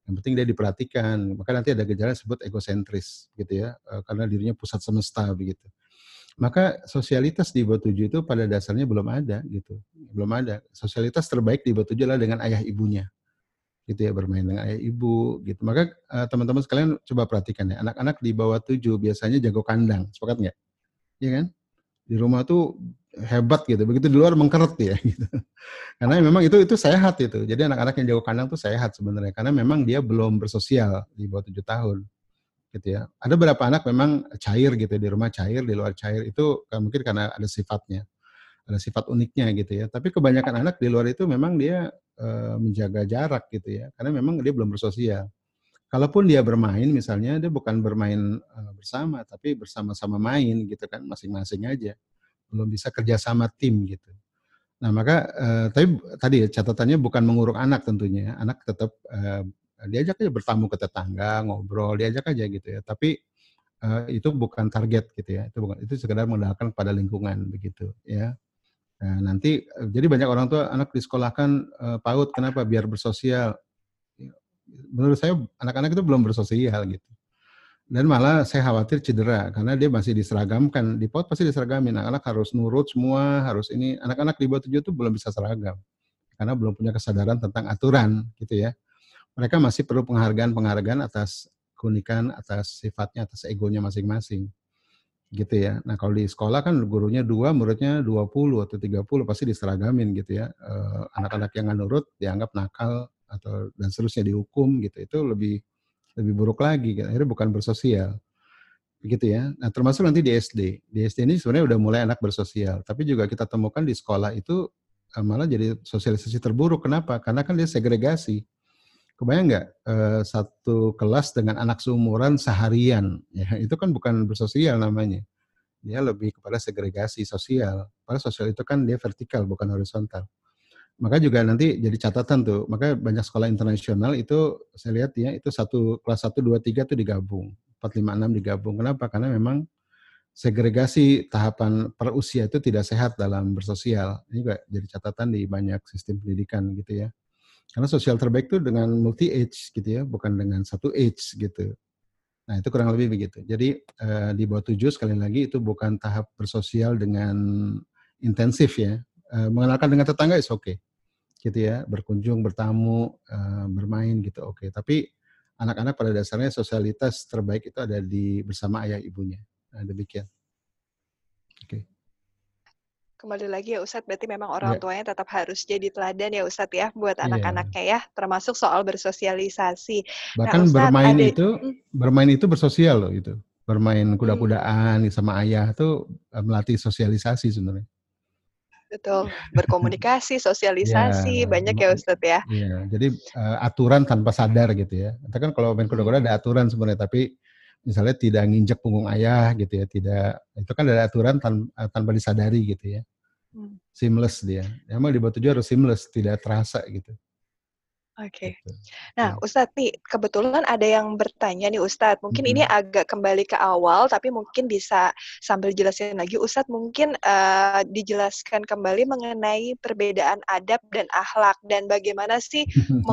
Yang penting dia diperhatikan. Maka nanti ada gejala disebut egosentris gitu ya, eh, karena dirinya pusat semesta begitu. Maka sosialitas di bawah tujuh itu pada dasarnya belum ada gitu, belum ada. Sosialitas terbaik di bawah tujuh adalah dengan ayah ibunya gitu ya bermain dengan ayah ibu gitu. Maka uh, teman-teman sekalian coba perhatikan ya anak-anak di bawah tujuh biasanya jago kandang, sepakat nggak? Iya kan? Di rumah tuh hebat gitu, begitu di luar mengkeret ya gitu. Karena memang itu itu sehat itu. Jadi anak-anak yang jago kandang tuh sehat sebenarnya karena memang dia belum bersosial di bawah tujuh tahun gitu ya. Ada beberapa anak memang cair gitu di rumah cair, di luar cair itu mungkin karena ada sifatnya ada sifat uniknya gitu ya. Tapi kebanyakan anak di luar itu memang dia e, menjaga jarak gitu ya, karena memang dia belum bersosial. Kalaupun dia bermain misalnya dia bukan bermain e, bersama, tapi bersama-sama main gitu kan, masing-masing aja. Belum bisa kerjasama tim gitu. Nah maka e, tapi tadi ya, catatannya bukan menguruk anak tentunya, anak tetap e, diajak aja bertamu ke tetangga, ngobrol, diajak aja gitu ya. Tapi uh, itu bukan target gitu ya. Itu bukan itu sekedar mengandalkan pada lingkungan begitu ya. Nah, nanti eh, jadi banyak orang tua anak disekolahkan uh, PAUD kenapa biar bersosial. Menurut saya anak-anak itu belum bersosial gitu. Dan malah saya khawatir cedera karena dia masih diseragamkan. Di PAUD pasti diseragamin. Anak-anak harus nurut semua, harus ini. Anak-anak di bawah tujuh itu belum bisa seragam. Karena belum punya kesadaran tentang aturan gitu ya. Mereka masih perlu penghargaan-penghargaan atas keunikan, atas sifatnya, atas egonya masing-masing gitu ya. Nah kalau di sekolah kan gurunya dua, muridnya 20 atau 30 pasti diseragamin gitu ya. Anak-anak yang nggak nurut dianggap nakal atau dan seterusnya dihukum gitu. Itu lebih lebih buruk lagi. Akhirnya bukan bersosial. Begitu ya. Nah termasuk nanti di SD. Di SD ini sebenarnya udah mulai anak bersosial. Tapi juga kita temukan di sekolah itu malah jadi sosialisasi terburuk. Kenapa? Karena kan dia segregasi. Kebayang nggak uh, satu kelas dengan anak seumuran seharian? Ya, itu kan bukan bersosial namanya. Dia lebih kepada segregasi sosial. Padahal sosial itu kan dia vertikal bukan horizontal. Maka juga nanti jadi catatan tuh. Maka banyak sekolah internasional itu saya lihat ya itu satu kelas 1 2 3 itu digabung. 4 5 6 digabung. Kenapa? Karena memang segregasi tahapan per usia itu tidak sehat dalam bersosial. Ini juga jadi catatan di banyak sistem pendidikan gitu ya. Karena sosial terbaik itu dengan multi age gitu ya, bukan dengan satu age gitu. Nah itu kurang lebih begitu. Jadi uh, di bawah tujuh sekali lagi itu bukan tahap bersosial dengan intensif ya. Uh, mengenalkan dengan tetangga is oke, okay. gitu ya. Berkunjung, bertamu, uh, bermain gitu oke. Okay. Tapi anak-anak pada dasarnya sosialitas terbaik itu ada di bersama ayah ibunya. Nah, demikian. Kembali lagi ya Ustadz, berarti memang orang yeah. tuanya tetap harus jadi teladan ya Ustadz ya buat yeah. anak-anaknya ya, termasuk soal bersosialisasi. Bahkan nah, Ustadz, bermain ada, itu hmm. bermain itu bersosial loh itu. Bermain kuda-kudaan hmm. sama ayah tuh eh, melatih sosialisasi sebenarnya. Betul, berkomunikasi, sosialisasi, ya, banyak ya Ustadz ya. Iya, jadi uh, aturan tanpa sadar gitu ya. Kita kan kalau main kuda-kuda ada aturan sebenarnya, tapi misalnya tidak nginjek punggung ayah gitu ya, tidak itu kan ada aturan tan tanpa disadari gitu ya. Hmm. Seamless dia. Emang di batu harus seamless, tidak terasa gitu. Oke. Okay. Gitu. Nah, ya. Ustadz nih, kebetulan ada yang bertanya nih Ustadz. Mungkin -hmm. ini agak kembali ke awal, tapi mungkin bisa sambil jelasin lagi. Ustadz mungkin uh, dijelaskan kembali mengenai perbedaan adab dan akhlak dan bagaimana sih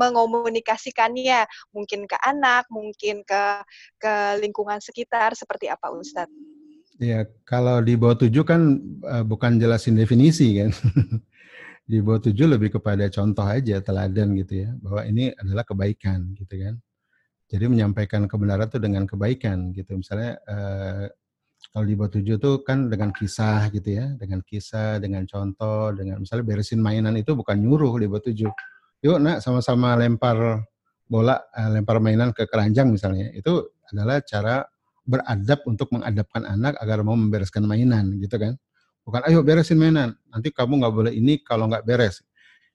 mengomunikasikannya, mungkin ke anak, mungkin ke ke lingkungan sekitar, seperti apa Ustadz? Ya, kalau di bawah tujuh kan uh, bukan jelasin definisi kan. di bawah tujuh lebih kepada contoh aja, teladan gitu ya, bahwa ini adalah kebaikan gitu kan. Jadi menyampaikan kebenaran itu dengan kebaikan gitu. Misalnya uh, kalau di bawah tujuh tuh kan dengan kisah gitu ya, dengan kisah, dengan contoh, dengan misalnya beresin mainan itu bukan nyuruh di bawah tujuh. Yuk nak sama-sama lempar bola, uh, lempar mainan ke keranjang misalnya. Itu adalah cara beradab untuk mengadapkan anak agar mau membereskan mainan gitu kan. Bukan ayo beresin mainan, nanti kamu nggak boleh ini kalau nggak beres.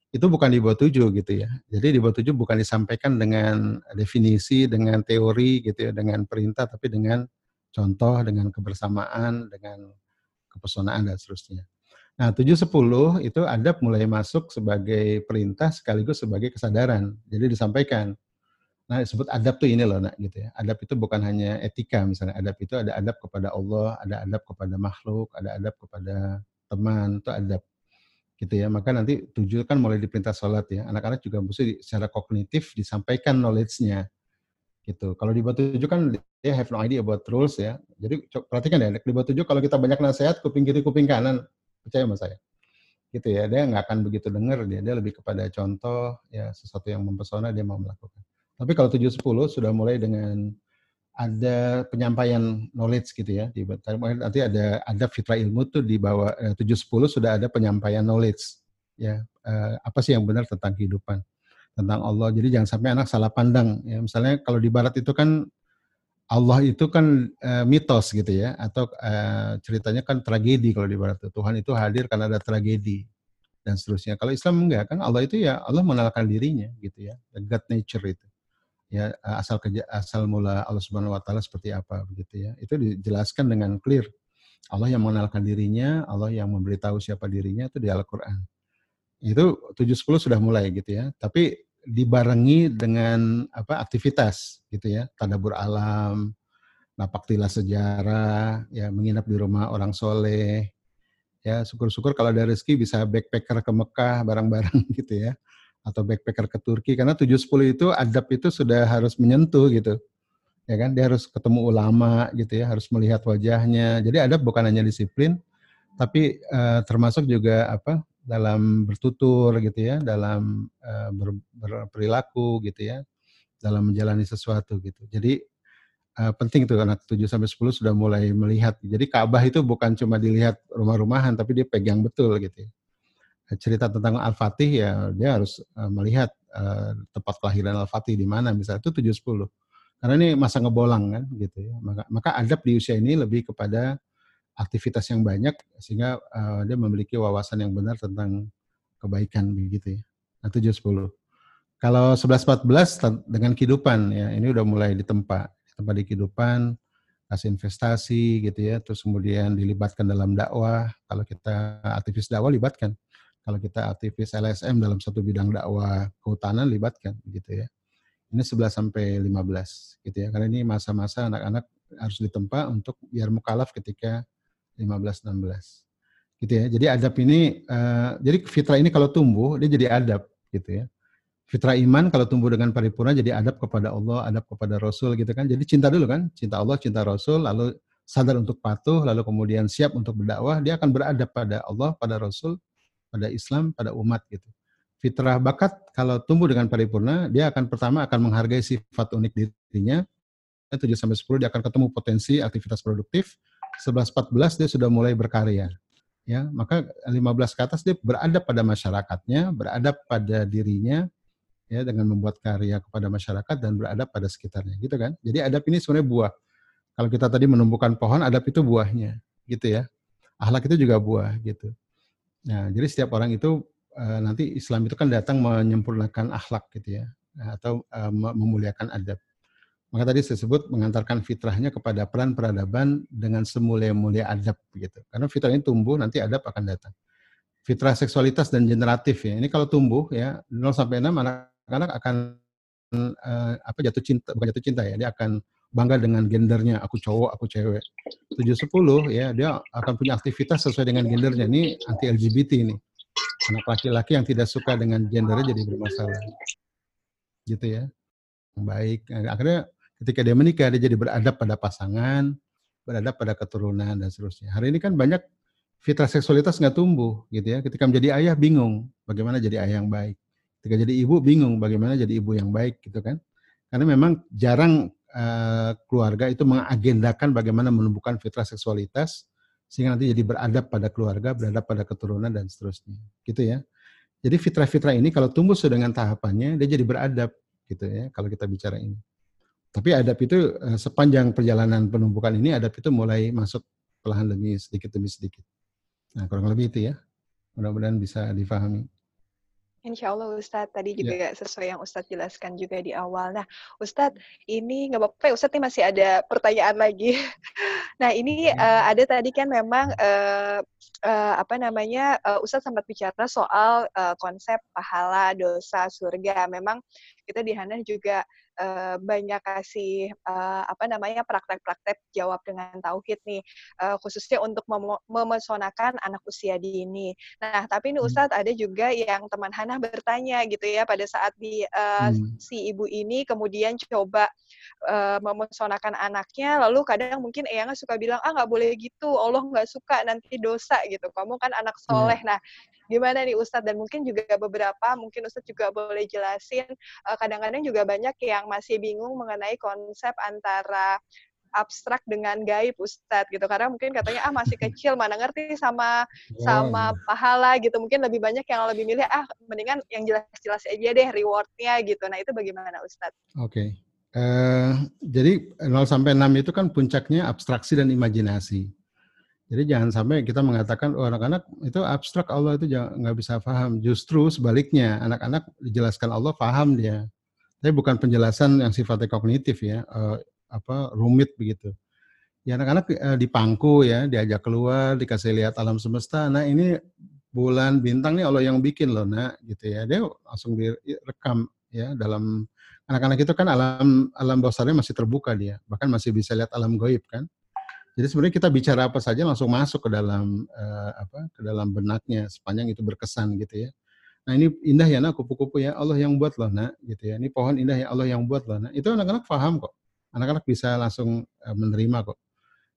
Itu bukan di bawah tujuh gitu ya. Jadi di bawah tujuh bukan disampaikan dengan definisi, dengan teori gitu ya, dengan perintah, tapi dengan contoh, dengan kebersamaan, dengan kepesonaan dan seterusnya. Nah, tujuh sepuluh itu adab mulai masuk sebagai perintah sekaligus sebagai kesadaran. Jadi disampaikan Nah, disebut adab tuh ini loh, nak gitu ya. Adab itu bukan hanya etika misalnya. Adab itu ada adab kepada Allah, ada adab kepada makhluk, ada adab kepada teman, itu adab. Gitu ya. Maka nanti tujuh kan mulai diperintah sholat ya. Anak-anak juga mesti secara kognitif disampaikan knowledge-nya. Gitu. Kalau di bawah tujuh kan dia have no idea about rules ya. Jadi perhatikan ya, di bawah tujuh kalau kita banyak nasihat kuping kiri kuping kanan, percaya sama saya gitu ya dia nggak akan begitu dengar dia dia lebih kepada contoh ya sesuatu yang mempesona dia mau melakukan tapi kalau 710 sudah mulai dengan ada penyampaian knowledge gitu ya. Nanti ada ada fitrah ilmu tuh di bawah eh, 710 sudah ada penyampaian knowledge ya. Eh, apa sih yang benar tentang kehidupan, tentang Allah. Jadi jangan sampai anak salah pandang ya. Misalnya kalau di barat itu kan Allah itu kan eh, mitos gitu ya atau eh, ceritanya kan tragedi kalau di barat. Tuhan itu hadir karena ada tragedi dan seterusnya. Kalau Islam enggak kan Allah itu ya Allah mengenalkan dirinya gitu ya. God nature itu ya eh, asal kerja asal mula Allah Subhanahu wa taala seperti apa begitu ya. Itu dijelaskan dengan clear. Allah yang mengenalkan dirinya, Allah yang memberitahu siapa dirinya itu di Al-Qur'an. Itu 710 sudah mulai gitu ya. Tapi dibarengi dengan apa aktivitas gitu ya, tadabur alam, napak tilas sejarah, ya menginap di rumah orang soleh, ya syukur-syukur kalau ada rezeki bisa backpacker ke Mekah bareng-bareng gitu ya atau backpacker ke Turki karena 710 itu adab itu sudah harus menyentuh gitu. Ya kan? Dia harus ketemu ulama gitu ya, harus melihat wajahnya. Jadi adab bukan hanya disiplin tapi uh, termasuk juga apa? dalam bertutur gitu ya, dalam uh, ber, berperilaku gitu ya, dalam menjalani sesuatu gitu. Jadi uh, penting tuh anak 7 sampai 10 sudah mulai melihat. Jadi Ka'bah itu bukan cuma dilihat rumah-rumahan tapi dia pegang betul gitu ya cerita tentang Al-Fatih ya dia harus uh, melihat uh, tempat kelahiran Al-Fatih di mana misalnya itu 710. Karena ini masa ngebolang kan gitu ya. Maka maka adab di usia ini lebih kepada aktivitas yang banyak sehingga uh, dia memiliki wawasan yang benar tentang kebaikan begitu ya. Nah 710. Kalau 11 14 dengan kehidupan ya ini udah mulai ditempa, tempat di kehidupan kasih investasi gitu ya, terus kemudian dilibatkan dalam dakwah. Kalau kita aktivis dakwah libatkan kalau kita aktivis LSM dalam satu bidang dakwah kehutanan libatkan gitu ya. Ini 11 sampai 15 gitu ya. Karena ini masa-masa anak-anak harus ditempa untuk biar mukalaf ketika 15 16. Gitu ya. Jadi adab ini uh, jadi fitrah ini kalau tumbuh dia jadi adab gitu ya. Fitrah iman kalau tumbuh dengan paripurna jadi adab kepada Allah, adab kepada Rasul gitu kan. Jadi cinta dulu kan, cinta Allah, cinta Rasul, lalu sadar untuk patuh, lalu kemudian siap untuk berdakwah, dia akan beradab pada Allah, pada Rasul, pada Islam, pada umat gitu. Fitrah bakat kalau tumbuh dengan paripurna, dia akan pertama akan menghargai sifat unik dirinya. 7 sampai 10 dia akan ketemu potensi aktivitas produktif. 11 14 dia sudah mulai berkarya. Ya, maka 15 ke atas dia beradab pada masyarakatnya, beradab pada dirinya ya dengan membuat karya kepada masyarakat dan beradab pada sekitarnya gitu kan. Jadi adab ini sebenarnya buah. Kalau kita tadi menumbuhkan pohon, adab itu buahnya gitu ya. Ahlak itu juga buah gitu. Nah, jadi setiap orang itu uh, nanti Islam itu kan datang menyempurnakan akhlak gitu ya, atau uh, memuliakan adab. Maka tadi saya sebut mengantarkan fitrahnya kepada peran peradaban dengan semulia-mulia adab gitu. Karena fitrah ini tumbuh, nanti adab akan datang. Fitrah seksualitas dan generatif ya. Ini kalau tumbuh ya 0 sampai 6 anak-anak akan apa jatuh cinta bukan jatuh cinta ya, dia akan bangga dengan gendernya, aku cowok, aku cewek. 710 ya, dia akan punya aktivitas sesuai dengan gendernya. Ini anti LGBT ini. Anak laki-laki yang tidak suka dengan gendernya jadi bermasalah. Gitu ya. Baik. Akhirnya ketika dia menikah, dia jadi beradab pada pasangan, beradab pada keturunan, dan seterusnya. Hari ini kan banyak fitrah seksualitas nggak tumbuh gitu ya. Ketika menjadi ayah bingung bagaimana jadi ayah yang baik. Ketika jadi ibu bingung bagaimana jadi ibu yang baik gitu kan. Karena memang jarang uh, keluarga itu mengagendakan bagaimana menumbuhkan fitrah seksualitas sehingga nanti jadi beradab pada keluarga, beradab pada keturunan dan seterusnya. Gitu ya. Jadi fitrah-fitrah ini kalau tumbuh dengan tahapannya dia jadi beradab gitu ya kalau kita bicara ini. Tapi adab itu uh, sepanjang perjalanan penumpukan ini adab itu mulai masuk perlahan demi sedikit demi sedikit. Nah, kurang lebih itu ya. Mudah-mudahan bisa difahami. Insya Allah Ustadz, tadi Ya. juga sesuai yang Ustadz jelaskan juga di awal. Nah Ustadz, ini nggak apa-apa ya Ustadz, ini masih ada pertanyaan lagi. Nah ini Hmm. eh, ada tadi kan memang eh, eh, apa namanya, eh, Ustadz sempat bicara soal eh, konsep pahala, dosa, surga. Memang kita di Hana juga banyak kasih eh, apa namanya praktek-praktek jawab dengan tauhid nih, eh, khususnya untuk memo- memesonakan anak usia dini. Nah, tapi ini Hmm. Ustadz ada juga yang teman Hana bertanya gitu ya pada saat di eh, Hmm. si ibu ini kemudian coba eh, memesonakan anaknya, lalu kadang mungkin eyangnya suka bilang ah nggak boleh gitu, Allah nggak suka nanti dosa gitu. Kamu kan anak Iya. soleh. Nah, gimana nih Ustadz dan mungkin juga beberapa mungkin Ustadz juga boleh jelasin eh, kadang-kadang juga banyak yang masih bingung mengenai konsep antara abstrak dengan gaib Ustadz gitu karena mungkin katanya ah masih kecil mana ngerti sama sama Oh, pahala gitu mungkin lebih banyak yang lebih milih ah mendingan yang jelas-jelas aja deh rewardnya gitu nah itu bagaimana Ustadz? Oke. Eh, jadi 0 sampai 6 itu kan puncaknya abstraksi dan imajinasi. Jadi jangan sampai kita mengatakan oh anak-anak itu abstrak Allah itu nggak bisa paham. Justru sebaliknya anak-anak dijelaskan Allah paham dia. Tapi bukan penjelasan yang sifatnya kognitif ya, eh, apa rumit begitu. Ya anak-anak eh, dipangku ya, diajak keluar, dikasih lihat alam semesta. Nah ini bulan bintang nih Allah yang bikin loh nak gitu ya. Dia langsung direkam ya dalam anak-anak itu kan alam alam bawah masih terbuka dia, bahkan masih bisa lihat alam goib kan. Jadi sebenarnya kita bicara apa saja langsung masuk ke dalam eh, apa ke dalam benaknya sepanjang itu berkesan gitu ya. Nah ini indah ya nak kupu-kupu ya Allah yang buat loh nak gitu ya. Ini pohon indah ya Allah yang buat loh nak. Itu anak-anak paham kok. Anak-anak bisa langsung eh, menerima kok.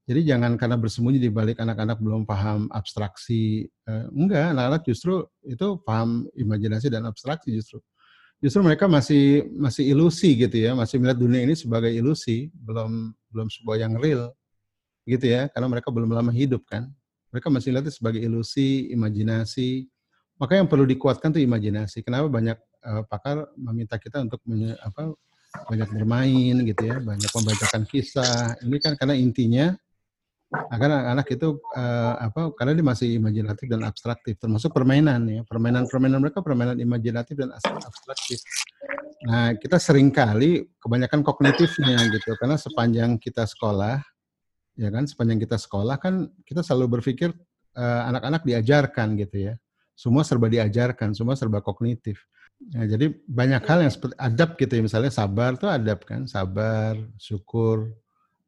Jadi jangan karena bersembunyi di balik anak-anak belum paham abstraksi. Eh, enggak, anak-anak justru itu paham imajinasi dan abstraksi justru. Justru mereka masih masih ilusi gitu ya, masih melihat dunia ini sebagai ilusi, belum belum sebuah yang real gitu ya, karena mereka belum lama hidup kan. Mereka masih lihat sebagai ilusi, imajinasi. Maka yang perlu dikuatkan tuh imajinasi. Kenapa banyak eh, pakar meminta kita untuk menye- apa banyak bermain gitu ya, banyak membacakan kisah. Ini kan karena intinya agar anak-anak itu eh, apa karena dia masih imajinatif dan abstraktif termasuk permainan ya permainan-permainan mereka permainan imajinatif dan abstraktif nah kita sering kali kebanyakan kognitifnya gitu karena sepanjang kita sekolah ya kan sepanjang kita sekolah kan kita selalu berpikir eh, anak-anak diajarkan gitu ya semua serba diajarkan semua serba kognitif Nah, jadi banyak hal yang seperti adab gitu ya misalnya sabar tuh adab kan sabar syukur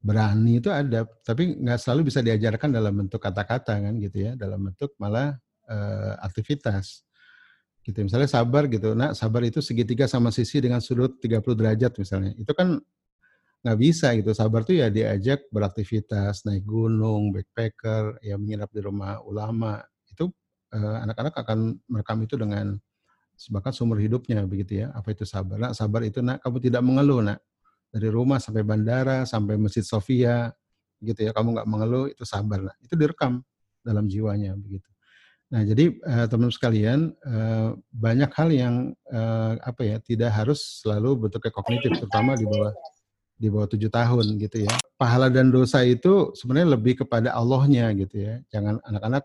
berani itu ada, tapi nggak selalu bisa diajarkan dalam bentuk kata-kata kan gitu ya, dalam bentuk malah eh, aktivitas. Gitu misalnya sabar gitu. Nah, sabar itu segitiga sama sisi dengan sudut 30 derajat misalnya. Itu kan nggak bisa gitu. Sabar tuh ya diajak beraktivitas, naik gunung, backpacker, ya menginap di rumah ulama. Itu eh, anak-anak akan merekam itu dengan bahkan seumur hidupnya begitu ya. Apa itu sabar? Nah, sabar itu nak kamu tidak mengeluh nak dari rumah sampai bandara sampai Masjid Sofia gitu ya kamu nggak mengeluh itu sabar nah itu direkam dalam jiwanya begitu nah jadi eh, teman sekalian eh, banyak hal yang eh, apa ya tidak harus selalu bentuknya kognitif terutama di bawah di bawah tujuh tahun gitu ya. Pahala dan dosa itu sebenarnya lebih kepada Allahnya gitu ya. Jangan anak-anak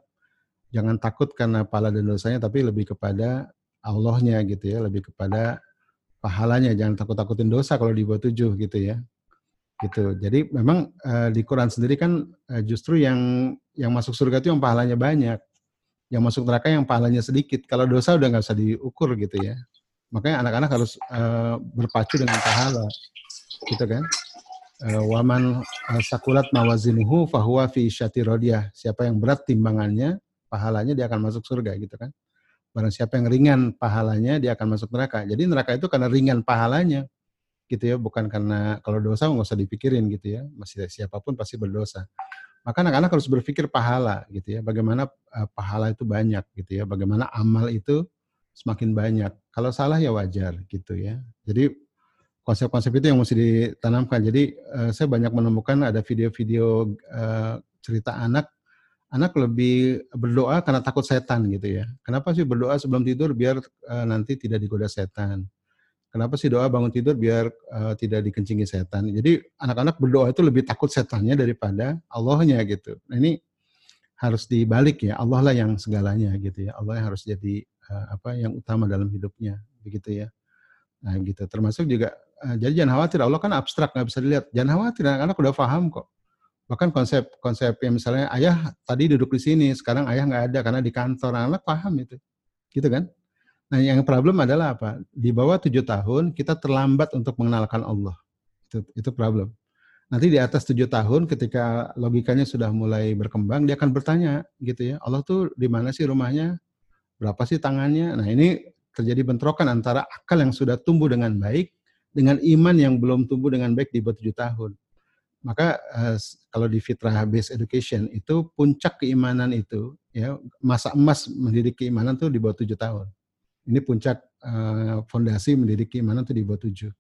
jangan takut karena pahala dan dosanya tapi lebih kepada Allahnya gitu ya. Lebih kepada pahalanya. Jangan takut-takutin dosa kalau di bawah tujuh gitu ya. Gitu. Jadi memang uh, di Quran sendiri kan uh, justru yang yang masuk surga itu yang pahalanya banyak. Yang masuk neraka yang pahalanya sedikit. Kalau dosa udah nggak usah diukur gitu ya. Makanya anak-anak harus uh, berpacu dengan pahala gitu kan uh, waman uh, sakulat mawazinuhu fahuwa fi syatirodiyah siapa yang berat timbangannya pahalanya dia akan masuk surga gitu kan Barang siapa yang ringan pahalanya, dia akan masuk neraka. Jadi neraka itu karena ringan pahalanya, gitu ya, bukan karena kalau dosa nggak usah dipikirin gitu ya. Masih siapa pun pasti berdosa. Maka anak-anak harus berpikir pahala, gitu ya. Bagaimana uh, pahala itu banyak, gitu ya. Bagaimana amal itu semakin banyak. Kalau salah ya wajar, gitu ya. Jadi konsep-konsep itu yang mesti ditanamkan. Jadi uh, saya banyak menemukan ada video-video uh, cerita anak anak lebih berdoa karena takut setan gitu ya. Kenapa sih berdoa sebelum tidur biar uh, nanti tidak digoda setan? Kenapa sih doa bangun tidur biar uh, tidak dikencingi setan? Jadi anak-anak berdoa itu lebih takut setannya daripada Allahnya gitu. Nah, ini harus dibalik ya. Allah lah yang segalanya gitu ya. Allah yang harus jadi uh, apa yang utama dalam hidupnya begitu ya. Nah gitu. Termasuk juga jadi jangan khawatir. Allah kan abstrak nggak bisa dilihat. Jangan khawatir. Anak-anak udah paham kok. Bahkan konsep konsep yang misalnya ayah tadi duduk di sini, sekarang ayah nggak ada karena di kantor. Anak paham itu, gitu kan? Nah, yang problem adalah apa? Di bawah tujuh tahun kita terlambat untuk mengenalkan Allah. Itu itu problem. Nanti di atas tujuh tahun ketika logikanya sudah mulai berkembang, dia akan bertanya gitu ya, Allah tuh di mana sih rumahnya? Berapa sih tangannya? Nah ini terjadi bentrokan antara akal yang sudah tumbuh dengan baik dengan iman yang belum tumbuh dengan baik di bawah tujuh tahun. Maka uh, kalau di fitrah based education itu puncak keimanan itu ya masa emas mendidik keimanan tuh di bawah tujuh tahun. Ini puncak uh, fondasi mendidik keimanan itu di bawah tujuh.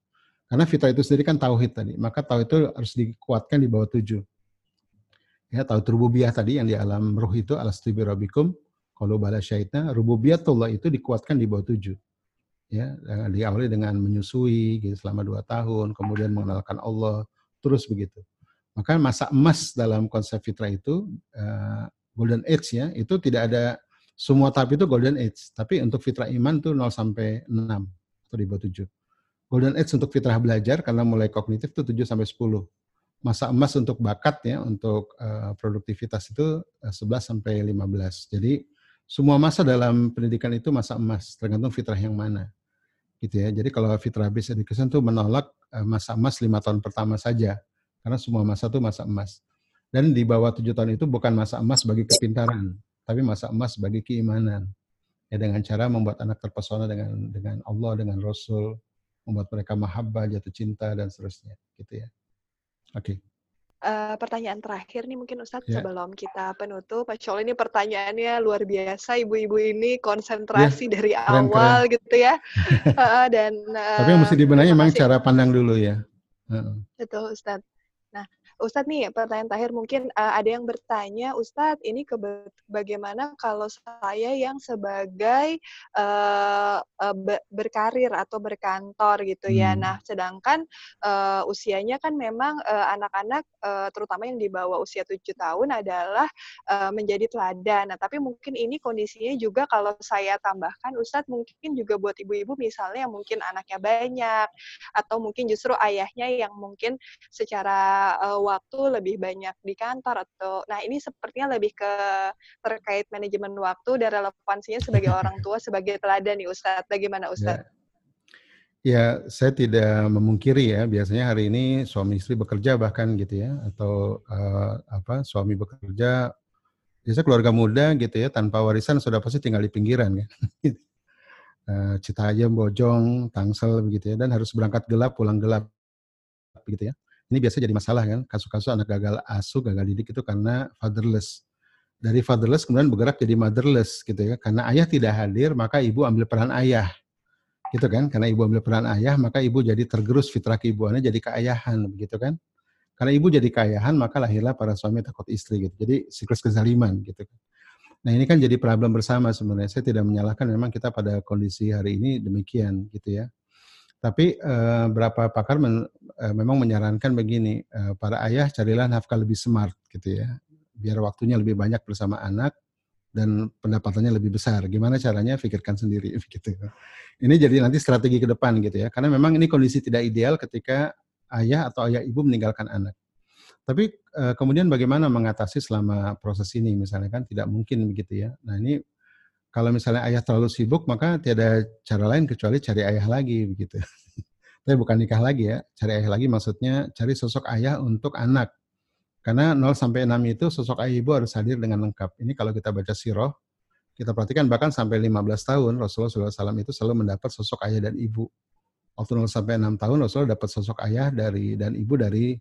Karena fitrah itu sendiri kan tauhid tadi, maka tauhid itu harus dikuatkan di bawah tujuh. Ya, tauhid rububiyah tadi yang di alam ruh itu alastubi rabbikum, kalau bala syaitna, rububiyatullah itu dikuatkan di bawah tujuh. Ya, diawali dengan menyusui gitu, selama dua tahun, kemudian mengenalkan Allah, terus begitu. Maka masa emas dalam konsep fitrah itu uh, golden age ya, itu tidak ada semua tahap itu golden age, tapi untuk fitrah iman itu 0 sampai 6 atau di bawah 7. Golden age untuk fitrah belajar karena mulai kognitif itu 7 sampai 10. Masa emas untuk bakat ya, untuk uh, produktivitas itu uh, eh, 11 sampai 15. Jadi semua masa dalam pendidikan itu masa emas, tergantung fitrah yang mana. Gitu ya. Jadi kalau fitrah based education itu menolak uh, masa emas lima tahun pertama saja, karena semua masa itu masa emas. Dan di bawah tujuh tahun itu bukan masa emas bagi kepintaran, tapi masa emas bagi keimanan. Ya dengan cara membuat anak terpesona dengan dengan Allah, dengan Rasul, membuat mereka mahabbah, jatuh cinta dan seterusnya, gitu ya. Oke. Okay. Uh, pertanyaan terakhir nih mungkin Ustadz yeah. sebelum kita penutup, Pak Col ini pertanyaannya luar biasa, ibu-ibu ini konsentrasi yeah. dari keren, awal keren. gitu ya, uh, dan uh, tapi yang mesti dibenahi memang cara pandang dulu ya. Uh. Betul Ustadz. Ustadz nih pertanyaan terakhir mungkin uh, ada yang bertanya Ustadz ini ke bagaimana kalau saya yang sebagai uh, uh, berkarir atau berkantor gitu ya. hmm. ya nah sedangkan uh, usianya kan memang anak-anak uh, uh, terutama yang di bawah usia tujuh tahun adalah uh, menjadi teladan nah tapi mungkin ini kondisinya juga kalau saya tambahkan Ustadz mungkin juga buat ibu-ibu misalnya yang mungkin anaknya banyak atau mungkin justru ayahnya yang mungkin secara uh, waktu lebih banyak di kantor atau nah ini sepertinya lebih ke terkait manajemen waktu dan relevansinya sebagai orang tua sebagai teladan nih Ustadz. Bagaimana ya. Ustadz? Ya. ya, saya tidak memungkiri ya. Biasanya hari ini suami istri bekerja bahkan gitu ya, atau uh, apa suami bekerja, biasa keluarga muda gitu ya, tanpa warisan sudah pasti tinggal di pinggiran ya. uh, Citayam, Bojong, Tangsel begitu ya, dan harus berangkat gelap, pulang gelap begitu ya. Ini biasa jadi masalah kan, kasus-kasus anak gagal asuh, gagal didik itu karena fatherless. Dari fatherless kemudian bergerak jadi motherless gitu ya. Karena ayah tidak hadir, maka ibu ambil peran ayah. Gitu kan? Karena ibu ambil peran ayah, maka ibu jadi tergerus fitrah keibuannya jadi keayahan begitu kan? Karena ibu jadi keayahan, maka lahirlah para suami takut istri gitu. Jadi siklus kezaliman gitu kan. Nah ini kan jadi problem bersama sebenarnya. Saya tidak menyalahkan memang kita pada kondisi hari ini demikian gitu ya. Tapi uh, berapa pakar men, uh, memang menyarankan begini, uh, para ayah carilah nafkah lebih smart gitu ya, biar waktunya lebih banyak bersama anak dan pendapatannya lebih besar. Gimana caranya? Pikirkan sendiri gitu. Ini jadi nanti strategi ke depan gitu ya, karena memang ini kondisi tidak ideal ketika ayah atau ayah ibu meninggalkan anak. Tapi uh, kemudian bagaimana mengatasi selama proses ini misalnya kan tidak mungkin begitu ya. Nah ini kalau misalnya ayah terlalu sibuk, maka tiada cara lain kecuali cari ayah lagi begitu. Tapi bukan nikah lagi ya, cari ayah lagi maksudnya cari sosok ayah untuk anak. Karena 0 sampai 6 itu sosok ayah ibu harus hadir dengan lengkap. Ini kalau kita baca siroh, kita perhatikan bahkan sampai 15 tahun Rasulullah SAW itu selalu mendapat sosok ayah dan ibu. Waktu 0 sampai 6 tahun Rasulullah dapat sosok ayah dari dan ibu dari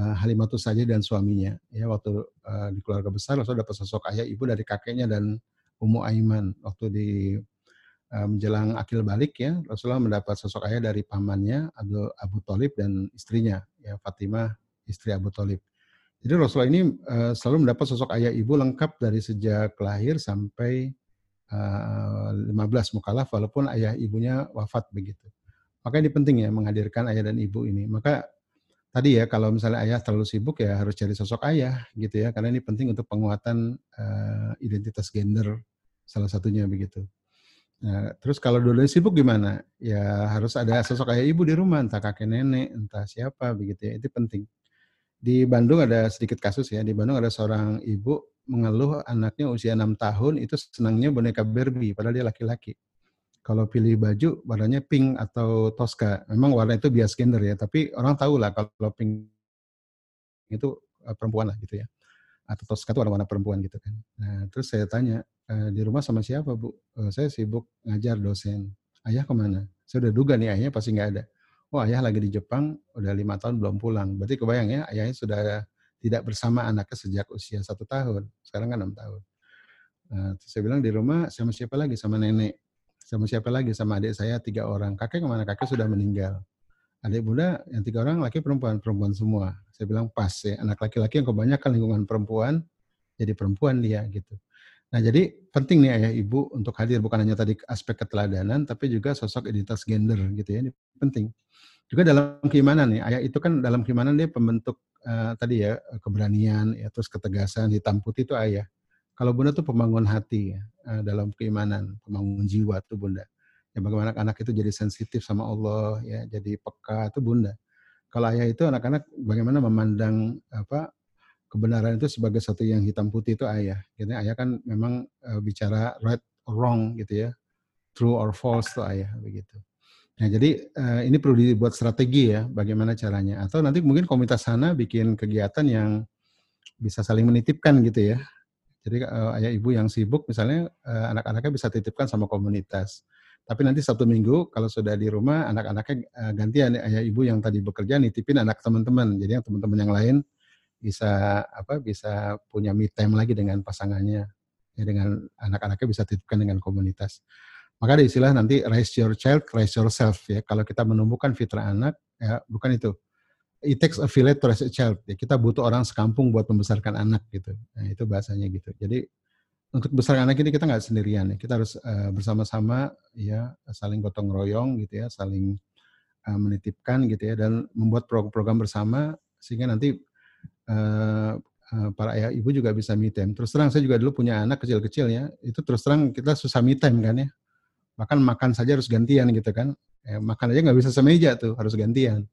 uh, Halimatus saja dan suaminya. Ya waktu uh, di keluarga besar Rasulullah dapat sosok ayah ibu dari kakeknya dan Ummu Aiman waktu di menjelang akil balik ya Rasulullah mendapat sosok ayah dari pamannya Abu, Abu Talib dan istrinya ya Fatimah istri Abu Talib. Jadi Rasulullah ini uh, selalu mendapat sosok ayah ibu lengkap dari sejak lahir sampai uh, 15 mukalaf walaupun ayah ibunya wafat begitu. Maka ini penting ya menghadirkan ayah dan ibu ini. Maka tadi ya kalau misalnya ayah terlalu sibuk ya harus cari sosok ayah gitu ya karena ini penting untuk penguatan uh, identitas gender salah satunya begitu. Nah, terus kalau dulu sibuk gimana? Ya harus ada sosok ayah ibu di rumah, entah kakek nenek, entah siapa begitu ya. Itu penting. Di Bandung ada sedikit kasus ya. Di Bandung ada seorang ibu mengeluh anaknya usia enam tahun itu senangnya boneka Barbie padahal dia laki-laki kalau pilih baju warnanya pink atau Tosca. Memang warna itu bias gender ya, tapi orang tahu lah kalau pink itu eh, perempuan lah gitu ya. Atau Tosca itu warna-warna perempuan gitu kan. Nah, terus saya tanya, e, di rumah sama siapa Bu? E, saya sibuk ngajar dosen. Ayah ke mana? Saya udah duga nih ayahnya pasti nggak ada. Oh ayah lagi di Jepang, udah lima tahun belum pulang. Berarti kebayang ya, ayahnya sudah tidak bersama anaknya sejak usia satu tahun. Sekarang kan enam tahun. Nah, terus saya bilang di rumah sama siapa lagi? Sama nenek sama siapa lagi? Sama adik saya tiga orang. Kakek ke mana? Kakek sudah meninggal. Adik bunda yang tiga orang laki perempuan, perempuan semua. Saya bilang pas ya, anak laki-laki yang kebanyakan lingkungan perempuan, jadi perempuan dia gitu. Nah jadi penting nih ayah ibu untuk hadir bukan hanya tadi aspek keteladanan, tapi juga sosok identitas gender gitu ya, ini penting. Juga dalam keimanan nih, ayah itu kan dalam keimanan dia pembentuk uh, tadi ya keberanian, ya terus ketegasan, hitam putih itu ayah. Kalau bunda tuh pembangun hati ya, eh, dalam keimanan, pembangun jiwa tuh bunda. Ya bagaimana anak itu jadi sensitif sama Allah, ya jadi peka itu bunda. Kalau ayah itu anak-anak bagaimana memandang apa kebenaran itu sebagai satu yang hitam putih itu ayah. Jadi ayah kan memang uh, bicara right or wrong gitu ya, true or false tuh ayah begitu. Nah jadi uh, ini perlu dibuat strategi ya, bagaimana caranya. Atau nanti mungkin komunitas sana bikin kegiatan yang bisa saling menitipkan gitu ya, jadi uh, ayah ibu yang sibuk misalnya uh, anak-anaknya bisa titipkan sama komunitas. Tapi nanti satu minggu kalau sudah di rumah anak-anaknya uh, gantian ayah ibu yang tadi bekerja nitipin anak teman-teman. Jadi yang teman-teman yang lain bisa apa bisa punya me time lagi dengan pasangannya. Ya, dengan anak-anaknya bisa titipkan dengan komunitas. Maka ada istilah nanti raise your child, raise yourself ya. Kalau kita menumbuhkan fitrah anak, ya bukan itu it takes a village to raise a child. Ya, kita butuh orang sekampung buat membesarkan anak gitu. Nah, itu bahasanya gitu. Jadi untuk besar anak ini kita nggak sendirian ya. Kita harus uh, bersama-sama ya saling gotong royong gitu ya, saling uh, menitipkan gitu ya dan membuat program-program bersama sehingga nanti uh, para ayah ibu juga bisa me time. Terus terang saya juga dulu punya anak kecil-kecil ya. Itu terus terang kita susah me time kan ya. Bahkan makan saja harus gantian gitu kan. Ya, makan aja nggak bisa semeja tuh, harus gantian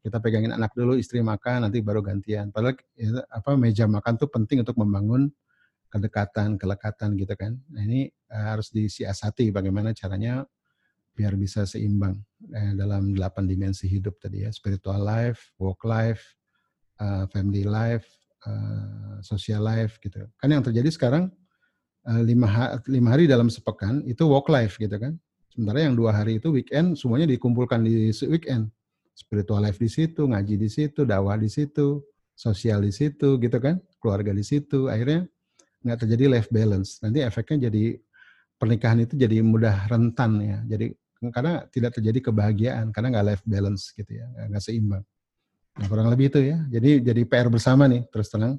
kita pegangin anak dulu, istri makan, nanti baru gantian. Padahal ya, apa meja makan tuh penting untuk membangun kedekatan, kelekatan gitu kan. Nah ini uh, harus disiasati bagaimana caranya biar bisa seimbang eh, dalam delapan dimensi hidup tadi ya, spiritual life, work life, uh, family life, uh, social life gitu. Kan yang terjadi sekarang lima, ha lima hari dalam sepekan itu work life gitu kan. Sementara yang dua hari itu weekend semuanya dikumpulkan di weekend spiritual life di situ, ngaji di situ, dakwah di situ, sosial di situ, gitu kan, keluarga di situ. Akhirnya nggak terjadi life balance. Nanti efeknya jadi pernikahan itu jadi mudah rentan ya. Jadi karena tidak terjadi kebahagiaan, karena nggak life balance gitu ya, nggak seimbang. Nah, kurang lebih itu ya. Jadi jadi PR bersama nih, terus tenang.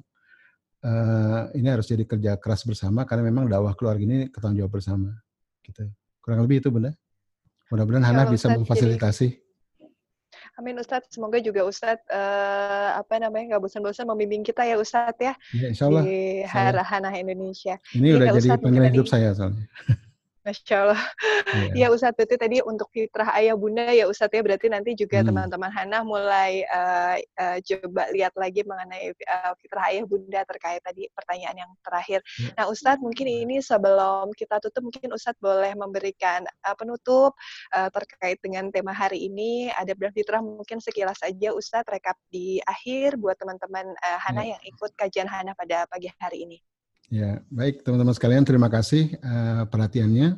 Uh, ini harus jadi kerja keras bersama karena memang dakwah keluarga ini ketanggung jawab bersama. Gitu. Kurang lebih itu bunda. Mudah-mudahan Hana bisa memfasilitasi. Amin Ustadz, semoga juga Ustadz uh, apa namanya nggak bosan-bosan membimbing kita ya Ustadz ya, ya insya Allah, di Harahanah Indonesia. Ini ya, udah jadi panggilan hidup saya soalnya. Masya Allah. Yeah. Ya Ustadz, berarti tadi untuk fitrah ayah bunda ya Ustadz ya, berarti nanti juga hmm. teman-teman hmm. Hana mulai uh, uh, coba lihat lagi mengenai uh, fitrah ayah bunda terkait tadi pertanyaan yang terakhir. Yeah. Nah Ustadz, mungkin ini sebelum kita tutup, mungkin Ustadz boleh memberikan uh, penutup uh, terkait dengan tema hari ini. Ada fitrah mungkin sekilas saja Ustadz rekap di akhir buat teman-teman uh, Hana yeah. yang ikut kajian Hana pada pagi hari ini. Ya, baik teman-teman sekalian, terima kasih uh, perhatiannya.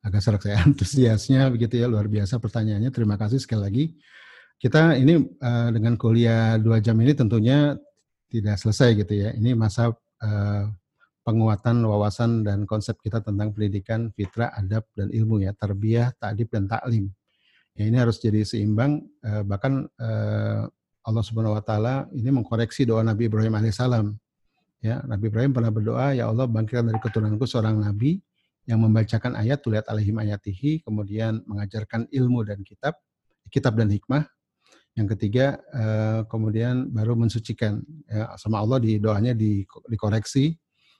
Agak serak saya antusiasnya begitu ya, luar biasa pertanyaannya. Terima kasih sekali lagi. Kita ini uh, dengan kuliah dua jam ini tentunya tidak selesai gitu ya. Ini masa uh, penguatan wawasan dan konsep kita tentang pendidikan, fitrah, adab, dan ilmu ya, tarbiyah, ta'dib, dan taklim. Ya, ini harus jadi seimbang, bahkan Allah Subhanahu Wa Taala ini mengkoreksi doa Nabi Ibrahim alaihissalam Ya, Nabi Ibrahim pernah berdoa, ya Allah bangkitkan dari keturunanku seorang nabi yang membacakan ayat tuliat alaihim ayatihi, kemudian mengajarkan ilmu dan kitab, kitab dan hikmah. Yang ketiga, uh, kemudian baru mensucikan ya, sama Allah di doanya di, dikoreksi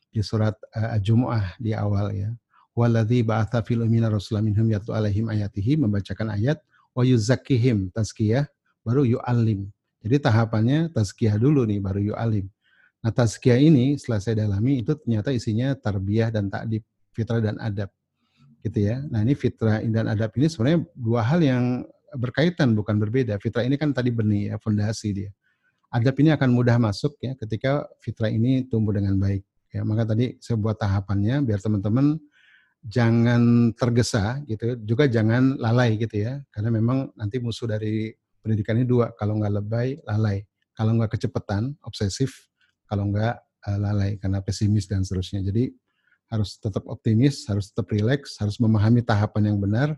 di surat uh, Jumu'ah di awal ya. Waladhi ba'atha fil umina rasulah yatu alaihim ayatihi, membacakan ayat, wa yuzakkihim, tazkiyah, baru yu'alim. Jadi tahapannya tazkiyah dulu nih, baru yu'alim. Nah tazkiyah ini setelah saya dalami itu ternyata isinya tarbiyah dan takdib, fitrah dan adab. Gitu ya. Nah ini fitrah dan adab ini sebenarnya dua hal yang berkaitan bukan berbeda. Fitrah ini kan tadi benih ya, fondasi dia. Adab ini akan mudah masuk ya ketika fitrah ini tumbuh dengan baik. Ya, maka tadi saya buat tahapannya biar teman-teman jangan tergesa gitu, juga jangan lalai gitu ya. Karena memang nanti musuh dari pendidikan ini dua, kalau nggak lebay, lalai. Kalau nggak kecepatan, obsesif. Kalau nggak uh, lalai karena pesimis dan seterusnya. Jadi harus tetap optimis, harus tetap rileks, harus memahami tahapan yang benar,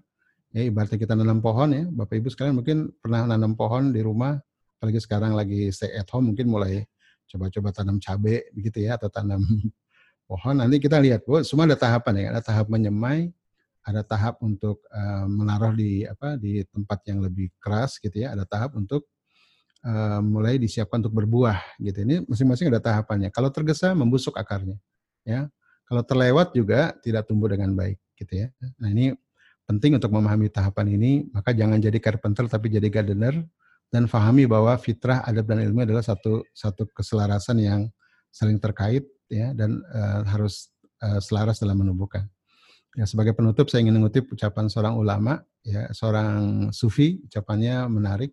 Ya, ibaratnya kita nanam pohon ya, Bapak Ibu sekalian mungkin pernah nanam pohon di rumah, apalagi sekarang lagi stay at home mungkin mulai coba-coba tanam cabai begitu ya atau tanam pohon. Nanti kita lihat, bu, semua ada tahapan ya, ada tahap menyemai, ada tahap untuk uh, menaruh di apa di tempat yang lebih keras gitu ya, ada tahap untuk uh, mulai disiapkan untuk berbuah gitu. Ini masing-masing ada tahapannya. Kalau tergesa membusuk akarnya, ya. Kalau terlewat juga tidak tumbuh dengan baik gitu ya. Nah ini penting untuk memahami tahapan ini, maka jangan jadi carpenter tapi jadi gardener dan fahami bahwa fitrah, adab dan ilmu adalah satu satu keselarasan yang saling terkait ya dan uh, harus uh, selaras dalam menumbuhkan. Ya sebagai penutup saya ingin mengutip ucapan seorang ulama ya seorang sufi ucapannya menarik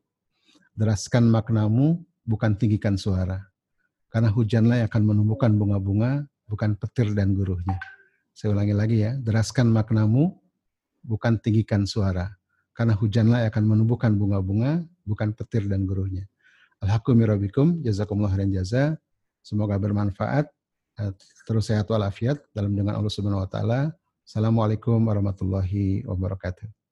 deraskan maknamu bukan tinggikan suara karena hujanlah yang akan menumbuhkan bunga-bunga bukan petir dan guruhnya. Saya ulangi lagi ya, deraskan maknamu bukan tinggikan suara. Karena hujanlah akan menumbuhkan bunga-bunga, bukan petir dan guruhnya. Alhamdulillah, jazakumullah khairan jaza. Semoga bermanfaat. Eh, terus sehat walafiat dalam dengan Allah Subhanahu wa taala. Assalamualaikum warahmatullahi wabarakatuh.